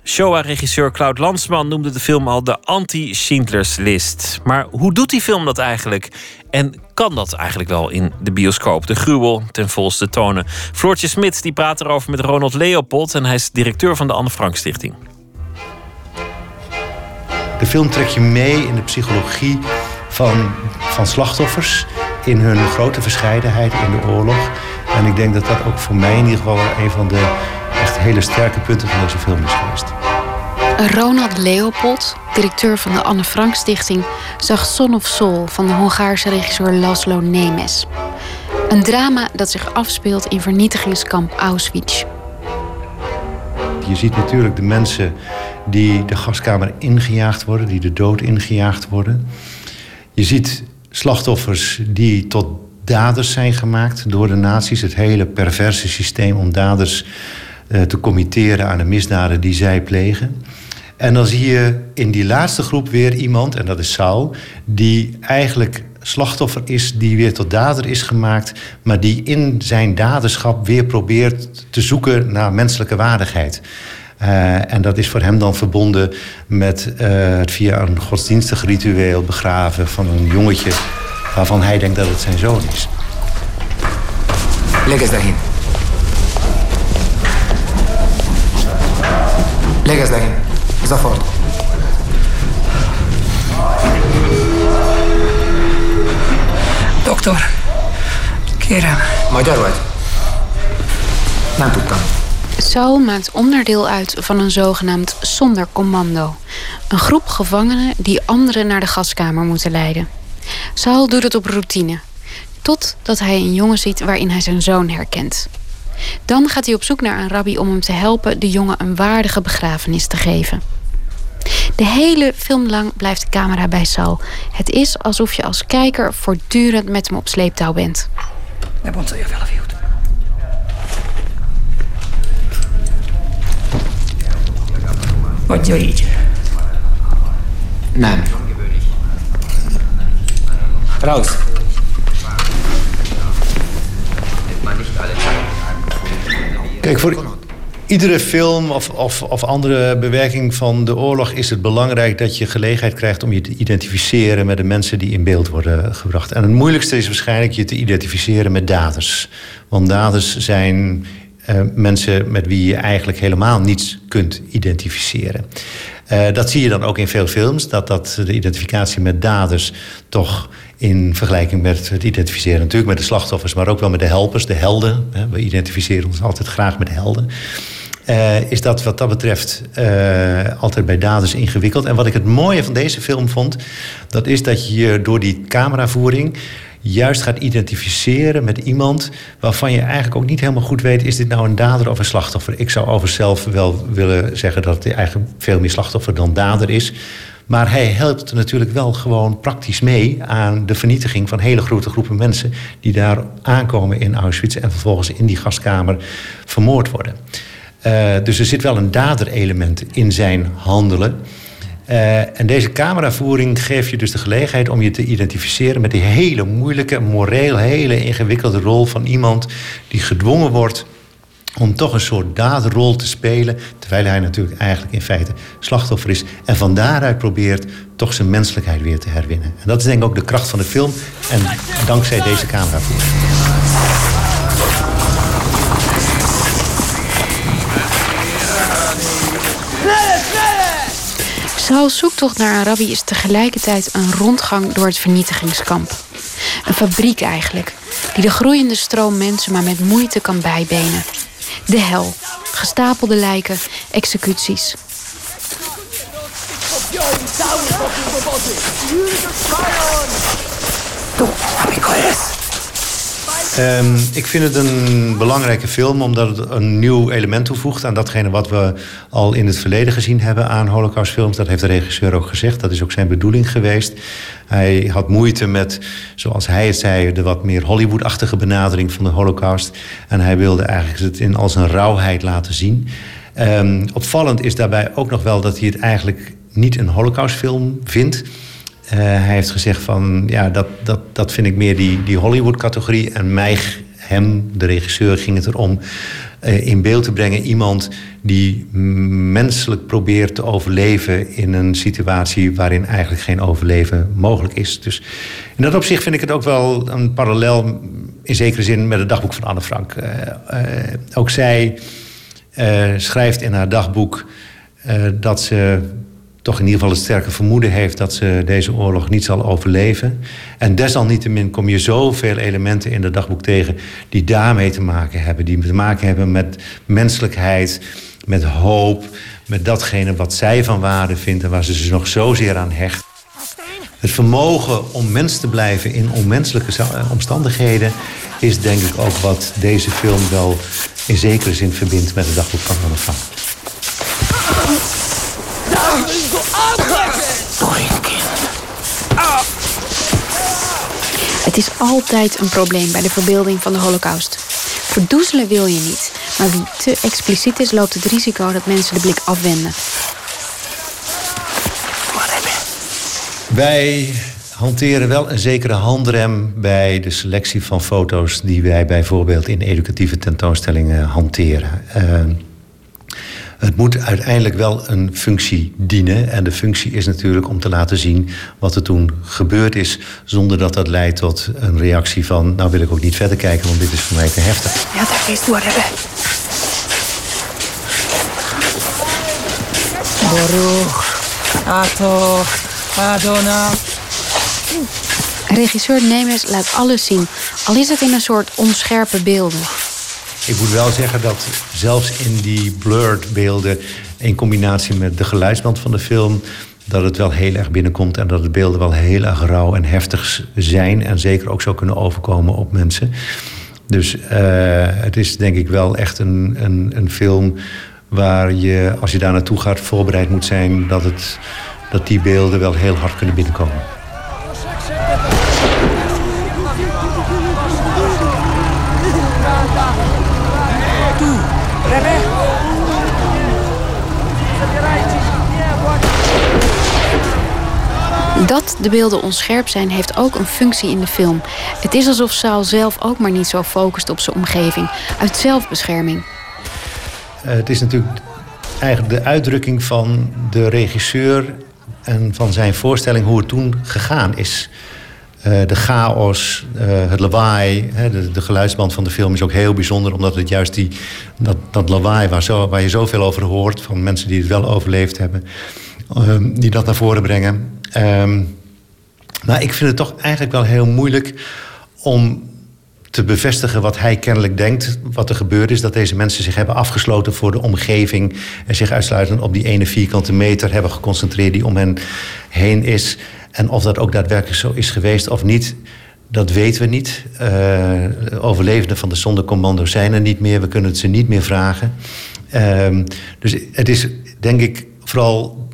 Speaker 4: Showa-regisseur Cloud Landsman noemde de film al de anti-Schindlers List. Maar hoe doet die film dat eigenlijk? En kan dat eigenlijk wel in de bioscoop? De gruwel ten volste tonen. Floortje Smit die praat erover met Ronald Leopold... en hij is directeur van de Anne Frank Stichting.
Speaker 15: De film trekt je mee in de psychologie van, van slachtoffers... in hun grote verscheidenheid in de oorlog. En ik denk dat dat ook voor mij in ieder geval een van de echt hele sterke punten van deze film is geweest.
Speaker 16: Ronald Leopold, directeur van de Anne Frank Stichting, zag Son of Soul van de Hongaarse regisseur Laszlo Nemes. Een drama dat zich afspeelt in vernietigingskamp Auschwitz.
Speaker 15: Je ziet natuurlijk de mensen die de gaskamer ingejaagd worden, die de dood ingejaagd worden. Je ziet slachtoffers die tot daders zijn gemaakt door de nazi's. Het hele perverse systeem om daders uh, te committeren aan de misdaden die zij plegen. En dan zie je in die laatste groep weer iemand, en dat is Saul, die eigenlijk slachtoffer is, die weer tot dader is gemaakt, maar die in zijn daderschap weer probeert te zoeken naar menselijke waardigheid. Uh, en dat is voor hem dan verbonden met uh, het via een godsdienstig ritueel begraven van een jongetje waarvan hij denkt dat het zijn zoon is.
Speaker 17: Leg eens daarheen. Leg eens daarheen. Zafort.
Speaker 3: Doktor, kérem.
Speaker 17: Magyar vagy? Nem tudtam.
Speaker 16: Saul maakt onderdeel uit van een zogenaamd zondercommando. Een groep gevangenen die anderen naar de gaskamer moeten leiden. Saul doet het op routine. Totdat hij een jongen ziet waarin hij zijn zoon herkent. Dan gaat hij op zoek naar een rabbi om hem te helpen de jongen een waardige begrafenis te geven. De hele film lang blijft de camera bij Saul. Het is alsof je als kijker voortdurend met hem op sleeptouw bent.
Speaker 17: Adja így. Nem. Raus.
Speaker 15: Kijk, voor iedere film of, of, of andere bewerking van de oorlog is het belangrijk dat je gelegenheid krijgt om je te identificeren met de mensen die in beeld worden gebracht. En het moeilijkste is waarschijnlijk je te identificeren met daders. Want daders zijn uh, mensen met wie je eigenlijk helemaal niets kunt identificeren. Uh, dat zie je dan ook in veel films, dat, dat de identificatie met daders toch in vergelijking met het identificeren natuurlijk met de slachtoffers, maar ook wel met de helpers, de helden. We identificeren ons altijd graag met helden. Uh, is dat wat dat betreft uh, altijd bij daders ingewikkeld. En wat ik het mooie van deze film vond, dat is dat je door die cameravoering juist gaat identificeren met iemand waarvan je eigenlijk ook niet helemaal goed weet: is dit nou een dader of een slachtoffer? Ik zou over zelf wel willen zeggen dat hij eigenlijk veel meer slachtoffer dan dader is. Maar hij helpt natuurlijk wel gewoon praktisch mee aan de vernietiging van hele grote groepen mensen die daar aankomen in Auschwitz en vervolgens in die gaskamer vermoord worden. Uh, dus er zit wel een daderelement in zijn handelen. Uh, en deze cameravoering geeft je dus de gelegenheid om je te identificeren met die hele moeilijke, moreel hele ingewikkelde rol van iemand die gedwongen wordt om toch een soort daadrol te spelen, terwijl hij natuurlijk eigenlijk in feite slachtoffer is. En van daaruit probeert toch zijn menselijkheid weer te herwinnen. En dat is denk ik ook de kracht van de film. En dankzij deze cameravoering.
Speaker 16: Saul's zoektocht naar een rabbi is tegelijkertijd een rondgang door het vernietigingskamp. Een fabriek eigenlijk, die de groeiende stroom mensen maar met moeite kan bijbenen. De hel, gestapelde lijken, executies.
Speaker 15: Ehm, ik vind het een belangrijke film omdat het een nieuw element toevoegt aan datgene wat we al in het verleden gezien hebben aan Holocaustfilms. Dat heeft de regisseur ook gezegd. Dat is ook zijn bedoeling geweest. Hij had moeite met, zoals hij het zei, de wat meer Hollywood-achtige benadering van de Holocaust. En hij wilde eigenlijk het in al zijn rauwheid laten zien. Ehm, opvallend is daarbij ook nog wel dat hij het eigenlijk niet een Holocaustfilm vindt. Eh, hij heeft gezegd van, ja, dat, dat, dat vind ik meer die, die Hollywood-categorie. En mij, hem, de regisseur, ging het erom uh, in beeld te brengen... iemand die menselijk probeert te overleven in een situatie... waarin eigenlijk geen overleven mogelijk is. Dus in dat opzicht vind ik het ook wel een parallel... in zekere zin met het dagboek van Anne Frank. Uh, ook zij schrijft in haar dagboek dat ze toch in ieder geval het sterke vermoeden heeft dat ze deze oorlog niet zal overleven. En desalniettemin kom je zoveel elementen in het dagboek tegen die daarmee te maken hebben. Die te maken hebben met menselijkheid, met hoop, met datgene wat zij van waarde vindt en waar ze zich nog zozeer aan hecht. Het vermogen om mens te blijven in onmenselijke omstandigheden is denk ik ook wat deze film wel in zekere zin verbindt met het dagboek van Anne Frank.
Speaker 16: Het is altijd een probleem bij de verbeelding van de holocaust. Verdoezelen wil je niet, maar wie te expliciet is... loopt het risico dat mensen de blik afwenden.
Speaker 15: Wij hanteren wel een zekere handrem bij de selectie van foto's... die wij bijvoorbeeld in educatieve tentoonstellingen hanteren. Uh, het moet uiteindelijk wel een functie dienen. En de functie is natuurlijk om te laten zien wat er toen gebeurd is. Zonder dat dat leidt tot een reactie van... nou wil ik ook niet verder kijken, want dit is voor mij te heftig.
Speaker 3: Ja, daar is hebben.
Speaker 16: Baruch, Ato, Adona. Regisseur Nemes laat alles zien, al is het in een soort onscherpe beelden.
Speaker 15: Ik moet wel zeggen dat zelfs in die blurred beelden... in combinatie met de geluidsband van de film... dat het wel heel erg binnenkomt... en dat de beelden wel heel erg rauw en heftig zijn... en zeker ook zou kunnen overkomen op mensen. Dus uh, het is denk ik wel echt een, een, een film... waar je, als je daar naartoe gaat, voorbereid moet zijn... dat, het, dat die beelden wel heel hard kunnen binnenkomen.
Speaker 16: Dat de beelden onscherp zijn, heeft ook een functie in de film. Het is alsof Saul zelf ook maar niet zo focust op zijn omgeving. Uit zelfbescherming.
Speaker 15: Uh, het is natuurlijk eigenlijk de uitdrukking van de regisseur... en van zijn voorstelling hoe het toen gegaan is. Uh, de chaos, uh, het lawaai, hè, de, geluidsband van de film is ook heel bijzonder... omdat het juist die, dat, dat lawaai waar, zo, waar je zoveel over hoort... van mensen die het wel overleefd hebben, die dat naar voren brengen... Um, maar ik vind het toch eigenlijk wel heel moeilijk om te bevestigen wat hij kennelijk denkt, wat er gebeurd is. Dat deze mensen zich hebben afgesloten voor de omgeving en zich uitsluitend op die ene vierkante meter hebben geconcentreerd die om hen heen is. En of dat ook daadwerkelijk zo is geweest of niet, dat weten we niet. Uh, overlevenden van de zondecommando zijn er niet meer. We kunnen het ze niet meer vragen. Uh, dus het is denk ik vooral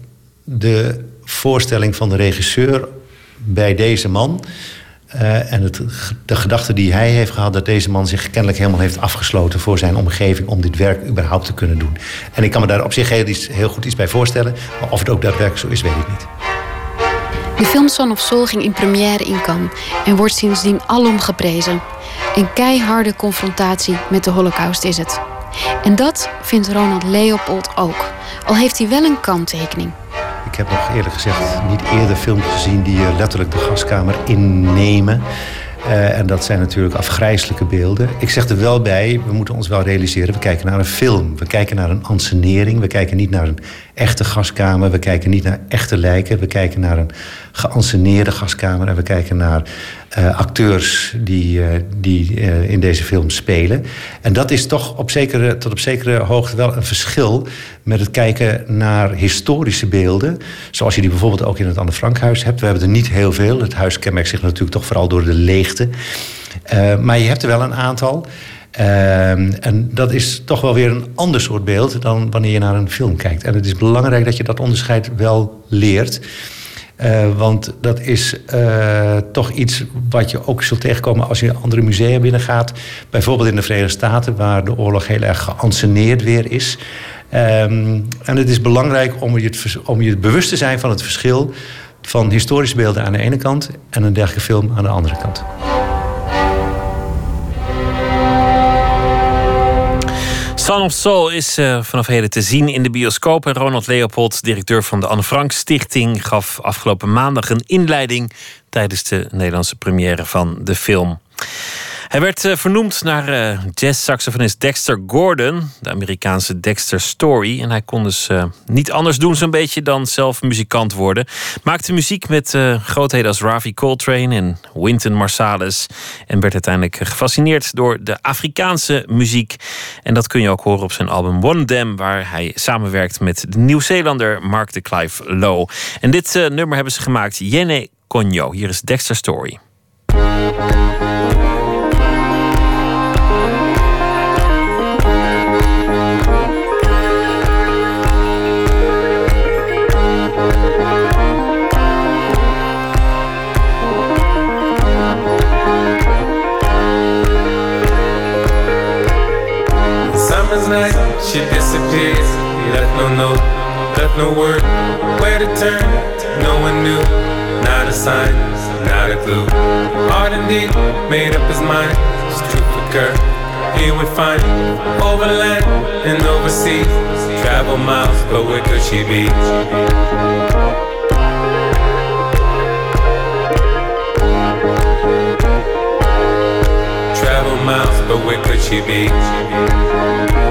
Speaker 15: de voorstelling van de regisseur bij deze man. Uh, en het, de gedachte die hij heeft gehad... dat deze man zich kennelijk helemaal heeft afgesloten voor zijn omgeving... om dit werk überhaupt te kunnen doen. En ik kan me daar op zich heel, heel goed iets bij voorstellen. Maar of het ook daadwerkelijk zo is, weet ik niet.
Speaker 16: De film Son of Soul ging in première in Cannes... en wordt sindsdien alom geprezen. Een keiharde confrontatie met de holocaust is het. En dat vindt Ronald Leopold ook. Al heeft hij wel een kanttekening.
Speaker 15: Ik heb nog eerlijk gezegd niet eerder films gezien die je letterlijk de gaskamer innemen. Uh, en dat zijn natuurlijk afgrijzelijke beelden. Ik zeg er wel bij, we moeten ons wel realiseren... we kijken naar een film, we kijken naar een ansenering... we kijken niet naar een echte gaskamer, we kijken niet naar echte lijken... we kijken naar een geanceneerde gaskamer... en we kijken naar uh, acteurs die, uh, die uh, in deze film spelen. En dat is toch op zekere, tot op zekere hoogte wel een verschil met het kijken naar historische beelden. Zoals je die bijvoorbeeld ook in het Anne Frankhuis hebt. We hebben er niet heel veel. Het huis kenmerkt zich natuurlijk toch vooral door de leegte. Eh, maar je hebt er wel een aantal. Ehm, en dat is toch wel weer een ander soort beeld dan wanneer je naar een film kijkt. En het is belangrijk dat je dat onderscheid wel leert. Eh, want dat is eh, toch iets wat je ook zult tegenkomen als je andere musea binnengaat. Bijvoorbeeld in de Verenigde Staten, waar de oorlog heel erg geanceneerd weer is. Ehm, en het is belangrijk om je, het, om je bewust te zijn van het verschil van historische beelden aan de ene kant en een dergelijke film aan de andere kant.
Speaker 4: Son of Soul is uh, vanaf heden te zien in de bioscoop. En Ronald Leopold, directeur van de Anne Frank Stichting, gaf afgelopen maandag een inleiding tijdens de Nederlandse première van de film. Hij werd uh, vernoemd naar uh, jazz-saxofonist Dexter Gordon, de Amerikaanse Dexter Story. En hij kon dus uh, niet anders doen, zo'n beetje, dan zelf muzikant worden. Maakte muziek met grootheden als Ravi Coltrane en Wynton Marsalis. En werd uiteindelijk gefascineerd door de Afrikaanse muziek. En dat kun je ook horen op zijn album One Dam, waar hij samenwerkt met de Nieuw-Zeelander Mark de Clive Low. En dit nummer hebben ze gemaakt, Yene Konyo. Hier is Dexter Story.
Speaker 6: No word. Where to turn, no one knew. Not a sign, not a clue. Hard indeed, made up his mind. It's occur. He would find overland and overseas. Travel miles, but where could she be? Travel miles, but where could she be?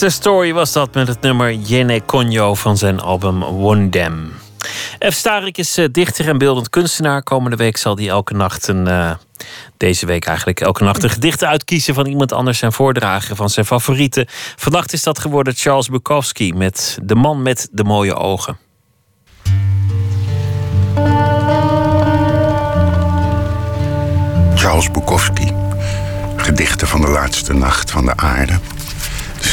Speaker 4: Dexter Story was dat met het nummer Yene Konyo van zijn album One Dam. F. Starik is uh, dichter en beeldend kunstenaar. Komende week zal hij elke nacht een. Uh, deze week eigenlijk elke nacht een gedicht uitkiezen van iemand anders en voordragen van zijn favorieten. Vannacht is dat geworden Charles Bukowski met De man met de mooie ogen.
Speaker 18: Charles Bukowski, gedichten van de laatste nacht van de aarde.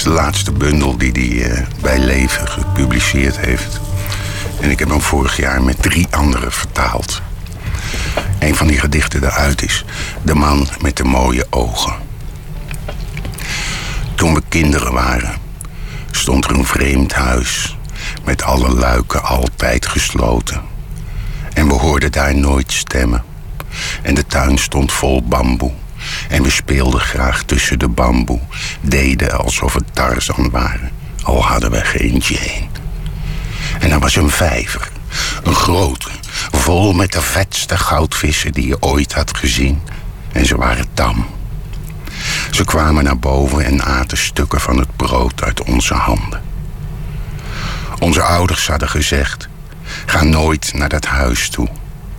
Speaker 18: De laatste bundel die hij uh, bij leven gepubliceerd heeft. En ik heb hem vorig jaar met drie anderen vertaald. een van die gedichten eruit is De man met de mooie ogen. Toen we kinderen waren, stond er een vreemd huis met alle luiken altijd gesloten. En we hoorden daar nooit stemmen. En de tuin stond vol bamboe. En we speelden graag tussen de bamboe, deden alsof het Tarzan waren, al hadden we geen Jane. En er was een vijver, een grote, vol met de vetste goudvissen die je ooit had gezien. En ze waren tam. Ze kwamen naar boven en aten stukken van het brood uit onze handen. Onze ouders hadden gezegd: ga nooit naar dat huis toe.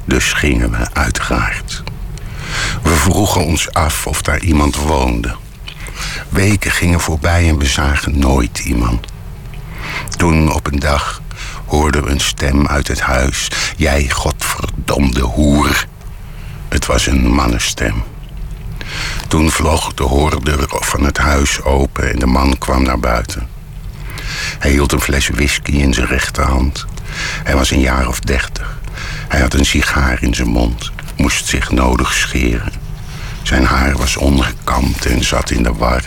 Speaker 18: Dus gingen we uiteraard. We vroegen ons af of daar iemand woonde. Weken gingen voorbij en we zagen nooit iemand. Toen op een dag hoorden we een stem uit het huis. Jij godverdomde hoer. Het was een mannenstem. Toen vloog de hoordeur van het huis open en de man kwam naar buiten. Hij hield een fles whisky in zijn rechterhand. Hij was een jaar of dertig. Hij had een sigaar in zijn mond, moest zich nodig scheren. Zijn haar was ongekamd en zat in de war.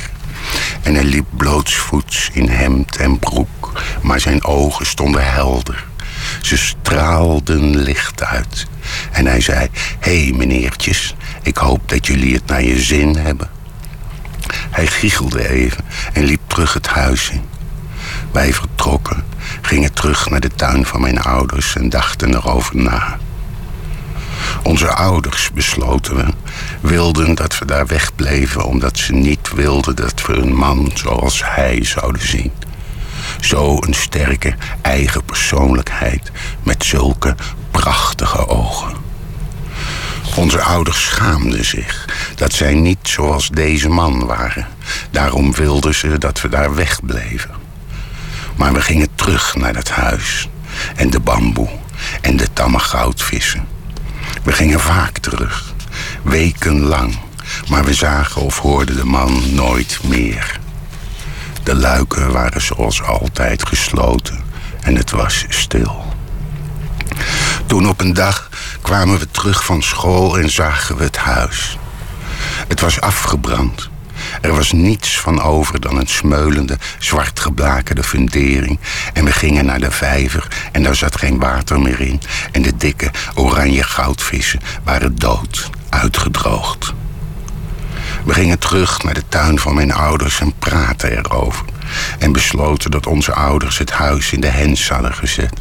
Speaker 18: En hij liep blootsvoets in hemd en broek, maar zijn ogen stonden helder. Ze straalden licht uit. En hij zei: Hé hey, meneertjes, ik hoop dat jullie het naar je zin hebben. Hij giechelde even en liep terug het huis in. Wij vertrokken, gingen terug naar de tuin van mijn ouders en dachten erover na. Onze ouders, besloten we, wilden dat we daar wegbleven omdat ze niet wilden dat we een man zoals hij zouden zien. Zo een sterke eigen persoonlijkheid met zulke prachtige ogen. Onze ouders schaamden zich dat zij niet zoals deze man waren. Daarom wilden ze dat we daar wegbleven. Maar we gingen terug naar dat huis en de bamboe en de tamme goudvissen. We gingen vaak terug, wekenlang, maar we zagen of hoorden de man nooit meer. De luiken waren zoals altijd gesloten en het was stil. Toen op een dag kwamen we terug van school en zagen we het huis. Het was afgebrand. Er was niets van over dan een smeulende, zwart geblakerde fundering. En we gingen naar de vijver en daar zat geen water meer in. En de dikke, oranje goudvissen waren dood, uitgedroogd. We gingen terug naar de tuin van mijn ouders en praten erover. En besloten dat onze ouders het huis in de hens hadden gezet.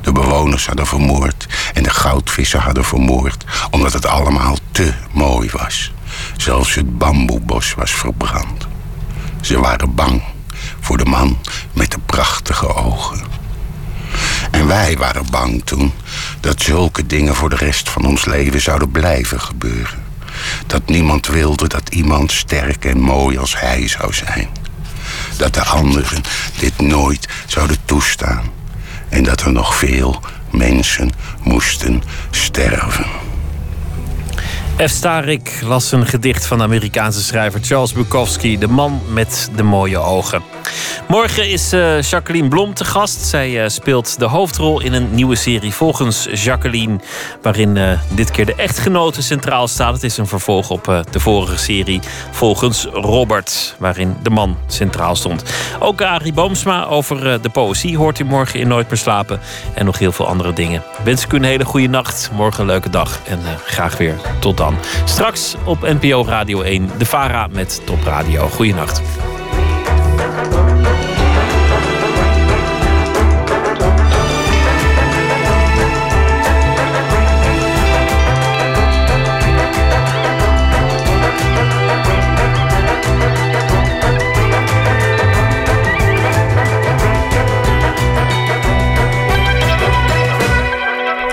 Speaker 18: De bewoners hadden vermoord en de goudvissen hadden vermoord, omdat het allemaal te mooi was. Zelfs het bamboebos was verbrand. Ze waren bang voor de man met de prachtige ogen. En wij waren bang toen dat zulke dingen voor de rest van ons leven zouden blijven gebeuren. Dat niemand wilde dat iemand sterk en mooi als hij zou zijn. Dat de anderen dit nooit zouden toestaan. En dat er nog veel mensen moesten sterven.
Speaker 4: F. Starik las een gedicht van de Amerikaanse schrijver Charles Bukowski, De man met de mooie ogen. Morgen is uh, Jacqueline Blom te gast. Zij uh, speelt de hoofdrol in een nieuwe serie volgens Jacqueline, waarin uh, dit keer de echtgenote centraal staat. Het is een vervolg op de vorige serie volgens Robert, waarin de man centraal stond. Ook Arie Boomsma over de poëzie hoort u morgen in Nooit meer slapen en nog heel veel andere dingen. Wens ik u een hele goede nacht, morgen een leuke dag en graag weer tot dan. Straks op NPO Radio 1, de VARA met Top Radio.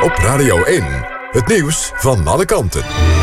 Speaker 2: Op Radio 1, het nieuws van alle kanten.